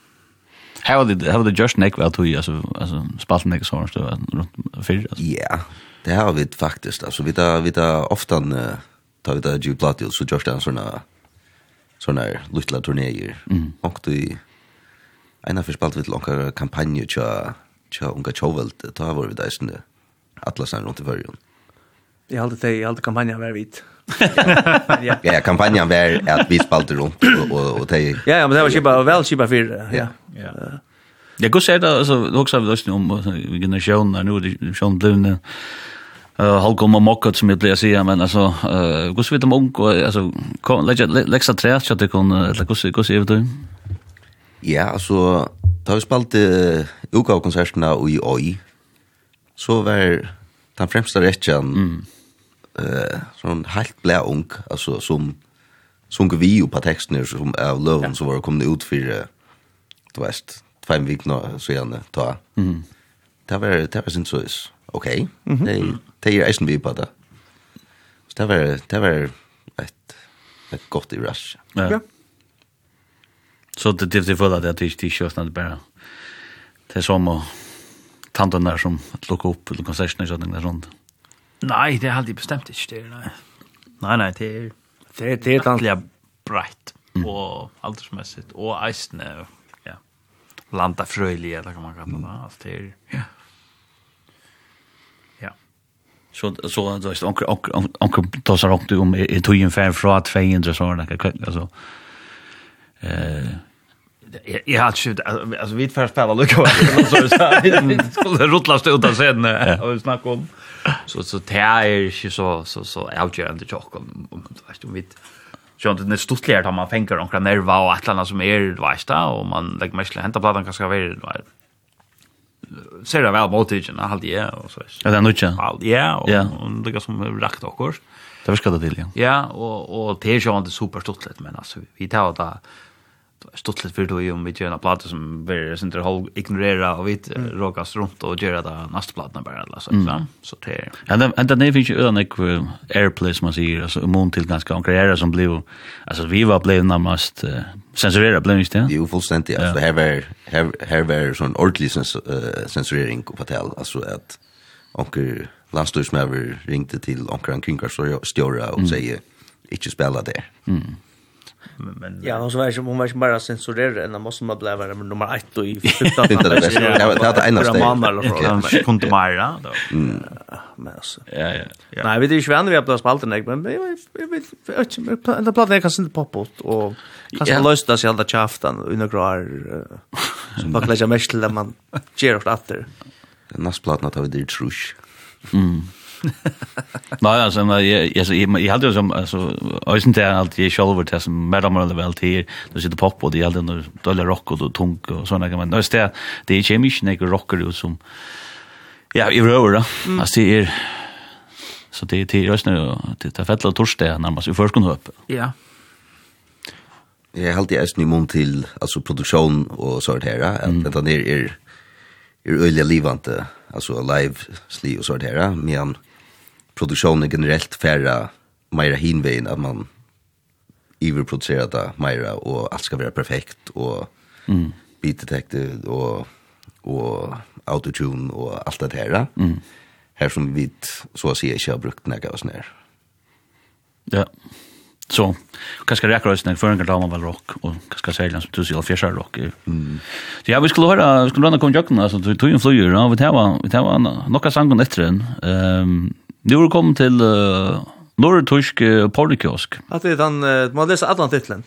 Här var det här var det just neck vad tog alltså alltså spalten neck sånn, stå rundt för alltså. Ja. Det har vi faktisk altså vi där vi där ofta tar vi där Jude platil så just en såna såna lilla turnéer. Mm. Och det en av spalt vi långa kampanjer tja tja unga chovelt ta var vi där snö. Atlasen runt i förrjun. Jag hade det jag hade kampanjen var vit ja. ja, kampanjen var att vi spalte runt och och, og Ja, ja, men det var ju bara väl skipa för. Ja. Ja. Jag går säga alltså också vi lösning om generationer nu Sean Blune. Eh halkom och mockat som jag säger men alltså eh går så vet om ung alltså lägga läxa träs så att det kan eller går går så vet. Ja, alltså da vi spalte uka konserterna och i OI, Så var den främsta rettjen mm eh sån helt blä ung alltså som som vi ju på texten som av loven så var det kommit ut för du vet fem veckor så gärna ta. Mm. Det var det var sin så is. Okej. Det det är isen vi på det. Så det var det var ett ett gott i rush. Ja. Så det det det för att det är t-shirt inte bara. Det är som tanten där som att locka upp eller konserten eller där sånt. Mm Nei, det er aldri bestemt ikke det, nei. Nei, nei, det er... Det, det er antelig breit og aldersmessigt, og eisne, ja, landa frøylig, eller kan man kalla det, alt det er, ja. Ja. Så, så, då du onkel onkel onkel då så rakt om i togjen fem fra 200 så sånn, alltså eh, Jag har skjut alltså vi får spela lucka så så det skulle rotlas ut av sen och snacka om så så det är ju så så så avgörande chock om om du vet om vi Sjön det är stort lärt man fänger några nerva och att landa som är du vet där och man lägger mest hämta plattan kanske väl ser det väl mot igen allt ja och så. Ja, det är nutcha. Allt ja och det går som rakt också. kors. Det viskar det till ja. Ja och och det är ju inte superstort lätt men alltså vi tar det stuttligt för då ju om vi gör en platta som blir sin håll ignorera och vi råkas runt och göra det nästa platta bara alla så va så det ja den ända det finns ju en ek airplay som man säger alltså mån till ganska konkreta som blev alltså vi var blev närmast censurera blev inte det ju fullständigt alltså här var här var sån ordentlig censurering på hotell alltså att onkel Landstörsmäver ringte till onkel Kringkars och stjóra och säger inte spela det. mm. Men, men ja, hon var ju hon var ju bara censurerad än måste man bli vara nummer 1 och i 15. Det det var det enda steget. Man eller så kunde mera då. Men alltså. Ja, ja. Nej, vi det är ju vi har plats på allt men jag vet inte ända plattan är kanske inte popot och kanske lösta sig alla chaftan och några grar som bara lägga mest till där man ger åt åter. Nästa plattan tar vi det trusch. Mm. Nej, alltså men jag alltså jag hade ju som alltså ösen där alltid jag själv var det som madam eller väl till då sitter pop och det hade några dollar rock och tung och såna grejer men just det det är kemiskt när ut som ja i rör då alltså det är så det är till ösen det är fett torsdag närmast i förskon upp ja. Jeg helt jeg ösen i mun till alltså produktion och sånt här att det er, er, er øyelig livante altså, live sli og sånt her, men produktionen generellt färra mera hinvägen att man överproducerar det mera och allt ska vara perfekt och mm. beat detected och och autotune och allt det här. Mm. Här som vi så att säga inte har brukt några och sådär. Ja. Så, kanske räcker det när förrän kan man väl rock och kanske sälja som du eller fjärsar rock. Mm. Så ja, vi skulle höra, vi skulle blanda kom jökna, alltså vi tog en flyger, ja, vi tar vi tar några sangen efter den. Ehm, Nu er kommet til uh, Norretusk uh, Pornikiosk. At det er den, uh, man leser alle titlen.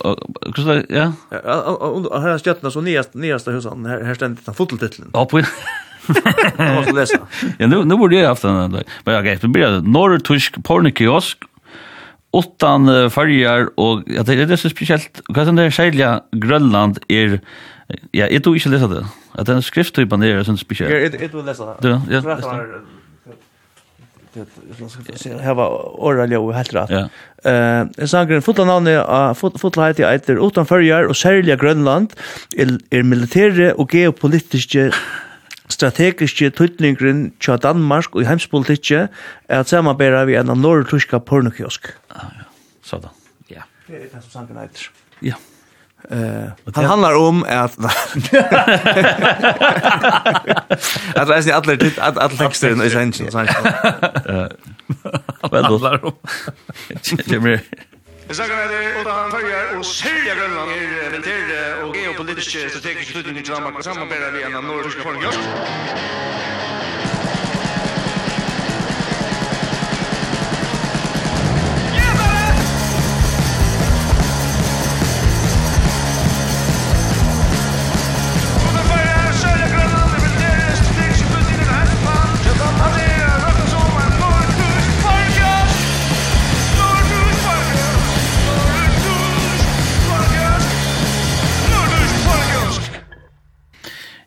Och er det? Ja. Her er skjøttene så nyast, nyaste husene, her, her stendet den foteltitlen. Ja, på Jag måste läsa. Ja, nu, nu borde jag haft den där. Men jag det blir norrtusk Pornikiosk. åttan uh, färger och ja, det är det så speciellt. Vad som det sälja Grönland är ja, jag tror inte läsa det. Att den skrifttypen är så speciell. Ja, jag tror läsa det. Ja, ja hava åra ljau helt rett. Ja. Eh, en sangren fotla navnet av fotla heiti eitir utan fyrjar og særlig Grønland er, er militære og geopolitiske strategiske tøytningren tja Danmark og i heimspolitikke er at samarbeida vi enn av norrtuska pornokiosk. Ah, ja, sånn. Ja. Det er det som sangen eitir. Ja. Eh, han handlar om att att det är alla dit att alla texter i essential så Eh. Vad handlar om? Jimmy. Jeg snakker med det, og da han følger og sørger Grønland och militære og geopolitiske strategiske slutninger Danmark och samarbeider vi en av nordiska folk.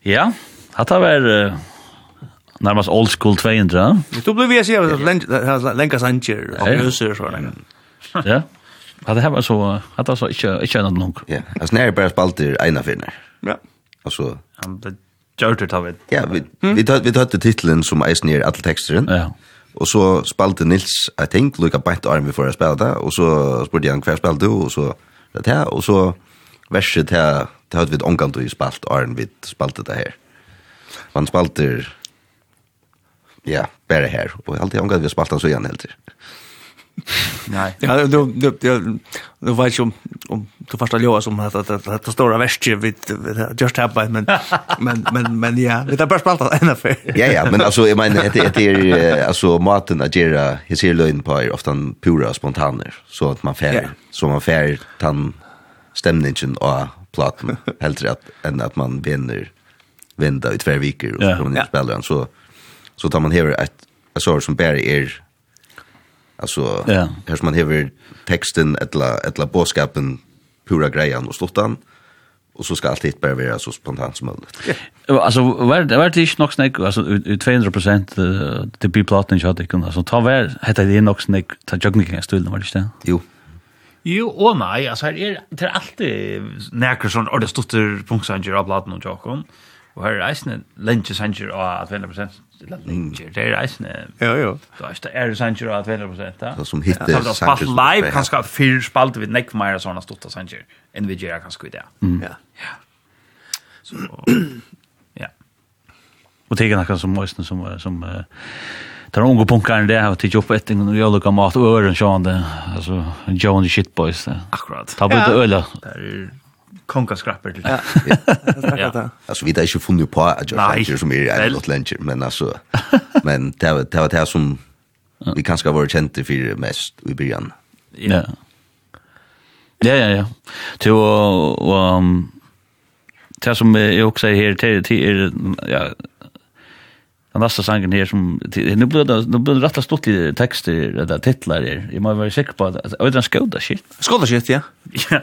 Ja, hatta var närmast old school 200. Du blev ju så här länka sanger och löser så där. Ja. Hade hemma så hade så inte inte någon nog. Ja, alltså när bara spalter ena finner. Ja. Och så det blev det av det. Ja, vi vi tog vi tog titeln som är snär all texten. Ja. Och så spalte Nils, I think, lukka bænt arm vi får spela det, og så spurte han hver spalte du, og så det her, og så verset her det hadde vi du i spalt, Arn, vi spalte det her. Man spalter, ja, bare her, og alltid omgant vi spalt han så igjen helt til. Nej. Ja, du du du vet ju om du förstår ju som att att det stora värste vid just have men men men men ja, det är bara spaltat en för. Ja ja, men alltså jag menar det det är alltså maten att göra jag ser lögn på är ofta pura spontaner så att man fär så man fär tan stämningen och platen helt rätt än att man vinner vinner i två veckor och yeah. kommer ner spelar den så så tar man här ett ett sår som bär er alltså ja. här som man här texten eller eller boskapen pura grejen och sluttan och så ska allt hit bara vara så spontant som möjligt. Alltså var det var det inte nog snack alltså 200 till jag hade kunnat alltså ta väl hade det nog snack ta jogging kan stå det var det inte. Jo. Jo, og nei, altså her er det er alltid nekker sånn, og det stutter punktsanger av bladen og tjokken, og her er eisne lentjesanger av at 20%, eller lenger, det er eisne, jo, jo. du er det er sanger av at 20%, da. Så som hitte sanger. Så spalt live, kanskje fyr spalte vi nekk meira sånne stutta sanger, enn vi gjør kanskje i det. Ja. Ja. Så, ja. Og det er noe som Moisten som, som uh, Där unga punkar där har tagit upp ett en och olika mat och öron sjönde. Alltså and the shit boys. Akkurat. Ta bort öla. Där är konka skrapper till. Ja. Alltså vi har ju funnit på att jag som är en lot lunch men alltså men det var det var det som vi kanske var kända för mest i början. Ja. Ja ja ja. Till och um det som jag också säger här till till ja den nästa sangen här som nu blir det nu blir det rätt stort i texter eller titlar här. Jag måste vara säker på att det är en skoda shit. Skoda shit, ja. Ja.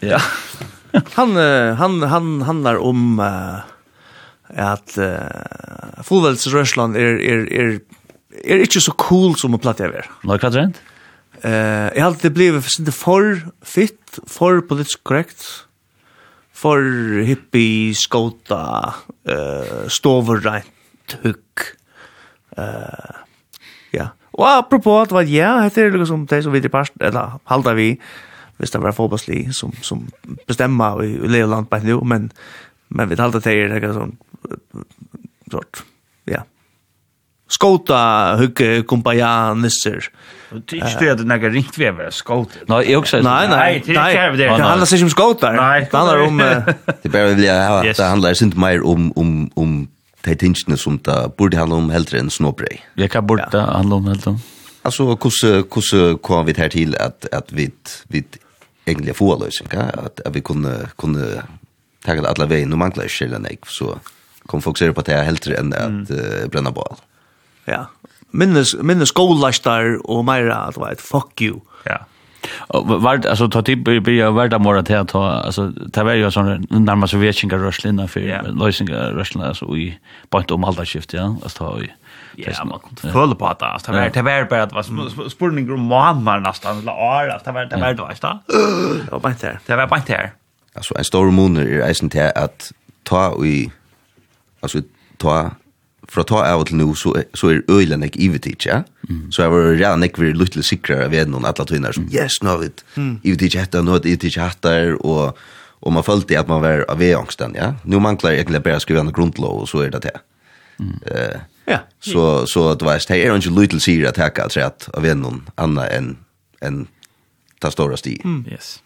ja. han han han handlar om uh, att uh, Fulvels Ryssland är är är är inte så cool som man plattar över. Like vad rent? Eh, jag har alltid blivit inte för fit, för politiskt korrekt for hippie skota eh uh, stover right hugg. Uh, ja. Og apropos at var ja, heter det liksom det som vi til part, eller halda vi, hvis det var fotbollslig som, som bestemmer i, i Leoland på nu, men, men vi halda det er det sånn, sort, ja. Skåta, hugge, kumpaja, nisser. Det är inte det några ringtvever, skåta. Nej, jag också. Nej, nej, nej. Det handlar sig om skåtar. Det handlar om... Det bara vill jag ha. Det handlar sig inte mer om, om, om de tingene som det burde handle om heldre enn snåbrei. Ja, hva burde det handle om heldre? Altså, hvordan kom vi her til at, at vi, vi egentlig få løsning, at, at vi kunne, kunne ta det alle veien, og mangler ikke eller nek, så kom folk ser på at det er heldre enn at uh, brenna bål. Ja, minnes, minnes skolastar og meira, at det var et fuck you. Ja. Yeah Vart alltså ta typ börja värda mora till att ta alltså ta var ju sån närmast sovjetiska röslinna för lösningar röslinna alltså i point om alla skift ja alltså ta i Ja, man kunde föll på att det var det var bara att var spurning om mamma nästan eller all det var det var då Det var bara där. Det var bara där. Alltså en stor moon är eisen till att ta i alltså ta för att ta av till nu, så, så er øylen ikke ivetid, ja? Så jag var redan ek veldig lite sikrere av en alla tunnar som, yes, no it vi mm. ivetid hette, nå har vi ivetid hette, og, man följde att man var av angsten, ja? nu mangler jeg egentligen bara skriva en grunnlov, och så är det det. eh ja. Så, så det var, det är inte lite lyttelig att at jeg kan si av en annan än en, ta stora sti. Yes.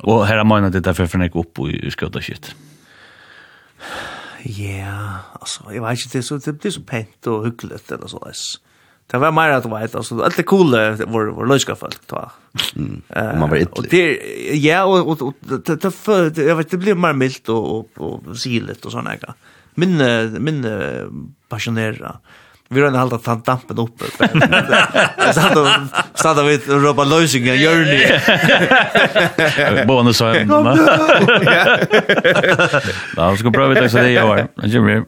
Og her er mannen det derfor for jeg opp og skjøter skitt. Ja. Ja, altså, jeg vet ikke, det, er så, det blir så pent og hyggelig eller så dess. Det var mer at du vet, altså, alt det coole var, var løyska folk, da. Mm, og man var ytlig. Og det, ja, og, og, og det, det, det, det, jeg vet, det blir mer mildt og, og, og silet og sånn, ikke? Minne, minne passionera. Vi rönnar halda tant dampen uppe. Stanna vid och ropa lösningar, gör ni? Bonus har. Ja, vi ska prova det så det gör. Jag gör vi.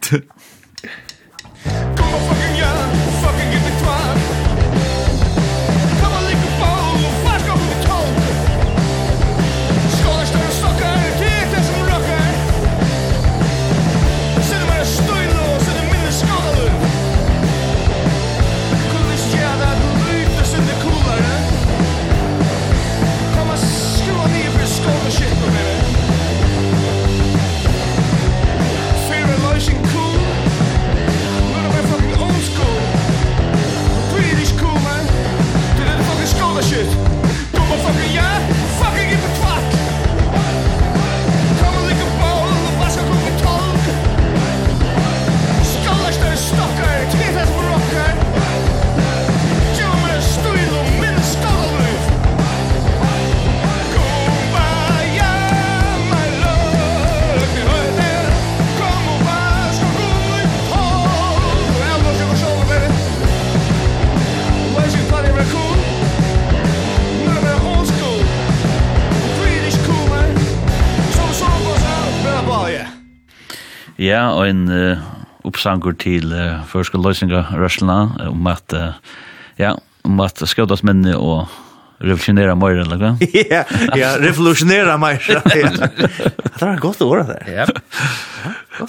Ja, og en uh, oppsangur til uh, første løsninga rørslene om at uh, ja, om at skjøtas mennene og revolutionera mer eller vad? Ja, ja, revolutionera mer. Det var gott ord där. Ja.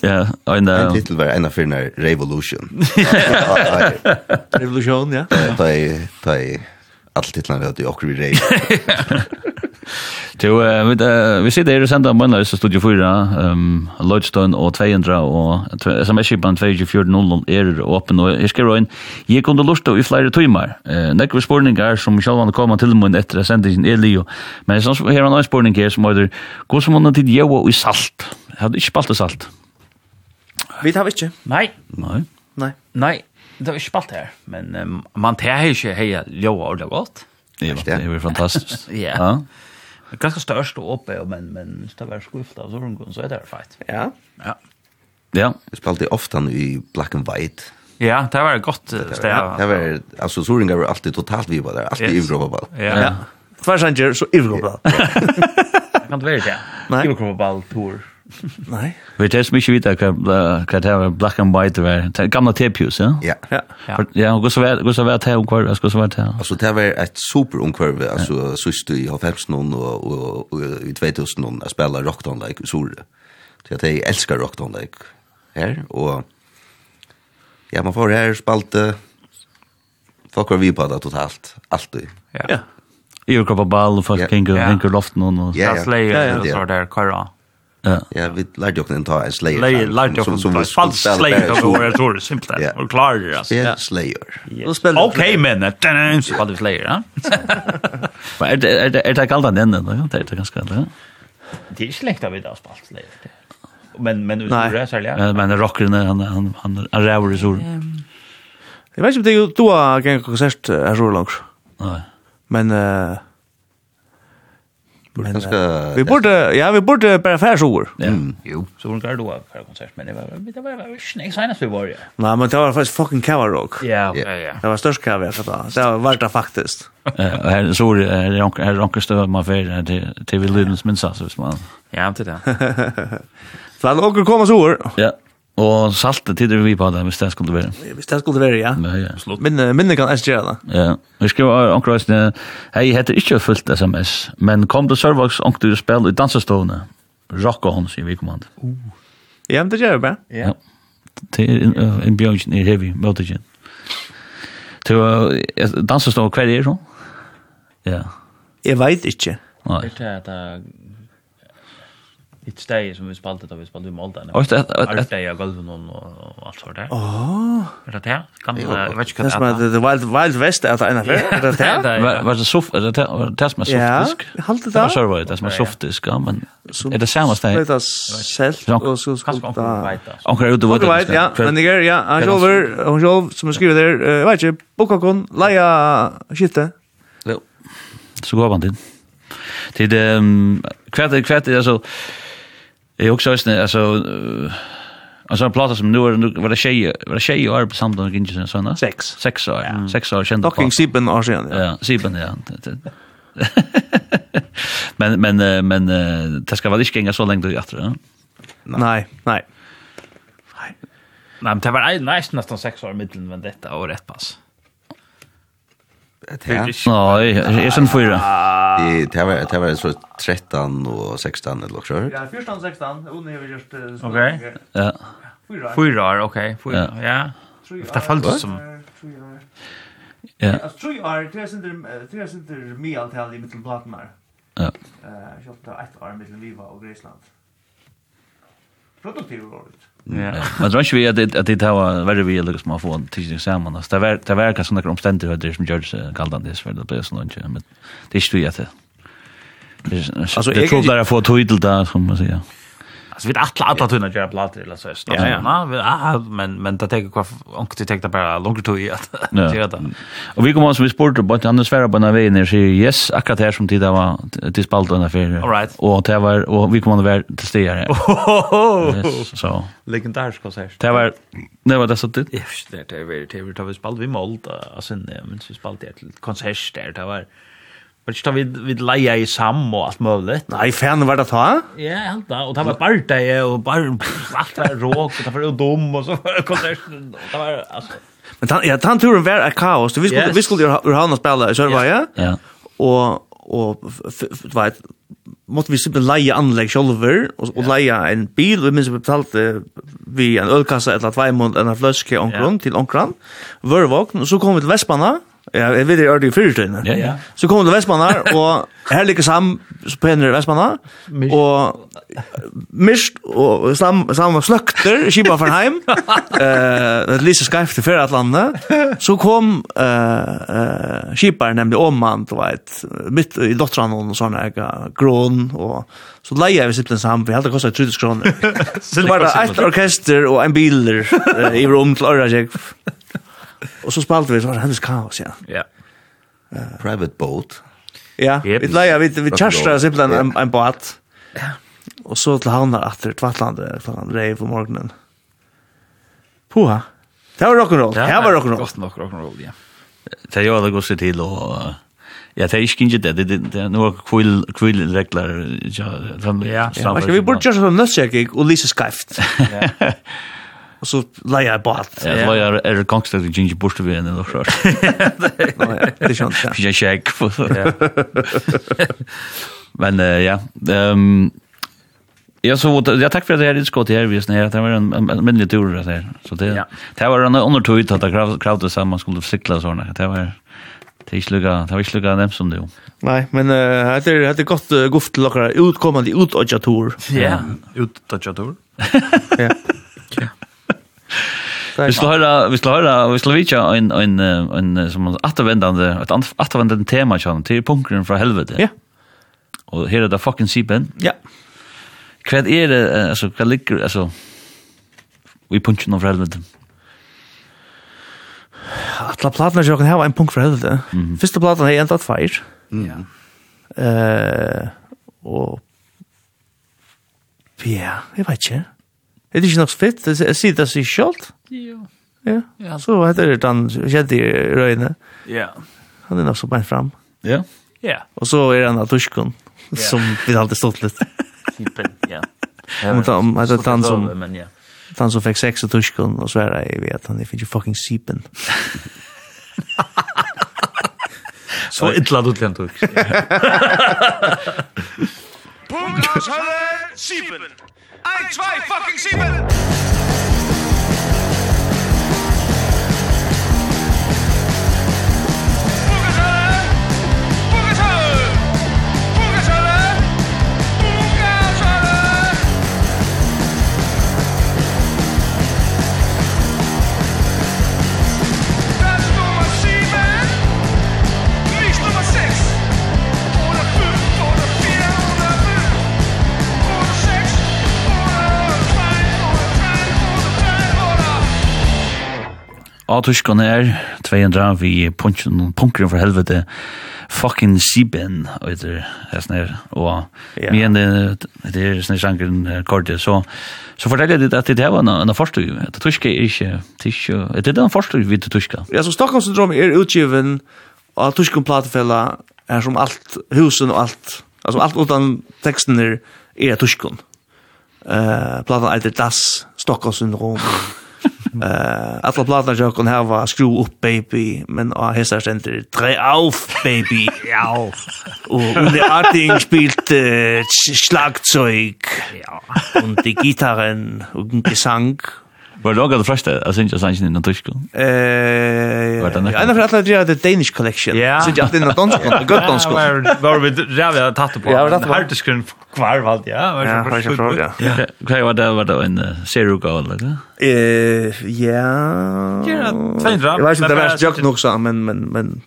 Ja, en en titel var en för en revolution. Revolution, ja. Tai tai allt titlarna hade ju också revolution. Jo, vi vi sitter her i senda Mønløs studio 4, um, Lodgestone og 200 og SMS-skipan 2400 er åpen, og jeg skriver inn, jeg kunne lurt i flere timer. Uh, Nekker spurningar som selv han kommer til mun etter sendingen er lio, men jeg synes her er en spurning her som heter, hva som hun tid jo i salt? Jeg hadde ikke spalt salt. Vi tar ikke. Nei. Nei. Nei. Nei. Det var ikke spalt her, men um, man tar ikke heia ljøa ordentlig godt. Ja, det er fantastisk. ja. ja ganske størst og oppe, men men det var skuft av Zorungun så er det feit. Ja. Ja. Ja, jag spelade ofta i black and white. Ja, det var godt ställe. sted. det var altså Zorungun var alltid totalt vi var der, alltid yes. Europa. Ja. ja. Tvärs så Europa. Kan det være det? Europa Tour. Nei. Vi tar så ikke vite hva det var black and white var. Gamla tepjus, ja? Ja. Ja, og hva så var det her omkvarve? Hva så var det her? Altså, det var et super omkvarve, altså, sørste i H5-nån og i 2000-nån, jeg spiller rockdown-like i Sore. Så jeg elsker rockdown-like her, og ja, man får her spalte, folk var vi på det totalt, alltid. Ja. Ja. Iverkroppa ball, og folk henger loften og... Ja, ja. Ja, ja. Ja, ja. Ja, ja. Ja, ja. Ja, vi lærte jo ikke ta en slayer. Slayer, lærte jo ikke ta falsk slayer, og jeg tror det simpelt, og klarer det. Ja, slayer. Då spelade Okej men, så var det slayer, ja. Er det ikke alt av denne, da? Det er det ganske alt, ja. Det er ikke lengt av i dag, falsk slayer. Men, men, utrolig, særlig, ja. Men rockerne, han, han, han, han ræver i sol. Jag vet inte om det är jo, du jag gang konsert här så långt. Nej. Men, eh, Men, ganska, vi borde ja vi borde bara färsor. Ja. Mm. Jo, så hon går då för konsert men det var det var snägt senast vi var ju. Nej, men det var faktiskt fucking cover rock. Ja, ja, ja. Det var störst cover jag då. Det var det faktiskt. Och här så här här onkel stöv man för till till Lundens minns så man. Ja, inte det. Flan onkel komma så. Ja. Og saltet tider vi på det, hvis det skulle være. Hvis det skulle være, ja. ja, ja. Minne, minne kan SG, gjøre det. Ja. Vi skriver omkring reisende, hei, heter ikke fullt sms, men kom til Sørvaks omkring du spiller i dansestående. Rock og hånd, sier vi kommand. Uh. Ja, men det gjør jeg bare. Ja. Det er en bjørn i heavy, ikke. Til uh, dansestående hva er det, sånn? Ja. Jeg vet ikke. Nei. Det er det Ett steg som vi spalte då vi spalte i Molde. Och ett ett steg av golven och allt sånt där. Åh. Är det det? Kan jag vet ju vad det är. Det Wild Wild West är det en affär. Är det det? Var det soft är det var det som softdisk. Ja, halt det där. Så var det som softdisk, ja, men är det samma steg. Det är selt och så skulta. Och det var det. Ja, men det är ja, han över han jobb som skriver där, jag vet ju, bokakon, leja skitte. Jo. Så går man till. Till Det ehm kvärt kvärt alltså Jag också visste alltså alltså en platta som nu var var det tjej var det tjej år på samt och inte såna. 6. 6 år. ja. 6 år kände. Docking Siben år sedan. Ja, Siben ja. men men men det ska väl inte gänga så länge då efter. Nej, nej. Nej. Nej, men det var nästan nästan 6 år mitteln men detta år rätt pass. Nej, är sen fyra. Det det var det var så 13 och 16 eller så. Ja, 14 och 16 och nu har vi gjort Okej. Ja. Fyra. Fyra, okej. Fyra. Ja. Det faller som Ja. Alltså tror jag det är inte det är inte mig allt här i mitten platnar. Ja. Eh, jag har ett år mellan Viva och Gräsland. Produktivt. Ja. Men tror inte vi att att det var varit vi lyckas man få en tidsning samman. Det var det verkar såna omständigheter som gjorde så kallt det för det blir så inte men det är ju att Alltså jag tror där få titel där som man säger. Alltså vi alla alla tunna gör plattor eller så. Ja, ja. ja, men men det tar kvar onkel det tar bara längre tid att göra det. Och vi kommer som vi sportar bara andra svära på när vi ner så yes, akkurat här som tid det var till spalt spalten där All right. Och det var och vi kommer att vara till stiga här. Så. Legendarisk konsert. Det var det var det så det. Det det det vi tar vi spalt vi mål alltså men så spalt det till konsert där det var Men ikke da vi, vi leja i sam og alt mulig. Nei, fan var det ta? Ja, helt da. Og det var bare det, og bare alt var råk, og det var jo dum, og så var konserten, og det var, altså. Men tan, ja, tan turen var et kaos. Vi skulle, yes. vi skulle ur havna spela i Sørbaia, ja. og, og, du vet, måtte vi simpelthen leie anlegg sjolver, og, og leie en bil, vi minns vi betalte vi en ølkassa, eller tvei måned, en fløske, onkron, til onkron, vørvåkn, og så kom vi til Vespana, Ja, jeg vet det er det i. Ja, ja. Så kom det Vestmanna, og her ligger Sam, så i Vestmanna. og Mist, og Sam, Sam var sløkter, Kipa for heim, uh, et lise skarft til Fyrratlandet, så kom uh, uh, Kiba, nemlig Åman, du vet, mitt i dotteren og sånne, jeg, Grån, og så leie vi simpelthen Sam, vi hadde kostet 30 kroner. Så det var et orkester og en biler uh, i rom til Ørajekv. Og så spalte vi så var det hennes kaos, ja. Ja. Uh, Private boat. Ja, yep. vi leia, vi, vi kjærstra simpelthen en, en båt. Ja. Og så til havna atter Tvattlandet, klokkan rei på morgenen. Poha. Det var rock'n'roll, det var rock'n'roll. Godt nok rock'n'roll, ja. Det gjør det godt til og... Ja, det er ikke ikke det. Det er noen kvill-regler. Ja, ja. Vi burde gjøre sånn nødtjekking og lise skreft. Ja. Og så lejer jag båt. Ja, ja. lejer är det gangster Ginger Bush till vän eller så. Nej, det känns inte. Jag check. Men ja, ehm Ja så ja tack för det här utskottet här vi när det var en mindre tur det här. Så det ja. det var en undertog att det crowd samman skulle cykla såna. Det var det är slugga, det var slugga dem som det Nej, men det är det gott guft lockar utkommande utodjator. Ja, utodjator. Ja. Vi skulle höra, vi skulle höra, vi skulle vitja en en en som återvändande ett återvändande tema kan till punkten från helvete. Ja. Och här är det fucking sipen. Ja. Kvad är det alltså kvad ligger alltså vi punchen av helvete. Alla platna jag kan ha en punkt för helvete. Första plattan är ända tvär. Ja. Eh och Ja, jeg vet ikke. Er det ikke nok fitt? Jeg sier det seg selv. Jo. Ja, så heter det den kjente i røyene. Ja. Han er nok så beint fram. Ja. Ja. Og så er han av tuskon, som vi alltid stått litt. Typen, ja. Om han heter den som... Han som fikk sex og tuskon, og så er det jeg vet, han er finnes jo fucking sipen. Så ytla du til en tusk. Punkas høyre sypen! Ein, zwei, fucking sieben! Atushkan er 200 vi punchen punkeren for helvete. Fucking Siben og det er sånn her og men det er sånn sjanken kortet så så forteller jeg at det var en forstøy at tyske er ikke tyske det er en forstøy vid tyska ja så Stockholm syndrom er utgiven av tyskan platefella er som alt husen og alt altså alt utan teksten er er tyskan eh platan er det das Stockholm syndrom Eh, alla platna jag kan ha screw up baby, men a hesa ständer tre auf baby. Ja. Och det arting spielt Schlagzeug. Ja, und die Gitarren und Gesang Var det også det första jag syns jag syns innan tysk? Eh, en för alla det the Danish collection. Ja. Så jag alltid innan dansk, gott dansk. Var vi rävda tatt på. Ja, det var hartisken kvar vald, ja, var det för fråga. Ja, okej, vad det var det en zero goal eller? Eh, ja. Ja, två drop. Jag vet inte det var jag nog så men men men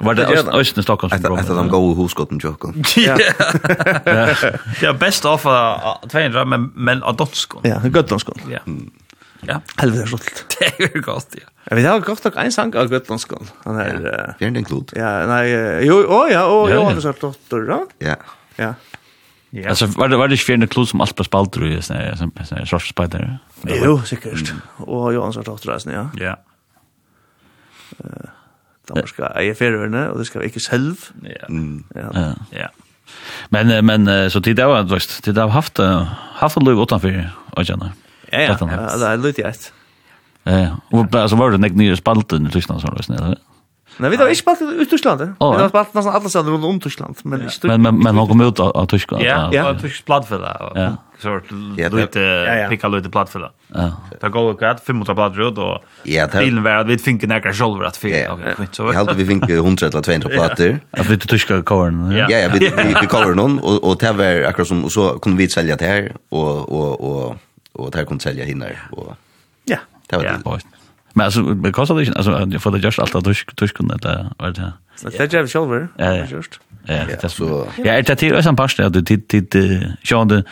Var det Østen i Stockholm som kom? Etter de gode hoskotten tjokken. Ja. Ja, best av 200, men av danskon. Ja, gøtt danskon. Ja. Ja. Helvete rullt. Det er jo godt, ja. Jeg vet, jeg har godt nok en sang av Gøtlandskål. Han er... Ja. Fjern den klod. Ja, nei, jo, å ja, å, jo, han har dotter, da. Ja. Ja. Ja. Alltså var det var det fjärde klot som allt på spalter ju såna såna sorts spalter. Jo, säkert. Och Johan sa dotter där ja. Ja. Eh, de ska eie förvärna och det ska inte själv. Ja. Ja. Ja. Men men så tid det var du vet, tid det har haft haft en löv utanför och jag Ja. Ja, ja, det er litt gjett. Ja, og så var det nek nye spalten i Tyskland sånn, eller? Nei, vi har ikke spalt i Tyskland. Vi har spalt nesten alle steder rundt om Tyskland, men ikke men, Men, men han kom ut av, Tyskland. Ja, ja. og tysk plattfella. Ja. Så var det pikka lite plattfella. Ja. Det går ikke at 500 platter ut, og ja, bilen var at vi finner nekker selv at vi så. Jeg halte vi finner 100 eller 200 platter. Ja, vi tyska kåren. Ja, ja, vi, vi, vi coveren noen, og, og det var akkurat som, så kunne vi selge det her, og, og, og och där kunde sälja hinner och ja det var ja. det Men alltså det kostar det inte alltså får det just allt att dusch dusch kunde det var det. Det är ju själva. Ja, just. Ja, det så. Ja, er det är ju en pasta det tid, det sjön det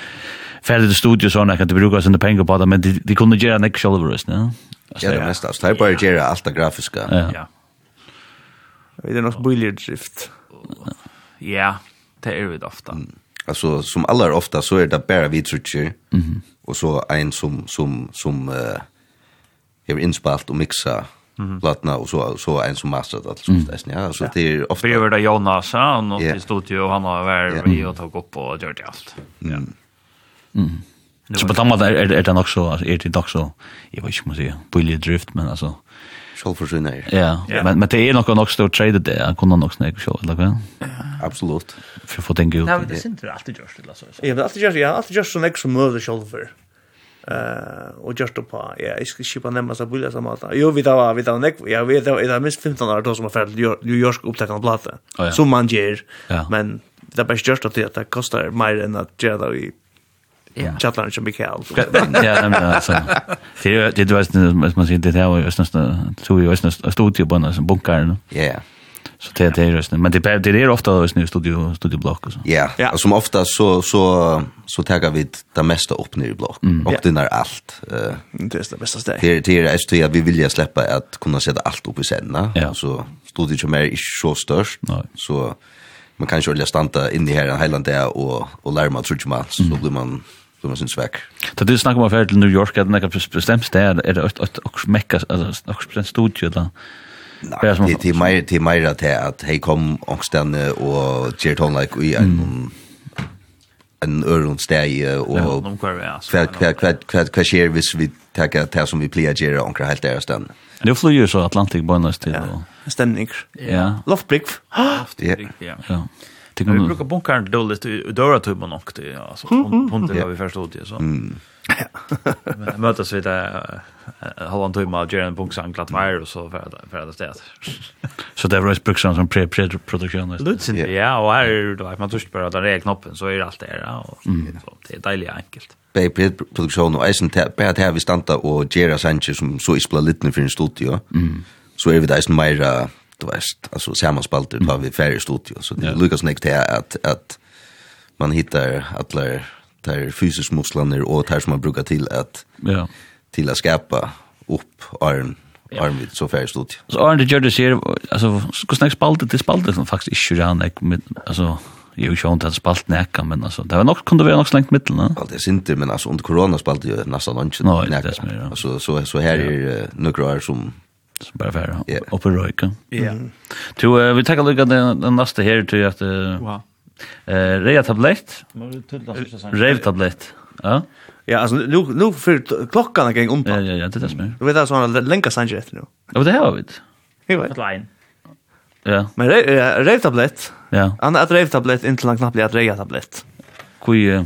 färdigt studio såna kan det brukas under pengar på det men de kunde göra en själva röst, va? Ja, det mesta. Så det bara göra allt det grafiska. Ja. Vi det nog billigare drift. Ja, det är ju ofta. Mm alltså som alla ofta så är det bara vi tror Mhm. Och så en som som som eh är inspalt och mixa Mm. Platna och så så en som masterat allt sånt där. Ja, så det är ofta över där Jonas och något i studio han har varit vi och tagit upp och gjort allt. Ja. Mm. Så på tamma där är det nog så är det dock så jag vet inte vad man säger. Bully drift men alltså självförsörjare. Ja, ja. men men det är nog också stor trade det. Jag kunde nog snägga så eller vad? Absolut. För få den gud. Nej, det syns inte alltid just det så. Ja, det är alltid just ja, alltid just så nästa möte självför. Eh och just på ja, jag ska skipa nämna så bullar som att. Jo, vi tar vi tar näck. Ja, vi tar det är minst 15 år då som har färd New York upptäckande platta. Som man ger. Men det är bara just att det kostar mer än att göra det i Chatlar som Mikael. Ja, men alltså. Det är det du vet vad man säger det här är nästan så ju nästan studio på någon bunkar. Ja. Så det det är just men det det är ofta då nu studio studioblock och så. Ja, och som ofta så så så tar vi det mesta upp nu i block och det är allt. Eh det är det bästa stället. Det det är just att vi vill ju släppa att kunna sätta allt upp i sänna så studio som är så störst. Så man kan ju läsa stanta in i här en hela dag och och lära man tror man så blir man som man sin svekk. Da du snakker om affære til New York, er det nekka bestemt sted, er det et mekka, altså, et bestemt studio, eller? Nei, det det, er meira til meira til at hei kom ångstene og gjer tonleik i en en øron steg og hva skjer hvis vi takker det som vi pleier gjøre ångre helt deres den. Det flyr så Atlantik Buenos til. Stemning. Ja. Loftblikk. Loftblikk, ja. Ja. Vi brukar bunkern dåligt i dörratubben och det alltså punten har vi förstått det så. Men mötas vi där har en timme av Jaren Bunksang glatt var och så för för det stället. Så det var bruksan som pre pre produktion. Lutsen ja och här är det man törst på den där knoppen så är det allt där och så det är dejligt enkelt. Baby pre produktion och eisen bara här vi stanta och Jera Sanchez som så isbla lite för en studio. Mm. Så är vi där som mera du vet, alltså sammanspalt mm. vi färre i studio så det yeah. lukas näkt här att att man hittar alla där fysisk musklerna och där som man brukar till att ja till att skapa upp arm Ja. Arn så färre stod. Så Arn det gör det ser alltså, ska snacka spalt det spaltet som faktiskt inte rann, alltså, jo ikke om det spalt nekka, men altså, det var nok, kunne være nok slengt middel, ne? Ja, det er sinter, men altså, under korona spalt jo nesten ikke nekka. Nei, det er som ja. Altså, så, så her er några år som Så bara färra. upp och röka. Ja. Yeah. Mm. To, uh, vi tackar lukka den, den nästa här till att... Uh, wow. Eh, Reja tablett. Rev tablett. Ja. Ja, alltså nu nu för klockan är gick om. Ja, ja, ja, det är smär. Du vet alltså han länkar sig efter nu. Och det har vi. Hej, vad? Line. Ja. Men reja tablett. Ja. Han har reja tablett inte långt knappt att reja tablett. Kui eh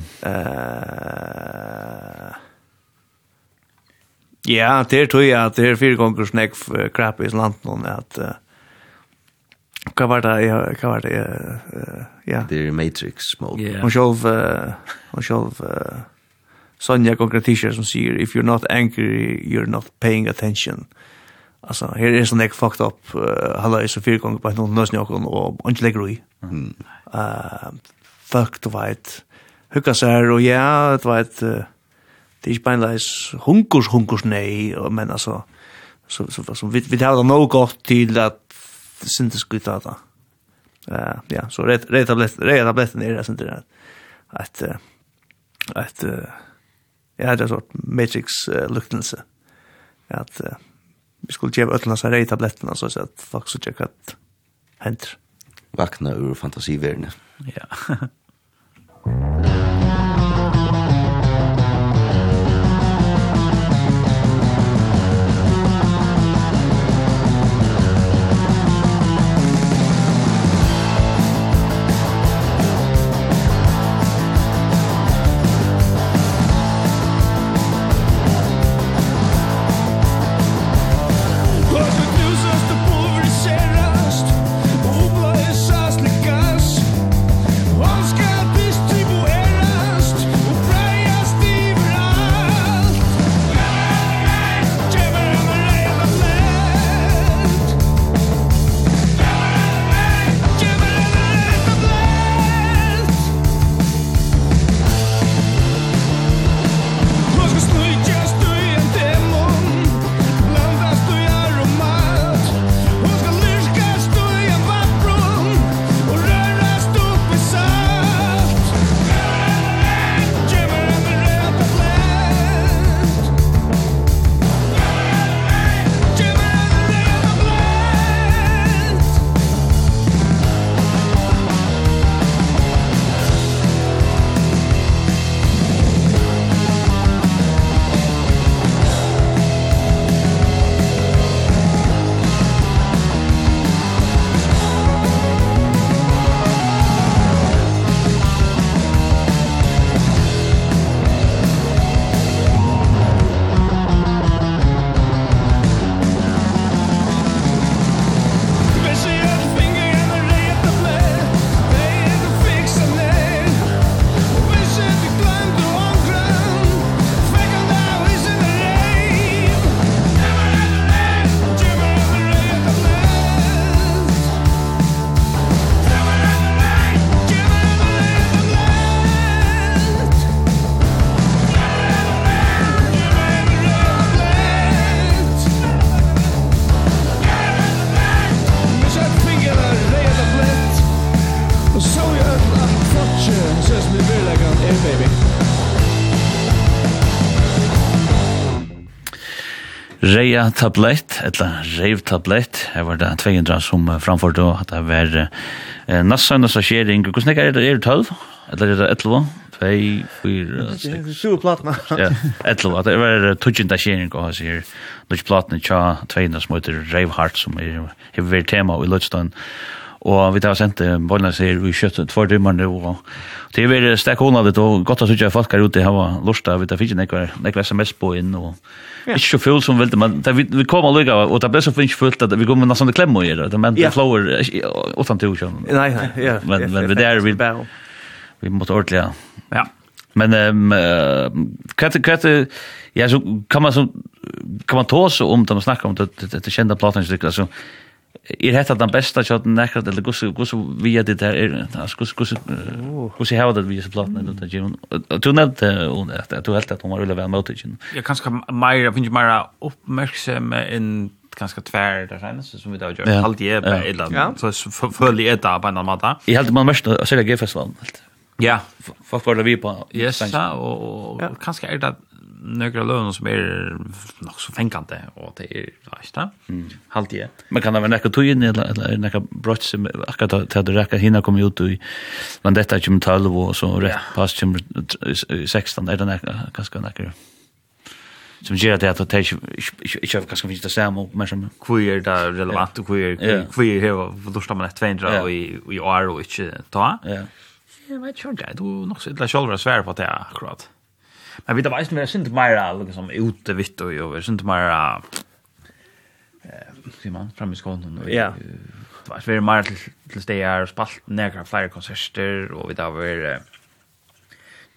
Ja, det tror jeg at det er fire ganger snakk crap i land nå, at uh, hva var det, ja, hva var det, uh, ja. Det er Matrix mode. Yeah. Hun sjolv, uh, hun sjolv, uh, Sonja ganger t-shirt som sier, if you're not angry, you're not paying attention. Alltså, här är sån där fucked up, uh, halla är så fyra gånger på någon nösning och och inte lägger i. Mm. Uh, fuck, du vet. Hukka så här, och ja, du vet, uh, det er ikke bare en leis hunkurs, nei, men altså, så, så, så, så vi, vi tar det noe godt til at syntes gutta da. Uh, ja, så re-tabletten er det syntes at, at, at, ja, det er sort matrix-luktelse, at uh, vi skulle gjøre øtlene seg re-tabletten, så at folk så tjekk at henter. Vakna ur fantasiverne. Ja. Ja. Reia tablett, eller reiv tablett, her var det 200 som framfor og at det var eh, nassøyne som skjer. Hvordan er det? Er det 12? Eller er det 11? 2, 4, 6... Sju platna. Ja, 11. Det var 12 da skjer og hans her, lutsk platene tja 200 som heter reiv hart, som er, er tema i Lutstan. Og vi tar sendt bollen sier vi kjøtt for dimmer nå. Og det er veldig sterk hånda det, og godt at ikke folk her ute har lust av, vi tar nekvar nekvar sms på inn, og ikke så full som veldig, men vi, vi kom og lykka, og det ble så fint fullt at vi kom med noen klemmo klemmer det gjøre, men det flower utan til kjønn. Nei, nei, ja. Men, men det er vi, vi måtte ordentlig, ja. Men ehm um, katte ja så kan man så kan man tåsa om det man snackar om det det kända plattan så alltså er hetta den besta chatten nekrat eller gussu gussu vi det der er gussu gussu gussu hava det vi platna eller det Jim du nevnt on at du helt at hon var ulla vel mot Jim ja kanskje meira finn meira uppmärksam in ganska tvär där sen så som vi då gör halt är på eller så följer det där på en annan måte i helt man mest så det gefesvall Ja, folk var det vi på. Yes, og, og kanske kanskje er det några lön som är nog så fängande och det är rätt där. Mm. Halt det. Man kan även näka tog in eller eller näka brott som akkurat ta det räcka hinna komma ut i men detta kommer tal och så rätt pass kommer 16 eller näka ganska näka som gör det att det inte jag kanske finns det samma men som queer där relevant och queer queer här då står man ett vändra och i i år och inte ta. Ja. Jag vet inte, du nog så illa själva svär på det akkurat. Men vi vet veist vi er sint mer liksom ute vitt och vi er sint mer eh sier man fram i skånen og ja. Det var mer til, til stegar og spalt negra flere konserter og vi där var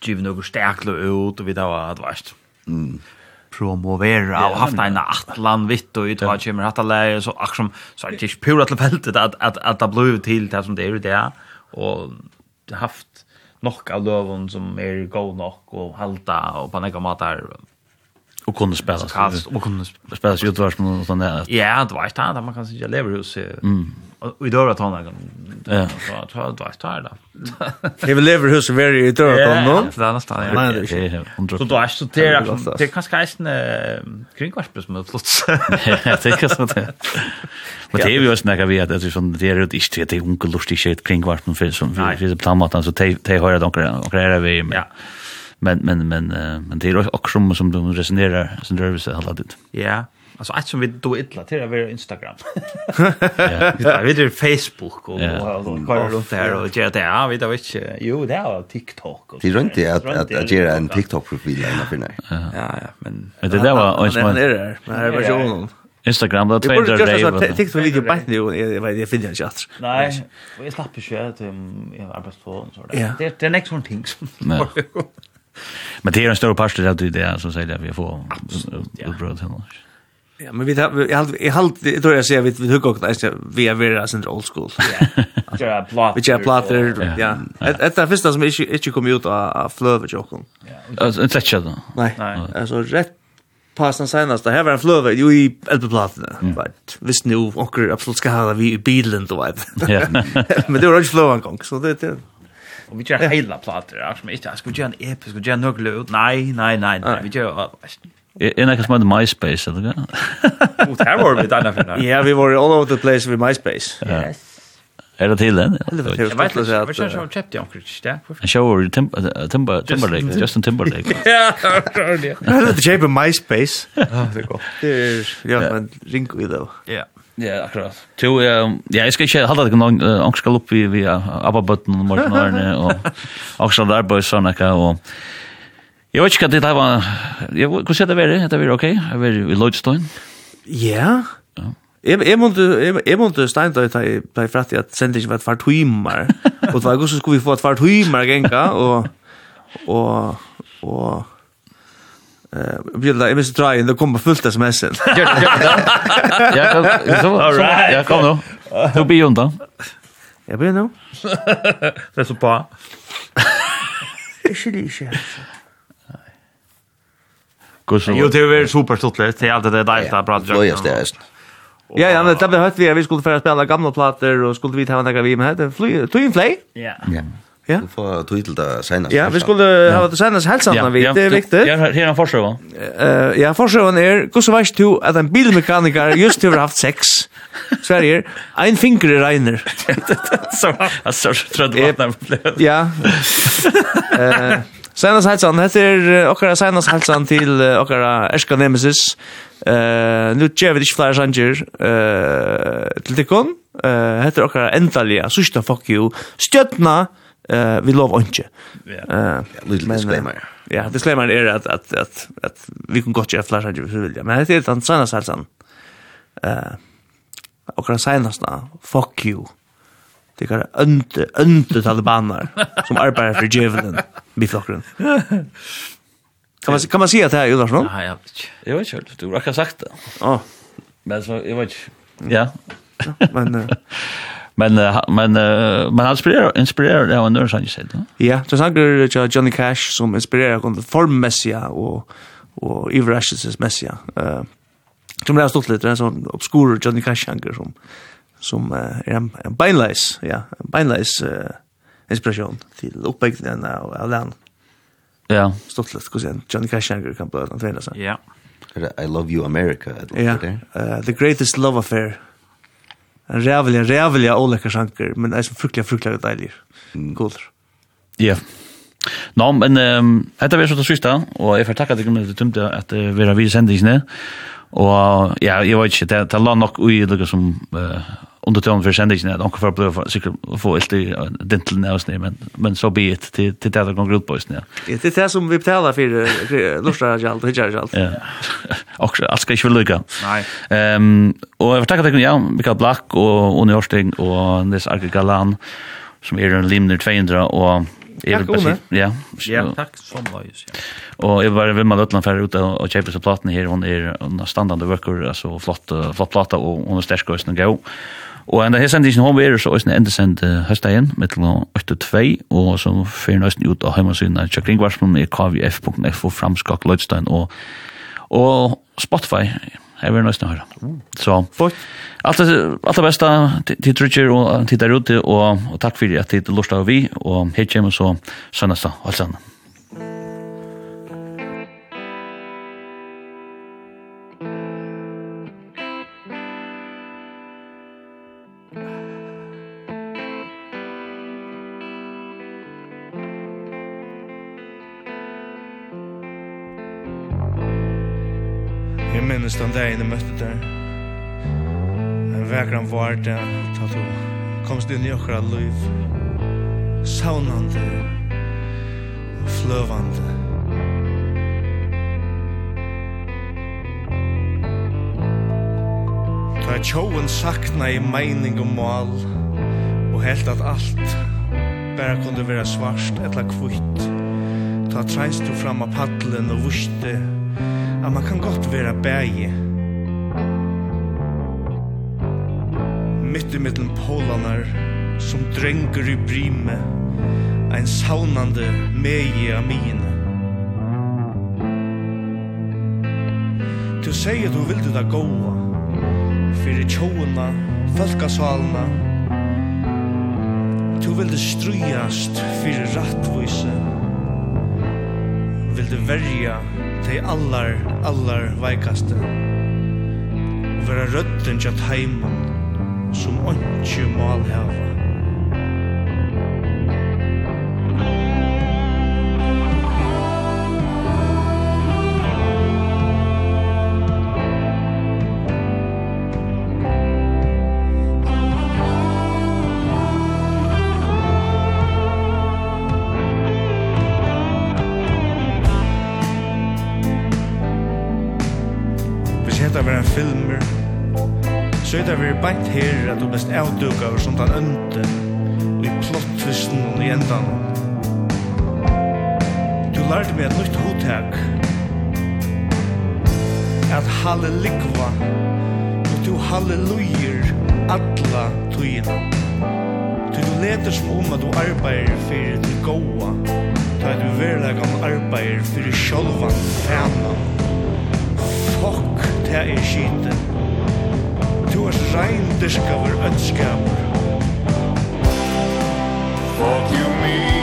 Givet noe stekle ut og vi där var det värst. Mm promovera og haft en atlan vitt og ut vad kommer att lära så som så det ikke pura till at, at, at, att det blir til det som det är det og haft nok av løven som er god nok og halta og på nekka matar Og kunne spela kast og kunne spela ju utvars med sån där. Ja, det var ikke det. man kan sikkert lever hos Mm. I døra tånda. han. Ja, så att det var Jeg vil Vi lever hos very i døra då. Ja, det är nästan. Nei, det er inte. Så då är så det är det kan skajsen kring kvarts plus med plats. Ja, det kan så det. Men det är ju snacka vi att det är sån det är ju inte det är onkel lustig shit kring kvarts men för som för plan matan så te te höra donkra och det är vi. Ja men men men uh, men det är också som som de resonerar som det så hela tiden. Ja. Alltså allt som vi då illa till att vara Instagram. ja, vi det Facebook och vad runt där och gör det. Ja, vi då vet inte. Jo, det är TikTok och. Det runt det att att göra en TikTok profil eller för nej. Ja, ja, men Men det där var inte man. Det är versionen. Instagram där tvättar dig. Jag borde TikTok video på nu jag vet jag finner inte att. Nej, vi slapp ju att jag arbetar på så där. Det Det är next one things. Nej. Men det är en stor pastor att det är som säger att vi får uppbrott henne. Ja, men vi har jag har jag har tror jag säger vi vi hugger också vi är vera sen old school. Ja. Ja, plot. Vi har plotter. Ja. Det är första som inte inte kommer ut av flöver jocken. Ja. Alltså inte lätt då. Nej. Alltså rätt passa senast det här var en flöver ju i elplattorna but visst nu och absolut ska ha vi i bilen då vet. Ja. Men det var ju flöver en gång så det det Och vi gör hela plattor. Jag som inte ska göra en episk och göra något låt. Nej, nej, nej. nej. Vi gör är något som heter MySpace eller vad? Och här var vi där för Ja, vi var all over the place with MySpace. Yes. Är det till den? Jag vet inte, jag vet inte, jag köpte ju omkring det. En show i Timberlake, Justin Timberlake. Ja, det är det. Det är MySpace. Ja, det går. Det är. Ja, men ring i det. Ja. Ja, akkurat. Tu, ja, jeg skal ikke halda deg noen angskall oppi vi Abba-bøtten og Morten Arne, og angskall der bare sånn, og jeg vet ikke hva det var, hvordan er det vært? Er det vært ok? Er det vært i Lloydstein? Ja, ja. Jeg jeg måtte jeg jeg måtte stein da jeg ble jeg fatt at sendte ikke et fart timer. Og det var godt så skulle vi få et fart timer genka og og og Eh, bjuda, jag måste dra in, det kommer fullt sms. Gör det, gör det. Jag kan, så, jag kom då. Du blir ju undan. Jag blir nu. Det är så bra. Ikke så. Jo, det er superstottelig, det är alltid det där å prate. Ja, det er Ja, ja, men det har vi hørt vi, vi skulle fære spela gamla plater, og skulle vi ta hva vi med, det er fly, fly, fly, fly, Ja. Ja. Du får tog til det senast. Ja, vi skulle ha det senast helt sammen, ja, det er viktig. Ja, her er en forsøven. Uh, ja, forsøven er, hvordan veist du at en bilmekaniker just har haft sex? Sverige, ein finger i regner. Så, jeg tror trødd vattnet det. Ja. Eh... Senast hälsan heter okkara senast hälsan uh, okkara Erska Nemesis. Uh, nu ger vi ikke flere sanger uh, til tikkun. Uh, hette er okkara endalige, Sista fuck you. Stjärna Eh vi lov inte. Eh lite disclaimer. Ja, disclaimer är att att att att vi kan gott göra flasha ju så vill jag. Men det är den sanna salsan. Eh och kan säga nästan fuck you. Det är inte inte talibaner som arbetar för Jevelen med flocken. Kan man kan man se att det här Jonas någon? Nej, jag. Jag vet inte. Du har sagt det. Ja. Men så jag vet inte. Ja. Men Men men men han inspirerar inspirerar det var av en sån sätt. Ja, så sanger Johnny Cash som inspirerar kon form messia och och Everashes messia. Eh som det har stått lite en sån obskur Johnny Cash sjanger som som är en, en beinleis, ja, en beinleis uh, inspiration till uppbyggnaden av Alan. Ja. Stått lite, ska säga, Johnny Cash sjanger kan bli en tvärna så. Ja. I love you America. Ja, yeah. uh, the greatest love affair en rævliga, rævliga olika sjanker, men det er som fruktliga, fruktliga deilig. Cool. Ja. Nå, men um, dette var så det sista, og jeg får takka deg om det tømte at det har vi sendingsene. Og ja, jeg vet ikke, det, det la nok ui, det som... Uh, under tøvn for sendingen, at onker for å bli sikkert få ilt i dintelen av oss, men, men så be it til, til det det går ut på oss. Ja. Det er det som vi betaler for lursdag og alt, og ikke alt. Ja, og alt skal ikke være lykke. Nei. Um, og jeg vil takke deg, ja, Mikael Black og Oni Årsting og Nes Arke Galan, som er en limner 200, og Takk, Ole. Ja, ja takk som var just, ja. Og jeg vil bare vimma Løtland færre ut og kjøpe seg platen her. Hun er en standande worker, altså flott, flott plata, og hun er sterk og snøgg. Og enda her sendingen hon er så også en endesend høstdagen, mittel 8-2, og så fyrir nøysten ut av heimasynet av Kjøkringvarsmån i kvf.fo framskak Løydstein og, og Spotify, jeg vil nøysten høre. Så, alt det, alt det beste til Trudger og til der ute, og, og takk for at tid lortet av vi, og her kommer så sønnesta, alt sammen. minnes den dagen jeg møtte der. En vekran var det, tatt du komst inn i okra liv. Saunande og fløvande. Ta tjoen sakna i meining og mål og helt at alt bare kunne være svart eller kvitt. Ta treist du fram av paddelen og vuste at man kan godt være bæge. Mitt i middelen polanar, som drengur i brime, ein saunande megi av mine. Du sier du vildi da gåa, fyrir tjóuna, folkasalna, Du vildi strujast fyrir rattvise, vildi verja tei allar, allar veikaste. Vera rødden tjat heimen, som ondkje mal hava. beint her at du best avduka over som den ønte og i plottvisten og i endan. Du lærte meg et nytt hotek at hallelikva og du hallelujer alla tøyina. Du leter som om at du arbeider fyrir til goa ta du verlegan arbeider fyrir sjolvan fæna. Fuck, det er skiten er rein diskaver ødskapur Fuck you mean